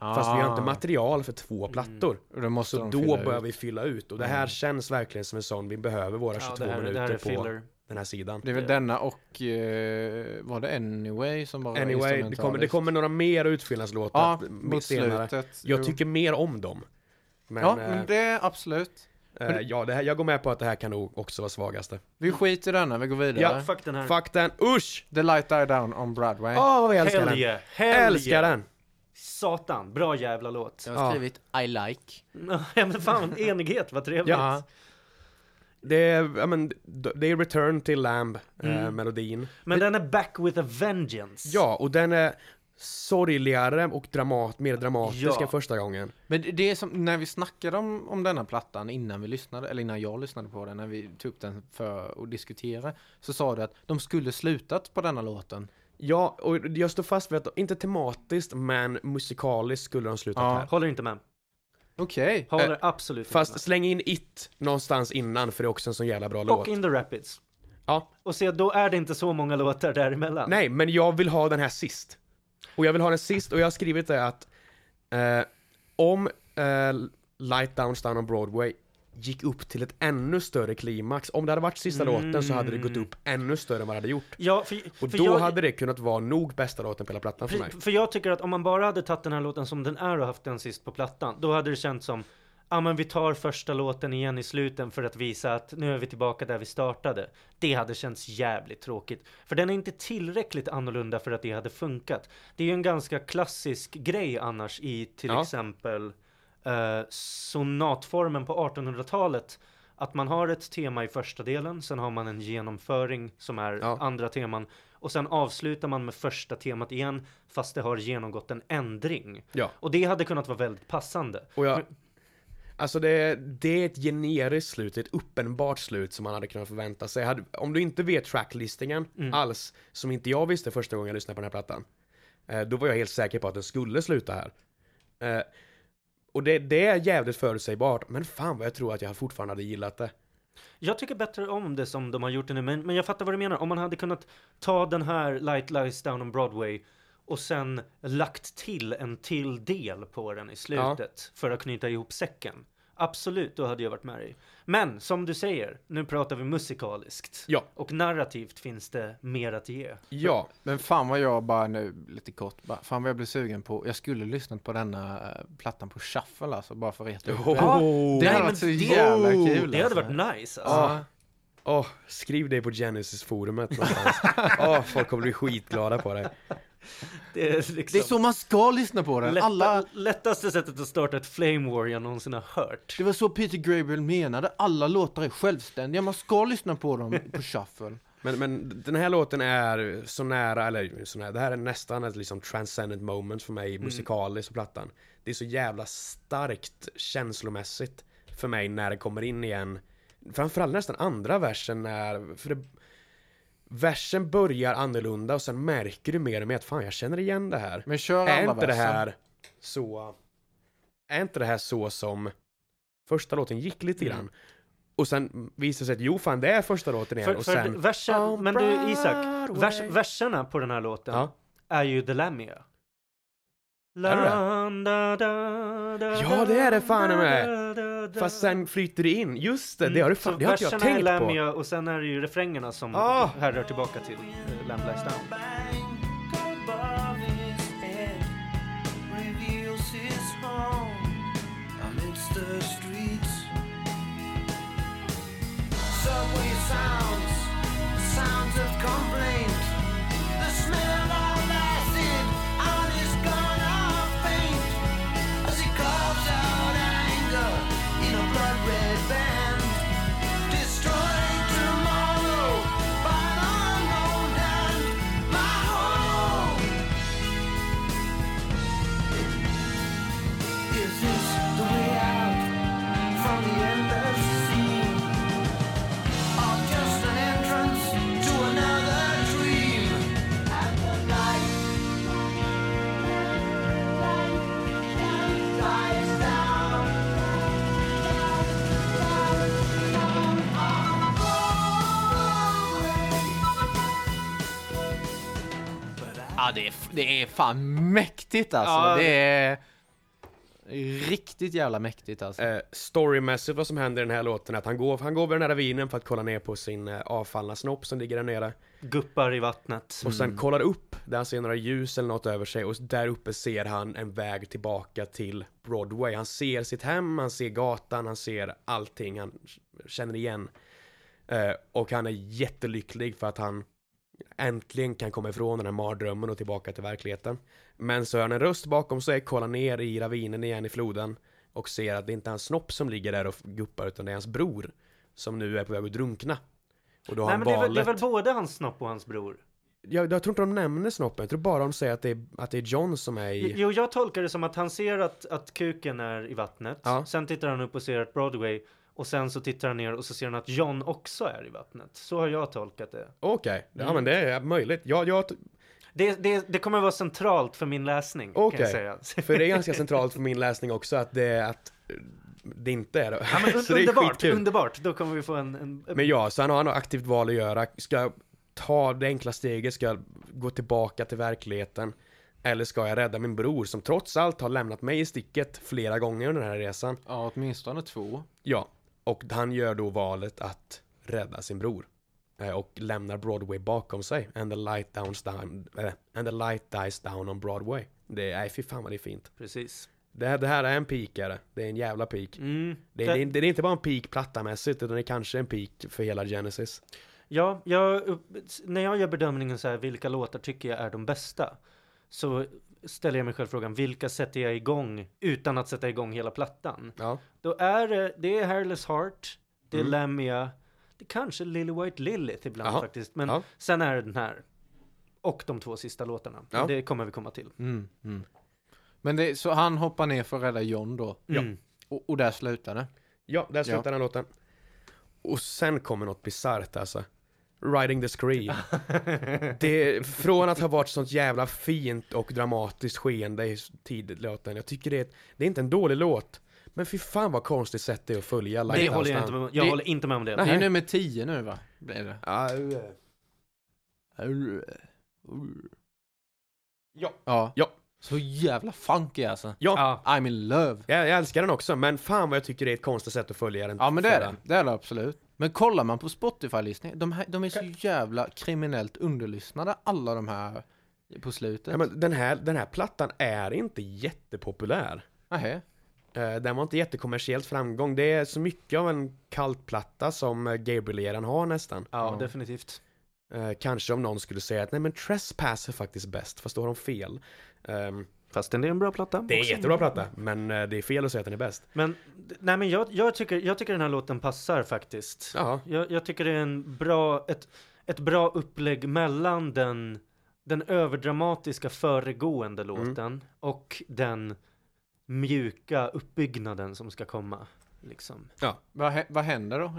Fast vi har inte material för två plattor. Och då måste Så då börjar ut. vi fylla ut. Och det här Mm. känns verkligen som en sån, vi behöver våra ja, 22 det, här, minuter på filler. den här sidan. Det är väl denna och eh, var det Anyway som var Anyway, det kommer, det kommer några mer utfyllnadslåtar Ja, mot senare. slutet. Jag tycker mer om dem. Men, ja, eh, men det är absolut. eh, ja, det här, jag går med på att det här kan nog också vara svagaste. Vi skiter i denna, vi går vidare. Ja, fuck den här. Fuck den, usch! The Light Die Down on Broadway. Åh, vad jag älskar Hell den! yeah, hell älskar yeah. den! Satan, bra jävla låt. Jag Ja. har skrivit I like. [laughs] Ja men fan, enighet, vad trevligt. Ja. Det är, ja, men, det är Return till Lamb, eh, Mm. melodin. Men den är back with a vengeance. Ja, och den är sorgligare och dramat, mer dramatisk Ja. än första gången. Men det- det är som när vi snackade om, om denna plattan innan vi lyssnade, eller innan jag lyssnade på den, när vi tog upp den för att diskutera, så sa du att de skulle slutat på denna låten. Ja, och jag står fast vid att, inte tematiskt, men musikaliskt skulle de slutat Ja. här. Håller inte med. Okej. Håller Eh, absolut Fast inte släng in It någonstans innan, för det är också en så jävla bra med. låt. Och In the Rapids. Ja. Och se, då är det inte så många låtar däremellan. Nej, men jag vill ha den här sist. Och jag vill ha den sist, och jag har skrivit det att eh, om eh, Light Downs Down on Broadway gick upp till ett ännu större klimax, om det hade varit sista Mm. låten så hade det gått upp ännu större än vad det hade gjort. Ja, för, Och för då jag, hade det kunnat vara nog bästa låten på hela plattan för mig. för, för jag tycker att om man bara hade tagit den här låten som den är och haft den sist på plattan, då hade det känts som Ja men vi tar första låten igen i sluten för att visa att nu är vi tillbaka där vi startade. Det hade känts jävligt tråkigt. För den är inte tillräckligt annorlunda för att det hade funkat. Det är ju en ganska klassisk grej annars i till Ja. exempel eh, sonatformen på 1800-talet. Att man har ett tema i första delen, sen har man en genomföring som är Ja. andra teman. Och sen avslutar man med första temat igen, fast det har genomgått en ändring. Ja. Och det hade kunnat vara väldigt passande. Och jag, alltså det, det är ett generiskt slut, ett uppenbart slut som man hade kunnat förvänta sig. Hade, om du inte vet tracklistingen Mm. alls, som inte jag visste första gången jag lyssnade på den här plattan, eh, då var jag helt säker på att den skulle sluta här. Och det, det är jävligt förutsägbart, men fan vad jag tror att jag fortfarande hade gillat det. Jag tycker bättre om det som de har gjort det nu, men, men jag fattar vad du menar. Om man hade kunnat ta den här Light Lies Down on Broadway och sen lagt till en till del på den i slutet för att knyta ihop säcken. Absolut, då hade jag varit med dig. Men som du säger, nu pratar vi musikaliskt. Ja. Och narrativt finns det mer att ge. Ja, Men fan vad jag bara nu, lite kort, bara, fan vad jag blev sugen på, jag skulle lyssnat på denna eh, plattan på shuffle alltså, bara för att reta upp det. Oh. Det Nej, hade varit så det- jävla kul Det hade alltså. varit nice alltså. Ja. Åh, skriv det på Genesis-forumet någonstans. [laughs] Åh, folk kommer bli skitglada på det. [laughs] Det är liksom Det är så man ska lyssna på den. lätta, Alla, lättaste sättet att starta ett flame war jag någonsin har hört. det var så Peter Gabriel menade. Alla låtar är självständiga. Man ska lyssna på dem [laughs] på shuffle. Men, men den här låten är så nära, eller så nära, det här är nästan ett liksom transcendent moment för mig musikaliskt på plattan. Det är så jävla starkt känslomässigt för mig när det kommer in igen. Framförallt nästan andra versen när, för det, versen börjar annorlunda och sen märker du mer och mer att fan jag känner igen det här. Men kör Är alla inte det versen. här så, är inte det här så som första låten gick lite Mm. grann? Och sen visar det sig att jo fan det är första låten igen För, och sen versen, men du Isak, vers, verserna på den här låten Ja. är ju The Lamia. Är det Ja, det är det fan med. Fast sen flyter det in, just det, det har, du fan, det har inte jag verserna är tänkt på. Lamia och sen är det ju refrängerna som Ah. härrör tillbaka till uh, Lamb Lies Down. Ja, det är, det är fan mäktigt alltså. Ja. Det är riktigt jävla mäktigt alltså. Eh, storymässigt vad som händer i den här låten är att han går, han går över den här ravinen för att kolla ner på sin eh, avfallna snopp som ligger där nere. Guppar i vattnet. Och sen kollar upp där han ser några ljus eller något över sig och där uppe ser han en väg tillbaka till Broadway. Han ser sitt hem, han ser gatan, han ser allting han känner igen. Eh, och han är jättelycklig för att han äntligen kan komma ifrån den här mardrömmen och tillbaka till verkligheten. Men så hör han en röst bakom sig, kollar ner i ravinen igen i floden och ser att det inte är hans snopp som ligger där och guppar utan det är hans bror som nu är på väg att drunkna. Och då har Nej han men det är, väl, det är valet. väl både hans snopp och hans bror? Jag, jag tror inte de nämner snoppen, jag tror bara de säger att det är, att det är John som är i... Jo, jag tolkar det som att han ser att, att kuken är i vattnet. Ja. Sen tittar han upp och ser att Broadway. Och sen så tittar han ner och så ser han att John också är i vattnet. Så har jag tolkat det. Okej, ja Mm. men det är möjligt. Jag, jag, Det, det, det kommer vara centralt för min läsning. Okej. säga. [laughs] för det är ganska centralt för min läsning också att det är att det inte är det. Ja, men [laughs] un- Så det underbart, underbart. Då kommer vi få en... en Men ja, så han har nog aktivt val att göra. Ska jag ta det enkla steget? Ska jag gå tillbaka till verkligheten? Eller ska jag rädda min bror som trots allt har lämnat mig i sticket flera gånger under den här resan? Ja, åtminstone två. Ja, och han gör då valet att rädda sin bror. Eh, Och lämnar Broadway bakom sig. And the light, downs down, eh, and the light dies down on Broadway. Det är, fy fan vad det är fint. Precis. Det här, det här är en är det. Är en jävla peak. Mm. Det, det, det är inte bara en peak plattamässigt utan det är kanske en peak för hela Genesis. Ja, jag, när jag gör bedömningen så här, vilka låtar tycker jag är de bästa? Så ställer jag mig själv frågan, vilka sätter jag igång utan att sätta igång hela plattan? Ja. Då är det, det är Hairless Heart, det är Mm. Lamia, det är kanske Lily White Lilith ibland Jaha. faktiskt. Men Ja. sen är det den här. Och de två sista låtarna. Ja. Det kommer vi komma till. Mm, mm. Men det, så han hoppar ner för att rädda John då. Ja. Mm. Och, och där slutar det. Ja, där slutar Ja. den låten. Och sen kommer något bisarrt alltså. Riding the Screen. [laughs] det, från att ha varit sånt jävla fint och dramatiskt skeende i tidigt låten. Jag tycker det är, det är inte en dålig låt. Men fy fan vad konstigt sätt det är att följa Det Lighthouse håller jag inte med, jag Det- håller inte med om det. Det är Nej. nummer 10 nu va? Blir det. Ja, Ja. Ja. Så jävla funky alltså. ja. Ja. I'm in love. Jag, jag älskar den också, men fan vad jag tycker det är ett konstigt sätt att följa den. Ja men det är det. Det är det absolut. Men kollar man på Spotify-listningen, de, här- de är så jävla kriminellt underlyssnade alla de här på slutet. Ja, men den, här, den här plattan är inte jättepopulär. Nähä. Eh, den var inte jättekommersiellt framgång. Det är så mycket av en kaltplatta som Gabriel redan har nästan. Ja, Ja. definitivt. Eh, kanske om någon skulle säga att nej men Trespass är faktiskt bäst, fast då har de fel. Ehm, Fast det är en bra platta. det är en jättebra platta, men eh, det är fel att säga att den är bäst. Men, nej men jag, jag, tycker, jag tycker den här låten passar faktiskt. Jaha, Jag, jag tycker det är en bra, ett, ett bra upplägg mellan den, den överdramatiska föregående Mm. låten och den mjuka uppbyggnaden som ska komma. Liksom. Vad, hä- vad händer då?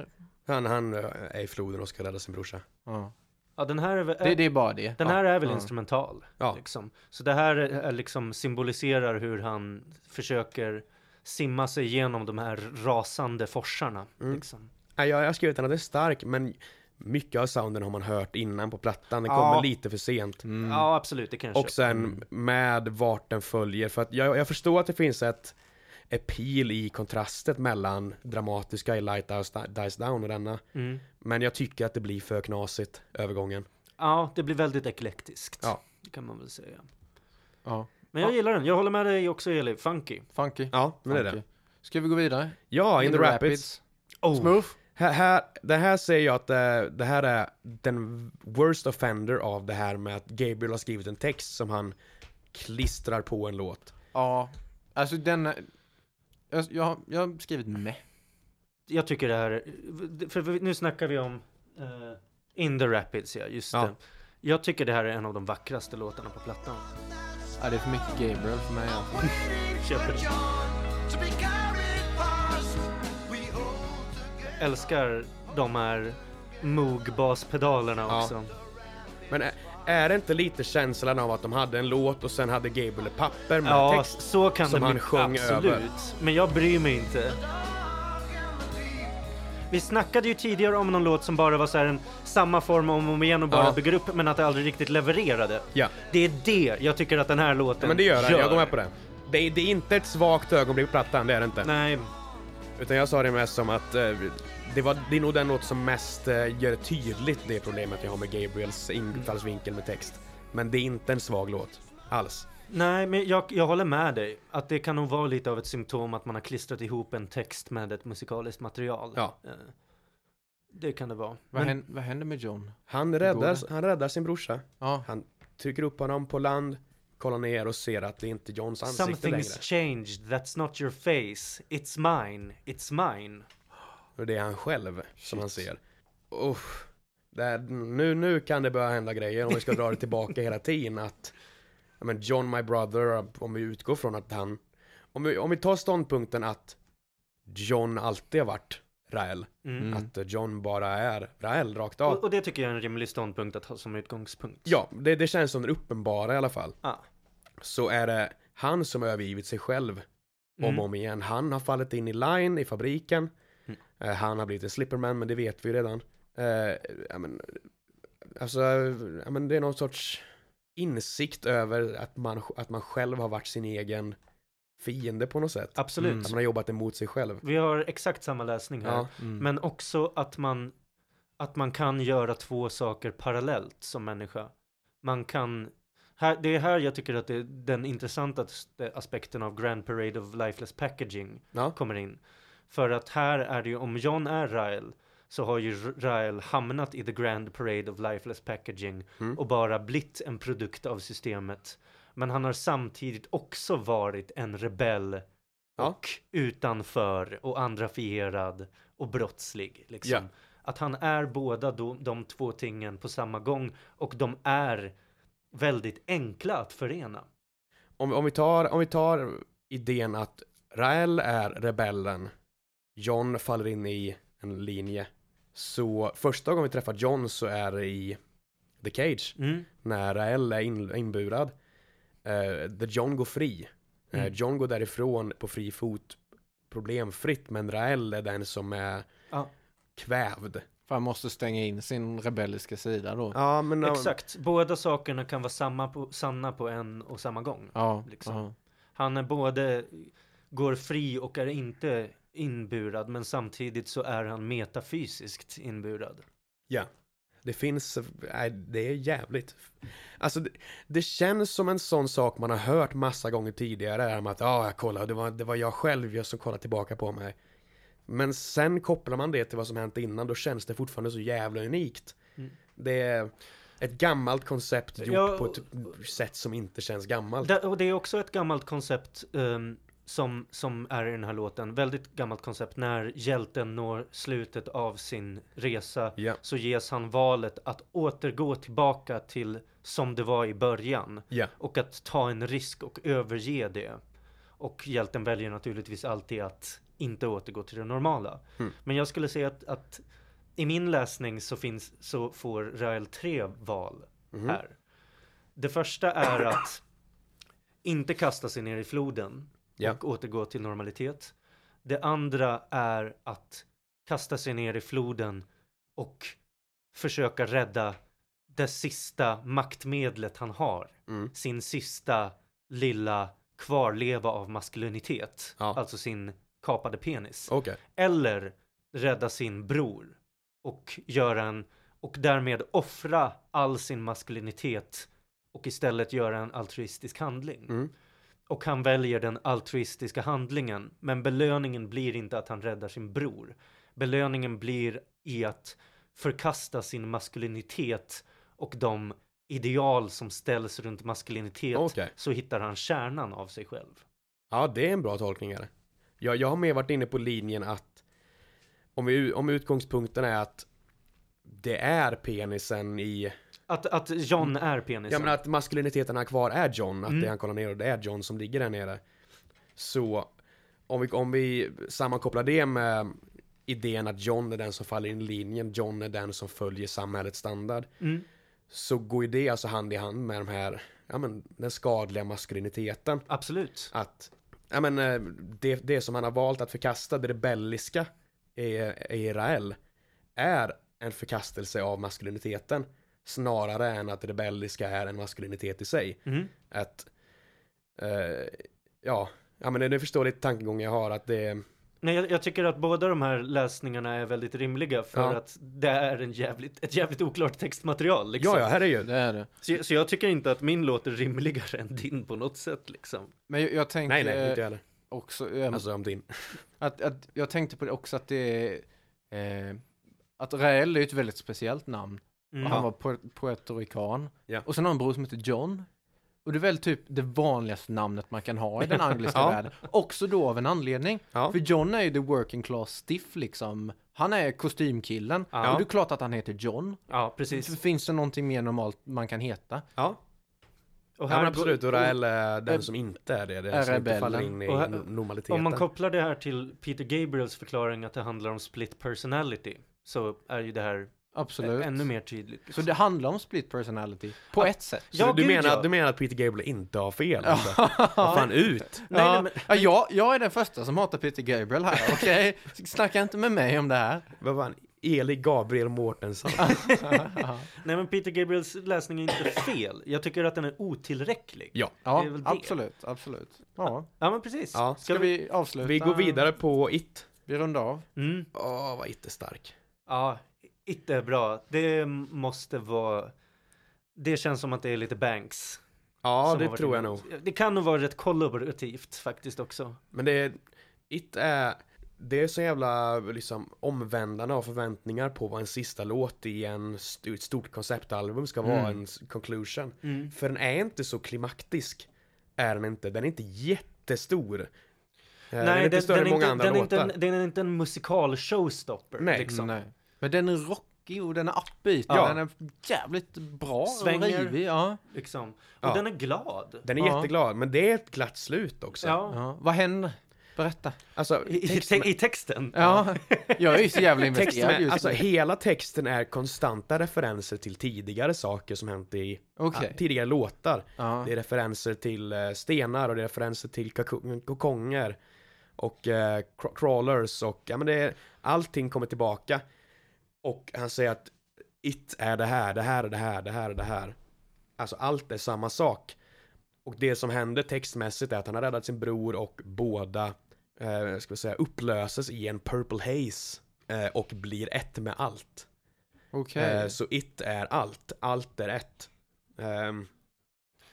han, han eh, är i floden och ska rädda sin brorsa. Ja. Ja, den här är väl, Det, det är bara det. den här är väl Ja. instrumental. Ja. Liksom. Så det här är, liksom symboliserar hur han försöker simma sig igenom de här rasande forsarna. Mm. Liksom. Nej, jag har skrivit den att det är stark, men mycket av sounden har man hört innan på plattan. Den Ja. kommer lite för sent. Mm. Ja, absolut, det kan jag Och köpa. sen med vart den följer, för att jag, jag förstår att det finns ett appeal i kontrastet mellan dramatiska i Lighthouse Dies Down och denna. Mm. Men jag tycker att det blir för knasigt, övergången. Ja, det blir väldigt eklektiskt. Ja. Det kan man väl säga. Ja. Men jag Ja. gillar den. Jag håller med dig också Eli. Funky. Funky. Ja, men det är det. Funky. Ska vi gå vidare? Ja, In, the, Rapids. Oh. Smooth? Här, här, det här säger jag att det, det här är den worst offender av det här med att Gabriel har skrivit en text som han klistrar på en låt. Ja. Alltså den... Jag, jag, jag har skrivit med. Jag tycker det här, för nu snackar vi om eh, In the Rapids, ja, just Ja. det. Jag tycker det här är en av de vackraste låtarna på plattan. Ja, det är för mycket Gabriel för mig alltså. [laughs] Köper det. To be carried past, we all together. Älskar de här Moog-baspedalerna Ja. också. Men är, det inte lite känslan av att de hade en låt och sen hade Gabriel ett papper med Ja, text? så kan som det han bli. sjöng Absolut. över. Men jag bryr mig inte. Vi snackade ju tidigare om någon låt som bara var så en samma form om och om igen och bara Ja. bygger upp men att det aldrig riktigt levererade. Ja, Det är det jag tycker att den här låten men det gör det. Jag går med på det. Det är, det är inte ett svagt ögonblick på plattan, det är det inte. Nej, Utan jag sa det mest som att eh, det, var, det är nog den låt som mest eh, gör tydligt det problemet jag har med Gabriels infallsvinkel med text. Men det är inte en svag låt. Alls. nej men jag, jag håller med dig. Att det kan nog vara lite av ett symptom att man har klistrat ihop en text med ett musikaliskt material. Ja. Eh, Det kan det vara. Vad, Men- händer, vad händer med John? Han räddar, han räddar sin brorsa. Ja. Han trycker upp honom på land, kollar ner och ser att det inte är Johns ansikte längre. Something's changed, that's not your face. It's mine, it's mine. Och det är han själv som han Shit. ser. Uff. Det är, nu, nu kan det börja hända grejer om vi ska dra det tillbaka hela tiden att ja, men John my brother, om vi utgår från att han om vi, om vi tar ståndpunkten att John alltid har varit Rael, Mm. Att John bara är Rael rakt av. Och, och det tycker jag är en rimlig ståndpunkt att ha som utgångspunkt. Ja, det, det känns som det uppenbara i alla fall. Ja. Så är det han som har övergivit sig själv om Mm. och om igen. Han har fallit in i line i fabriken. Mm. Eh, han har blivit en slipperman, men det vet vi ju redan. Eh, ja, men, alltså, ja, men det är någon sorts insikt över att man, att man själv har varit sin egen fiende på något sätt. Absolut. Mm. Att man har jobbat emot sig själv. Vi har exakt samma läsning här. Ja, Mm. Men också att man, att man kan göra två saker parallellt som människa. Man kan, här, det är här jag tycker att det den intressantaste aspekten av Grand Parade of Lifeless Packaging ja, kommer in. För att här är det ju, om John är Rael, så har ju Rael hamnat i the Grand Parade of Lifeless Packaging Mm. och bara blivit en produkt av systemet. Men han har samtidigt också varit en rebell Ja. och utanför och andrafierad och brottslig. Liksom. Ja. Att han är båda de, de två tingen på samma gång och de är väldigt enkla att förena. om, om, vi tar, om vi tar idén att Rael är rebellen, John faller in i en linje. Så första gången vi träffar John så är det i The Cage, Mm. när Rael är in, inburad. Uh, där John går fri. Eh, Mm. John går därifrån på fri fot problemfritt, men Rael är den som är Ja. kvävd. För han måste stänga in sin rebelliska sida då. Ja, men... Exakt, båda sakerna kan vara samma på, sanna på en och samma gång. Ja, Liksom. ja. Han är både, går fri och är inte inburad, men samtidigt så är han metafysiskt inburad. Ja. Det finns, nej, det är jävligt. Alltså det, det känns som en sån sak man har hört massa gånger tidigare. Att, ja, jag kolla, det var, det var jag själv jag som kollade tillbaka på mig. Men sen kopplar man det till vad som hänt innan, då känns det fortfarande så jävla unikt. Mm. Det är ett gammalt koncept gjort Ja, på ett sätt som inte känns gammalt. Det, och det är också ett gammalt koncept ehm, som, som är i den här låten. Väldigt gammalt koncept. När hjälten når slutet av sin resa Ja, så ges han valet att återgå tillbaka till som det var i början. ja, Och att ta en risk och överge det. Och hjälten väljer naturligtvis alltid att inte återgå till det normala. Mm. Men jag skulle säga att, att i min läsning så, finns, så får Rael tre val Mhm. här. Det första är att inte kasta sig ner i floden Ja. och återgå till normalitet. Det andra är att kasta sig ner i floden och försöka rädda det sista maktmedlet han har. Mm. Sin sista lilla kvarleva av maskulinitet. Ja. Alltså sin kapade penis. Okej. Eller rädda sin bror. Och göra en och därmed offra all sin maskulinitet och istället göra en altruistisk handling. Mm. Och han väljer den altruistiska handlingen. Men belöningen blir inte att han räddar sin bror. Belöningen blir i att förkasta sin maskulinitet och de ideal som ställs runt maskulinitet. Okej. Så hittar han kärnan av sig själv. Ja, det är en bra tolkning. Är det. Jag, jag har mer varit inne på linjen att om, vi, om utgångspunkten är att det är penisen i... Att, att John är penisen. Ja men att maskuliniteten här kvar är John, att Mm. det han kollar ner och det är John som ligger där nere. Så om vi, om vi sammankopplar det med idén att John är den som faller in i linjen, John är den som följer samhällets standard. Mm. Så går ju det alltså hand i hand med de här, ja men den skadliga maskuliniteten. Absolut. Att, ja men eh, det, det som han har valt att förkasta, det rebelliska i, i Rael, är en förkastelse av maskuliniteten. Snarare än att rebelliska är en maskulinitet i sig. Mm. Att, eh, ja, ja men det förstår lite tankegången jag har att det, Nej, jag, jag tycker att båda de här läsningarna är väldigt rimliga för Ja. att det är en jävligt, ett jävligt oklart textmaterial. Liksom. ja ja, herregud. Det är det. Så, så jag tycker inte att min låter rimligare [laughs] än din på något sätt liksom. Men jag, jag tänker Nej nej, inte heller. också, ehm, Alltså om din. [laughs] att, att jag tänkte på det också att det är, eh, att Rael är ju ett väldigt speciellt namn. Mm. Och han var po- puertorican. Ja. Och sen har han en bror som heter John. Och det är väl typ det vanligaste namnet man kan ha i den [laughs] angliska Ja. världen. Också då av en anledning. Ja. För John är ju the working class stiff liksom. Han är kostymkillen. Ja. Och det är klart att han heter John. Ja, precis. Finns det någonting mer normalt man kan heta? Ja, Och ja men absolut. Och Rael är den som inte är det. Det är som inte faller in i här- normaliteten. Om man kopplar det här till Peter Gabriels förklaring att det handlar om split personality så är ju det här Absolut. ännu mer tydligt. Så det handlar om split personality. På Ja. ett sätt. Så Ja, du, menar, ja. du menar att Peter Gabriel inte har fel? Alltså? Vad fan ut! [laughs] Nej, ja, nej, men- ja, jag, jag är den första som hatar Peter Gabriel här, [laughs] okej? Snacka inte med mig om det här. Vad var han? Eli Gabriel Mårtensson. [laughs] Nej men Peter Gabriels läsning är inte fel. Jag tycker att den är otillräcklig. Ja. Ja, Det är väl det. absolut, absolut. Ja. Ja men precis. Ja. Ska vi avsluta? Vi går vidare på It. Vi rundar av. Mm. Åh, vad It är stark. Ja, Är bra. Det måste vara... Det känns som att det är lite Banks. Ja, det tror jag nog. Det kan nog vara rätt kollaborativt faktiskt också. Men det är, It är, det är så jävla liksom omvändande av förväntningar på vad en sista låt i en st- ett stort konceptalbum ska vara, Mm. en conclusion. Mm. För den är inte så klimaktisk. Är den inte. Den är inte jättestor. Eh, den är inte större än många inte, andra den, är låtar. inte en, den är inte en musikal showstopper. Nej. liksom. Nej. Men den är rockig och den är upbeat. Ja. Den är jävligt bra Svänger. och rivig. Ja. liksom. Och Ja. den är glad. Den är Ja. jätteglad, men det är ett glatt slut också. Ja. Ja. Vad händer? Berätta. Alltså, I, i, texten- te- I texten. Ja, [laughs] jag är ju så jävla investerad just alltså hela texten är konstanta referenser till tidigare saker som hänt i Okej. ja, tidigare låtar. Ja. Det är referenser till eh, stenar och det är referenser till kokonger och cra- crawlers och ja men det är allting kommer tillbaka. Och han säger att it är det här, det här är det här, det här är det här. Alltså allt är samma sak. Och det som händer textmässigt är att han har räddat sin bror och båda, eh, ska vi säga, upplöses i en purple haze eh, och blir ett med allt. Okej. Eh, så it är allt, allt är ett. Ehm,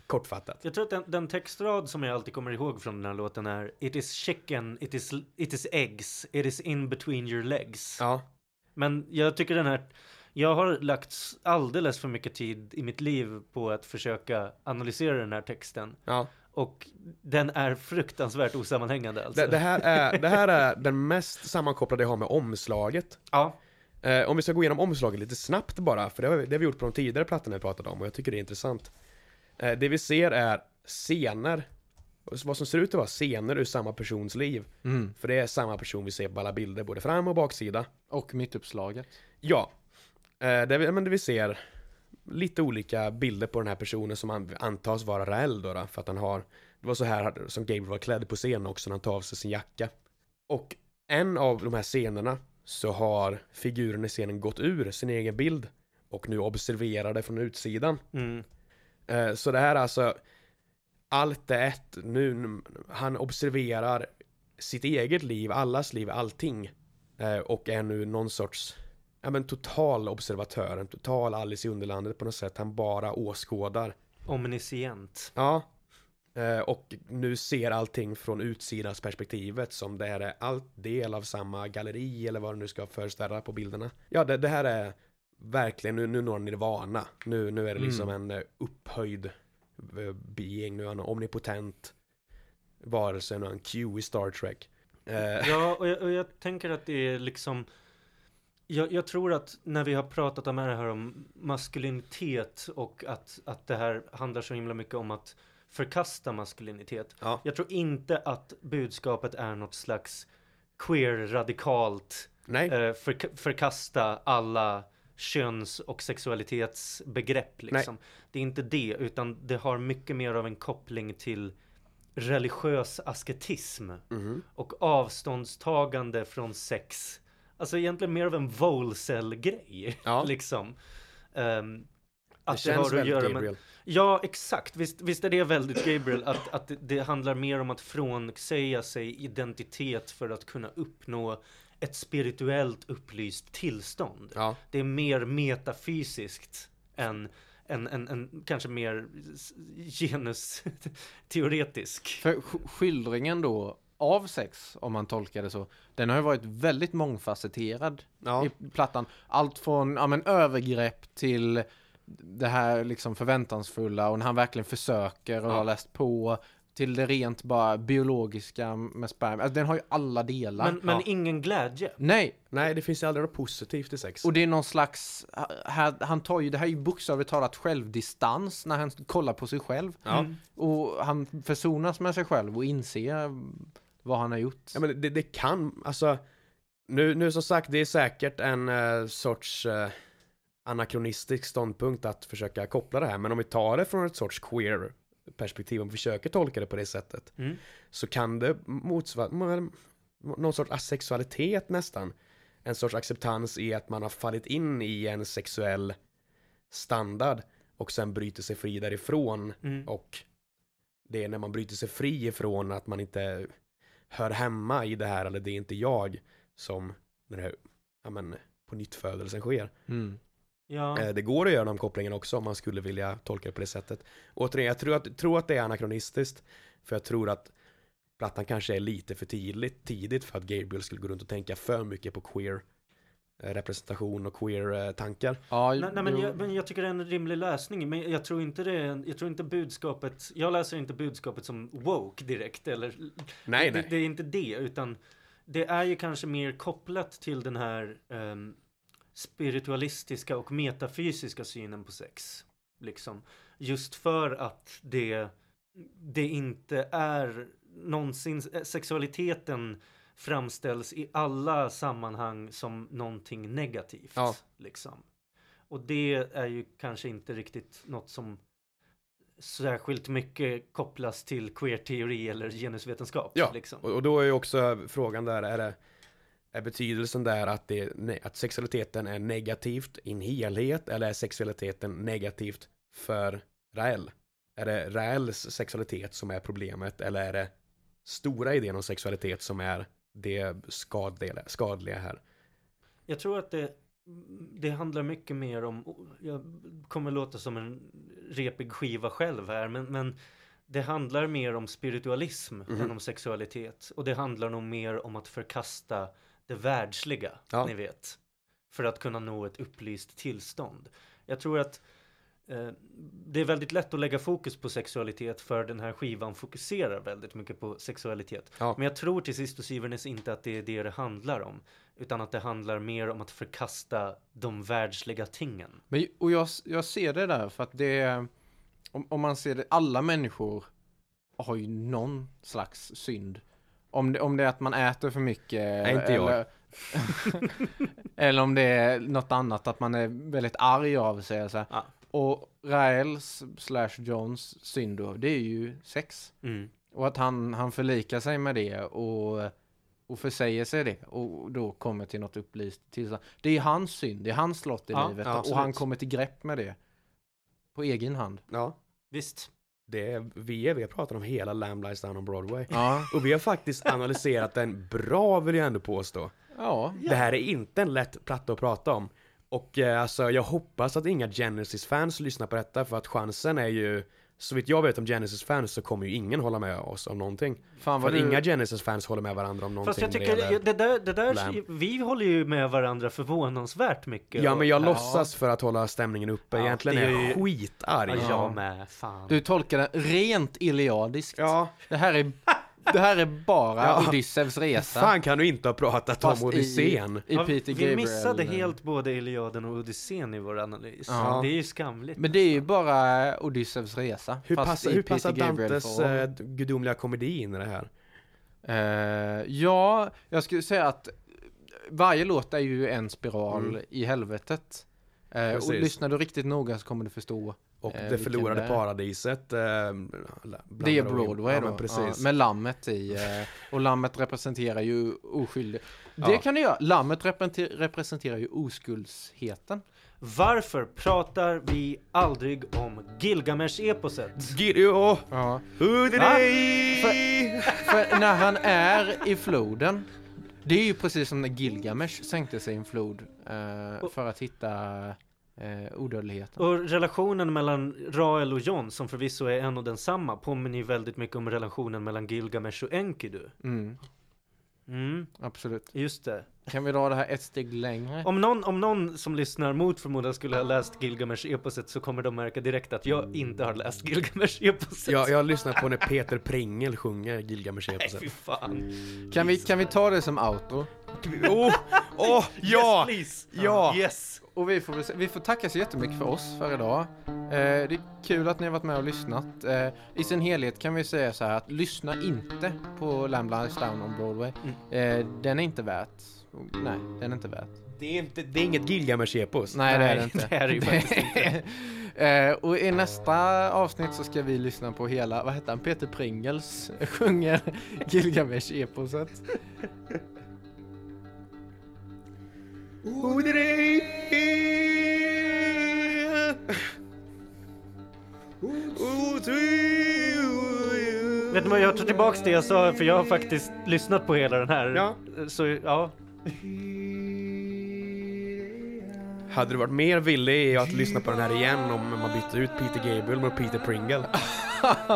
kortfattat. Jag tror att den, den textrad som jag alltid kommer ihåg från den här låten är It is chicken, it is, it is eggs, it is in between your legs. Ja, Men jag tycker den här jag har lagt alldeles för mycket tid i mitt liv på att försöka analysera den här texten. ja. Och den är fruktansvärt osammanhängande alltså. Det, det, här är, det här är den mest sammankopplade jag har med omslaget. Ja, Eh, om vi ska gå igenom omslaget lite snabbt bara, för det har, vi- det har vi gjort på de tidigare plattorna vi pratade om och jag tycker det är intressant. Eh, det vi ser är scener, vad som ser ut att vara scener ur samma persons liv. Mm. För det är samma person vi ser på alla bilder, både fram och baksida. Och mittuppslaget. Ja, eh, men vi ser lite olika bilder på den här personen som an, antas vara Rael då, då, för att han har, det var så här som Gabriel var klädd på scenen också när han tar av sig sin jacka. Och en av de här scenerna så har figuren i scenen gått ur sin egen bild och nu observerar det från utsidan. mm. Eh, Så det här är alltså Allt är ett nu, Han observerar Sitt eget liv, allas liv, allting eh, Och är nu någon sorts Ja men total observatör, en total Alice i Underlandet på något sätt Han bara åskådar omniscient. Ja Eh, Och nu ser allting från utsidans perspektivet som det här är allt del av samma galleri eller vad det nu ska föreställa på bilderna. Ja, det, det här är verkligen, nu, nu når nirvana. Nu, nu är det liksom en eh, upphöjd being, nu är han en omnipotent varelse, nu är han Q i Star Trek. Eh, Ja, [laughs] och jag, och jag tänker att det är liksom jag, jag tror att när vi har pratat om det här om maskulinitet och att, att det här handlar så himla mycket om att förkasta maskulinitet. Ja. Jag tror inte att budskapet är något slags queer-radikalt eh, för, förkasta alla köns och sexualitetsbegrepp liksom. Det är inte det, utan det har mycket mer av en koppling till religiös asketism Mhm. och avståndstagande från sex. Alltså egentligen mer av en Volcel-grej, Ja. [laughs] liksom. Det att känns har att väldigt göra med- Gabriel. Ja, exakt. Visst, visst är det väldigt Gabriel att, att det, det handlar mer om att frånsäga sig identitet för att kunna uppnå ett spirituellt upplyst tillstånd. Ja, Det är mer metafysiskt än en, en, en kanske mer genusteoretisk. För sk- skildringen då av sex, om man tolkar det så, den har ju varit väldigt mångfacetterad ja. i plattan. Allt från ja, men, övergrepp till det här liksom förväntansfulla och när han verkligen försöker och Ja. har läst på till det rent bara biologiska med sperma. Alltså, den har ju alla delar. Men, men Ja. ingen glädje. Nej, Nej, det finns ju aldrig något positivt i sex. och det är någon slags, här, han tar ju, det här är ju bokstavligt talat självdistans när han kollar på sig själv. Ja. Mm. Och han försonas med sig själv och inser vad han har gjort. Ja men det, det kan, alltså nu, nu som sagt, det är säkert en eh, sorts eh, anakronistisk ståndpunkt att försöka koppla det här, men om vi tar det från ett sorts queer perspektiv, om vi försöker tolka det på det sättet, Mm. så kan det motsvara någon sorts asexualitet nästan. En sorts acceptans i att man har fallit in i en sexuell standard och sen bryter sig fri därifrån Mm. och det är när man bryter sig fri ifrån att man inte hör hemma i det här eller det är inte jag som den här, ja men, på nyttfödelsen sker. Mm. Ja. Eh, Det går att göra de kopplingarna också om man skulle vilja tolka det på det sättet. Återigen, jag tror att, tror att det är anakronistiskt. För jag tror att plattan kanske är lite för tidigt, tidigt för att Gabriel skulle gå runt och tänka för mycket på queer eh, representation och queer eh, tankar. Ja, Nej, nej men, jag, men jag tycker det är en rimlig lösning. Men jag tror inte det är, en- jag tror inte budskapet, jag läser inte budskapet som woke direkt eller Nej, det, nej. det är inte det utan det är ju kanske mer kopplat till den här ehm, spiritualistiska och metafysiska synen på sex. Liksom. Just för att det, det inte är någonsin, sexualiteten framställs i alla sammanhang som någonting negativt. Ja. Liksom. Och det är ju kanske inte riktigt något som särskilt mycket kopplas till queer-teori eller genusvetenskap. Ja, liksom. Och, och då är ju också frågan där, är det är betydelsen där att, det, att sexualiteten är negativt i en helhet eller är sexualiteten negativt för Rael? Är det Raels sexualitet som är problemet eller är det stora idén om sexualitet som är det skadliga, skadliga här? Jag tror att det det handlar mycket mer om, jag kommer låta som en repig skiva själv här, men, men det handlar mer om spiritualism Mhm. än om sexualitet. Och det handlar nog mer om att förkasta det världsliga, Ja. ni vet. För att kunna nå ett upplyst tillstånd. Jag tror att eh, det är väldigt lätt att lägga fokus på sexualitet för den här skivan fokuserar väldigt mycket på sexualitet. Ja. Men jag tror till sist och syvende inte att det är det det handlar om. Utan att det handlar mer om att förkasta de världsliga tingen. Men, och jag, jag ser det där för att det är, om, om man ser det, alla människor har ju någon slags synd. Om det, om det är att man äter för mycket. Nej, inte jag. eller, [laughs] eller om det är något annat, att man är väldigt arg av sig. Så här. Ja. Och Raels slash Johns synd då, det är ju sex. Mm. Och att han, han förlikar sig med det och, och försäger sig det och då kommer till något upplyst tillstånd. Det är hans synd, det är hans lott i Ja, livet ja, och han kommer till grepp med det. På egen hand. Ja. Visst. Det är, vi, är, vi har pratat om hela Lamb Lies Down on Broadway. Ja. Och vi har faktiskt analyserat den bra vill jag ändå påstå. Ja. Det här är inte en lätt platta att prata om. Och eh, alltså jag hoppas att inga Genesis-fans lyssnar på detta för att chansen är ju så vitt jag vet om Genesis-fans så kommer ju ingen hålla med oss om någonting. Fan För du... inga Genesis-fans håller med varandra om någonting. Fast jag tycker det, det där, det där vi håller ju med varandra förvånansvärt mycket. Ja men jag Och- låtsas för att hålla stämningen uppe. Ja, Egentligen det är jag ju- skitarg. Ja, Ja. jag med. Fan. Du tolkar det rent iliadiskt. Ja, Det här är, det här är bara Ja. Odysseus resa. fan kan du inte ha pratat Fast om Odysseen? I, i Ja, Peter vi Gabriel. missade helt både Iliaden och Odysseen i vår analys. Ja. Det är ju skamligt. Men det är ju bara Odysseus resa. Hur, fast passar, i hur passar Gabriel Dantes form. eh, gudomliga komedi in i det här? Eh, ja, jag skulle säga att varje låt är ju en spiral Mm. i helvetet. Eh, och lyssnar du riktigt noga så kommer du förstå. Och Eh, det förlorade det paradiset. Eh, Det är Broadway ja, då. Precis. Ja, med lammet i. Eh, och lammet representerar ju oskyldig. Det Ja. kan det göra. Lammet representer- representerar ju oskuldsheten. Varför pratar vi aldrig om Gilgamesh-eposet? Gideo! Ja. Udrei! För när han är i floden. Det är ju precis som när Gilgamesh sänkte sig i en flod. Eh, för att hitta eh, odödligheten. Och relationen mellan Rael och John, som förvisso är en och densamma, påminner ju väldigt mycket om relationen mellan Gilgamesh och Enkidu. Mm, Mm, absolut. just det. Kan vi dra det här ett steg längre? Om någon, om någon som lyssnar mot förmodan skulle ha läst Gilgamesh-eposet så kommer de märka direkt att jag inte har läst Gilgamesh-eposet. Jag, jag har lyssnat på när Peter Pringel sjunger Nej, Gilgamesh-eposet. fy fan. Kan vi, kan vi ta det som outro? [laughs] Åh, åh, ja! Yes. Ja! Yes. Och vi får, vi får tacka så jättemycket för oss för idag. Eh, det är kul att ni har varit med och lyssnat. Eh, I sin helhet kan vi säga så här att lyssna inte på Lamb Lies Down on Broadway. Eh, den är inte värt. Nej, den är inte värt. Det är, inte, det är inget Gilgamesh-epos. Nej, det är det Nej, inte. [laughs] det är det ju faktiskt [laughs] inte. Eh, och i nästa avsnitt så ska vi lyssna på hela, vad heter han, Peter Pringles sjunger Gilgamesh-eposet. Vet ni vad, jag tar tillbaks det jag sa, för jag har faktiskt lyssnat på hela den här. Ja. Så, ja. Hade du varit mer villig att lyssna på den här igen om man bytte ut Peter Gabriel mot Peter Pringle? [laughs]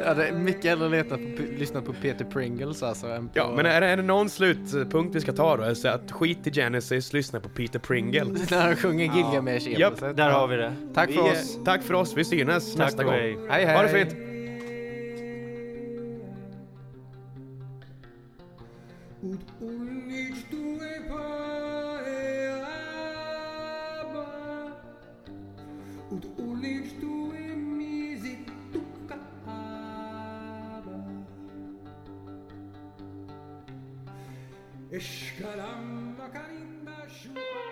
jag hade mycket hellre letat på, lyssnat på Peter Pringles alltså. Än på, Ja, men är det, är det någon slutpunkt vi ska ta då? Alltså att skit i Genesis, lyssna på Peter Pringle. [laughs] När han sjunger Gilgamesh-eposet. Där har vi det. Tack för Vi, oss. eh, Tack för oss, vi synes Tack nästa gång. hej. Hej. Ha det fint! Escaramba carimba shua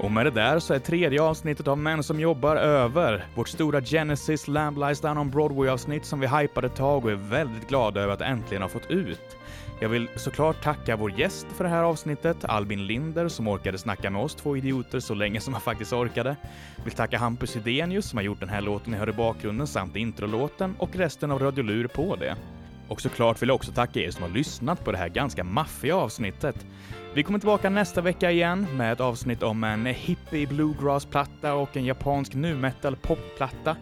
Och med det där så är tredje avsnittet av Män som jobbar över. Vårt stora Genesis Lamb Lies Down on Broadway-avsnitt som vi hypade ett tag och är väldigt glada över att äntligen ha fått ut. Jag vill såklart tacka vår gäst för det här avsnittet, Albin Linder, som orkade snacka med oss två idioter så länge som han faktiskt orkade. Vill tacka Hampus Idenius som har gjort den här låten ni hör i bakgrunden samt introlåten och resten av Radio Lur på det. Och såklart vill jag också tacka er som har lyssnat på det här ganska maffiga avsnittet. Vi kommer tillbaka nästa vecka igen med ett avsnitt om en hippie bluegrass-platta och en japansk nu metal popplatta.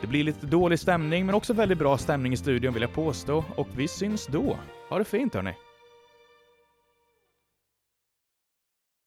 Det blir lite dålig stämning, men också väldigt bra stämning i studion vill jag påstå, och vi syns då. Ha det fint hörni!